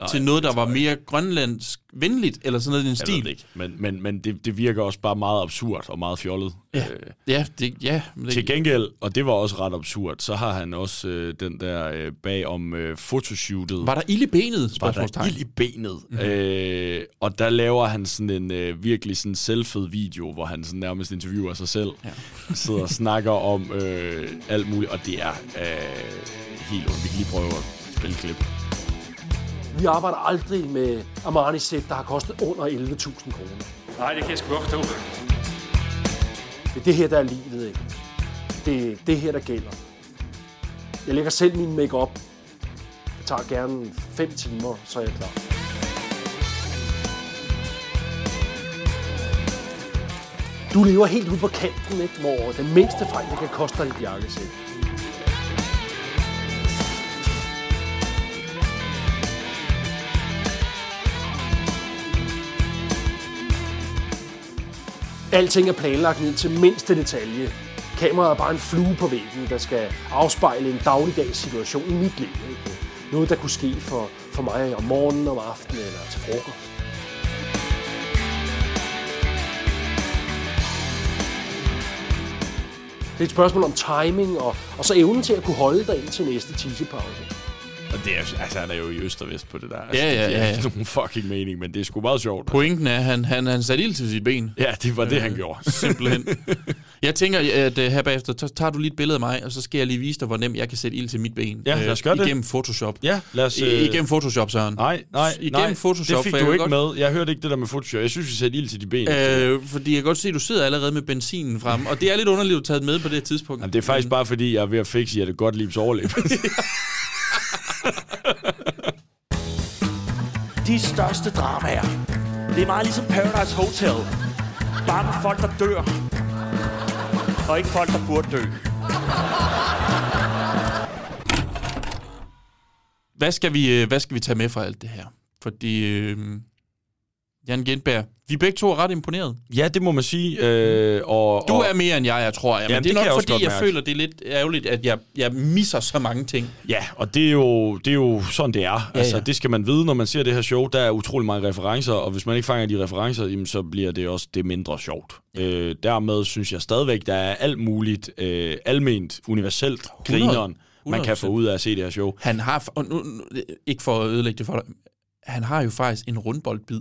Nej, til noget, der var mere grønlandsk venligt, eller sådan noget i den Jeg stil. ikke. Men, men, men det, det virker også bare meget absurd og meget fjollet. Ja, Øh, ja, det, ja men det, Til gengæld, og det var også ret absurd, så har han også øh, den der øh, bag om øh, fotoshootet. Var der ild i benet? Var der ild i benet? Mhm. Mm-hmm. Øh, og der laver han sådan en øh, virkelig sådan selvfed video, hvor han sådan nærmest interviewer sig selv. Ja. Sidder og snakker om øh, alt muligt, og det er øh, helt ondt. Vi kan lige prøve at spille klip. Vi arbejder aldrig med Armani-sæt, der har kostet under 11.000 kroner. Nej, det kan jeg sgu godt forstå. Det er det her, der er livet, ikke? Det er det her, der gælder. Jeg lægger selv min makeup. Det tager gerne 5 timer, så er jeg klar. Du lever helt ude på kanten, ikke? hvor den mindste fejl, det kan koste dig et jakkesæt. Alting er planlagt ned til mindste detalje. Kameraet er bare en flue på væggen, der skal afspejle en dagligdags situation i mit liv. Ikke? Noget, der kunne ske for, for mig om morgenen, om aftenen eller til frokost. Det er et spørgsmål om timing og, og så evnen til at kunne holde dig ind til næste tissepause. Og det er, altså, han er jo i øst og vest på det der. Altså, Ja, ja, Det er ja, ja. ikke *laughs* nogen fucking mening, men det er sgu meget sjovt. Pointen er, at han, han, han satte ild til sit ben. Ja, det var det, han Øh, gjorde. *laughs* Simpelthen. Jeg tænker, at uh, her bagefter, så tager du lige et billede af mig, og så skal jeg lige vise dig, hvor nemt jeg kan sætte ild til mit ben. Ja, lad os gøre øh, det. Igennem Photoshop. Ja, lad os... I, øh, igennem Photoshop, Søren. Nej, nej, Igennem nej, Photoshop. det fik du ikke godt, med. Jeg hørte ikke det der med Photoshop. Jeg synes, vi satte ild til de ben. Øh, fordi jeg kan godt se, at du sidder allerede med benzinen frem, og det er lidt underligt, at du taget med på det tidspunkt. Jamen, det er faktisk bare fordi, jeg er ved at fikse Jette Gottliebs overleb. *laughs* De største dramaer. Det er meget ligesom Paradise Hotel. Bare med folk, der dør. Og ikke folk, der burde dø. Hvad skal vi, øh, hvad skal vi tage med fra alt det her? Fordi, øh, Jan Gentberg, vi er begge to er ret imponeret. ja, det må man sige. Øh, og, Du er mere end jeg, jeg tror. Jeg. Men Jamen, det er nok, fordi jeg føler, det er lidt ærgerligt, at jeg, jeg misser så mange ting. Ja, og det er, jo, det er jo sådan, det er. Ja, altså, ja. Det skal man vide, når man ser det her show. Der er utrolig mange referencer, og hvis man ikke fanger de referencer, jamen, så bliver det også det mindre sjovt. Øh, dermed synes jeg stadigvæk, der er alt muligt øh, alment, universelt grineren, man kan få ud af at se det her show. Han har, og nu, nu, ikke for at ødelægge det for dig, han har jo faktisk en rundboldbid.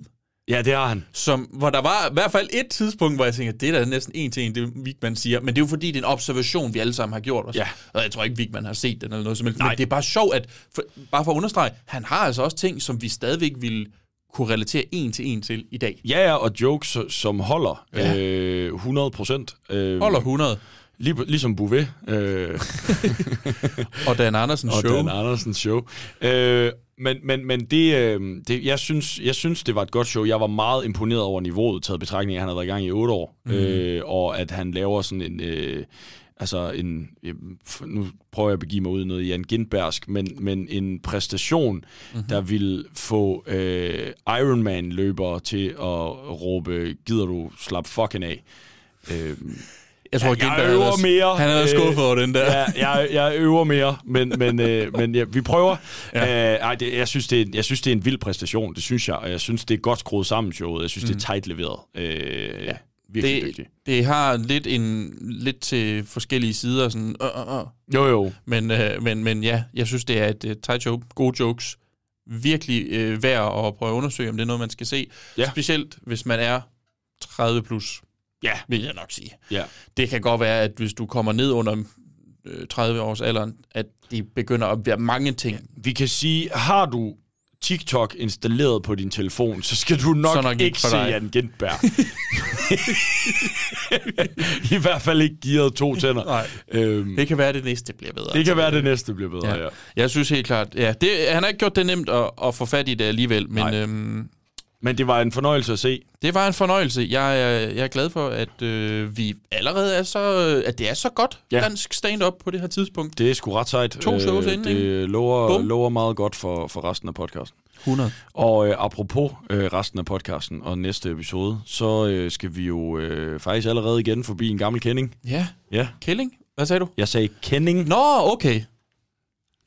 Ja, det har han. Som, hvor der var i hvert fald et tidspunkt, hvor jeg tænker, det er da næsten en til en, det Vigman siger. Men det er jo fordi, det er en observation, vi alle sammen har gjort os. Ja. Og jeg tror ikke, Vigman har set den eller noget som helst. Men det er bare sjovt, at, for, bare for at understrege, han har altså også ting, som vi stadigvæk ville kunne relatere en til en til i dag. Ja, ja, og jokes, som holder Ja. øh, 100 procent. Øh, Holder 100. Lige, ligesom Bouvet. Øh, *laughs* Og Dan Andersen *laughs* og show. Dan Andersens show. Øh, men men, men det, øh, det, jeg, synes, jeg synes, det var et godt show. Jeg var meget imponeret over niveauet, taget i betragtning, af, at han havde været i gang i otte år. Mm. Øh, og at han laver sådan en... Øh, altså en... øh, Nu prøver jeg at begive mig ud i noget Jan Gindbergsk, men, men en præstation, Mhm. mm-hmm. der vil få øh, Ironman-løbere til at råbe, gider du slap fucking af? Øh, Jeg tror, jeg Gindberg øver havde- mere. han havde skuffet over den der. Ja, jeg, jeg øver mere, men, men, øh, men ja, vi prøver. Ja. Øh, ej, det, jeg, synes, det er, jeg synes, det er en vild præstation, det synes jeg. Og jeg synes, det er godt skruet sammen, showet. Jeg synes, mm. det er tight leveret. Øh, ja. Virkelig det, dygtig. det har lidt en lidt til forskellige sider sådan. Øh, øh, øh. Jo, jo. Men, øh, men, men ja, jeg synes, det er et uh, tight show. Gode jokes. Virkelig øh, værd at prøve at undersøge, om det er noget, man skal se. Ja. Specielt, hvis man er 30 plus. Ja. Vil jeg nok sige. Ja. Det kan godt være, at hvis du kommer ned under øh, 30 års alderen, at de begynder at være mange ting. Vi kan sige, har du TikTok installeret på din telefon, så skal du nok, Så nok ikke ikke se. Jan Gindberg. *laughs* I hvert fald ikke gearet to tænder. Nej. Øhm, Det kan være, at det næste bliver bedre. det kan være, det næste bliver bedre, ja. ja. Jeg synes helt klart, ja, det, han har ikke gjort det nemt at, at få fat i det alligevel, men øhm, Men det var en fornøjelse at se. det var en fornøjelse. Jeg, er- jeg er glad for, at øh, vi allerede er så, at det er så godt Ja. dansk stand-up på det her tidspunkt. Det er sgu ret sejt. To shows inden, ikke? Det lover, lover meget godt for, for resten af podcasten. 100. Og øh, apropos øh, resten af podcasten og næste episode, så øh, skal vi jo øh, faktisk allerede igen forbi en gammel kending. Ja, Ja, Killing. Hvad sagde du? jeg sagde kending. Nå, okay.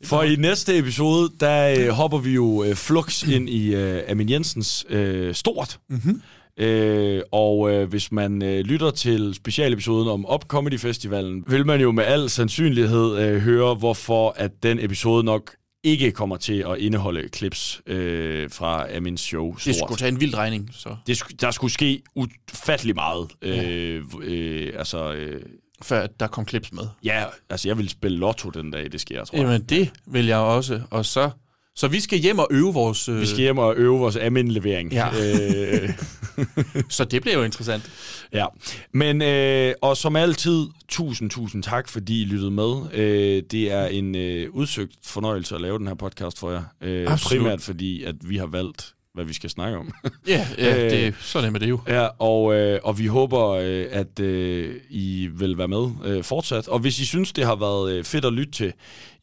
For i næste episode, der øh, hopper vi jo øh, flux ind i øh, Amin Jensens øh, Stort. Mm-hmm. Øh, og øh, hvis man øh, lytter til specialepisoden om Up Comedy Festivalen, vil man jo med al sandsynlighed øh, høre, hvorfor at den episode nok ikke kommer til at indeholde clips øh, fra Amins show Stort. Det skulle tage en vild regning, så. Det, der skulle ske ufattelig meget. Øh, øh, altså, øh, Før der kom clips med. ja, altså jeg vil spille lotto den dag, det sker, tror jeg. Jamen, det vil jeg også. Og så, så vi skal hjem og øve vores... Øh, Vi skal hjem og øve vores Amin-levering. Ja. Øh, *laughs* Så det bliver jo interessant. Ja, men øh, og som altid, tusind, tusind tak, fordi I lyttede med. Øh, det er en øh, udsøgt fornøjelse at lave den her podcast for jer. Øh, Absolut. primært fordi, at vi har valgt, hvad vi skal snakke om. *laughs* Ja, ja Øh, det, så nemt er det jo. Ja, og, øh, og vi håber, øh, at øh, I vil være med øh, fortsat. Og hvis I synes, det har været øh, fedt at lytte til,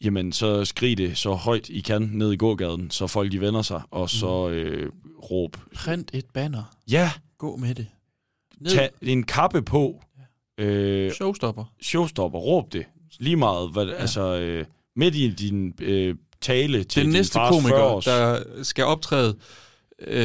jamen så skrig det så højt I kan ned i gågaden, så folk de vender sig, og så øh, råb. Print et banner. Ja, Gå med det. Ned. tag en kappe på. Øh, Showstopper. showstopper, råb det. Lige meget, hvad, ja. altså øh, midt i din øh, tale til Den din næste fars 40 komiker, der skal optræde øh,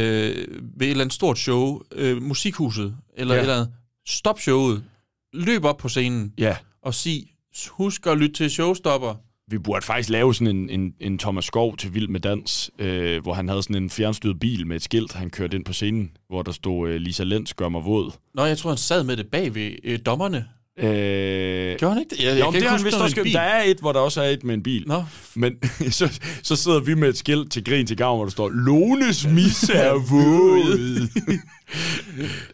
ved et eller andet stort show, øh, musikhuset, eller Ja. et eller andet, stop showet, løb op på scenen Ja, og sig, husk at lytte til Showstopper. vi burde faktisk lave sådan en, en, en Thomas Skov til Vild med Dans, øh, hvor han havde sådan en fjernstyret bil med et skilt, han kørte ind på scenen, hvor der stod øh, Lisa Lenz gør mig våd. Nå, jeg tror, han sad med det bag ved øh, dommerne. Øh, Gjorde han ikke det? Jeg- jeg jo, kan ikke det han huske også. Der er et, hvor der også er et med en bil. Nå. Men *laughs* så, så sidder vi med et skilt til grin til gavn, hvor der står, Lones misse er *laughs* våd. *laughs*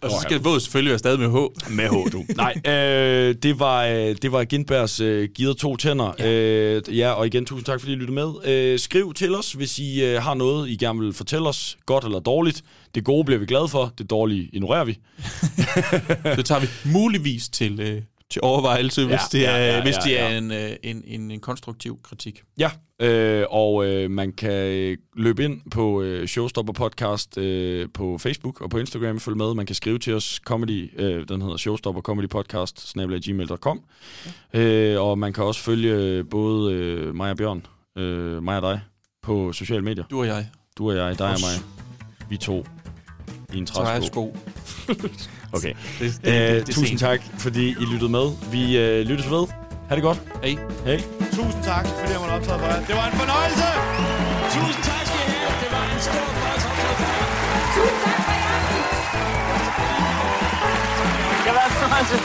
Og så skal våd selvfølgelig være stadig med H. Med H, du. Nej, øh, det var, øh, det var Gindbergs øh, Givet to tænder. Ja. Øh, ja, og igen, tusind tak, fordi I lyttede med. Øh, skriv til os, hvis I øh, har noget, I gerne vil fortælle os, godt eller dårligt. Det gode bliver vi glade for, det dårlige ignorerer vi. Det tager vi muligvis til, øh, til overvejelse, hvis Ja, det er, ja, ja, hvis det ja, er ja. en, øh, en, en, en konstruktiv kritik. Ja, øh, og øh, man kan øh, løbe ind på øh, Showstopper Podcast øh, på Facebook og på Instagram, følg med. Man kan skrive til os, comedy, øh, den hedder Showstopper Comedy Podcast, gmail.com. Øh, og man kan også følge øh, både øh, mig og Bjørn, øh, mig og dig, på sociale medier. Du og jeg. Du og jeg, dig og Os. mig. Vi to i en Træsko. træsko. *laughs* okay. Det- det- det- øh, det er tusind tak, fordi I lyttede med. Vi øh, lyttes ved. Ha' det godt. Hej. Hej. Tusind tak, fordi jeg måtte optræde for jer. Det var en fornøjelse! Tusind tak skal I have. Det var en stor fornøjelse at optræde for jer. Tusind tak for jer. Det var en fornøjelse.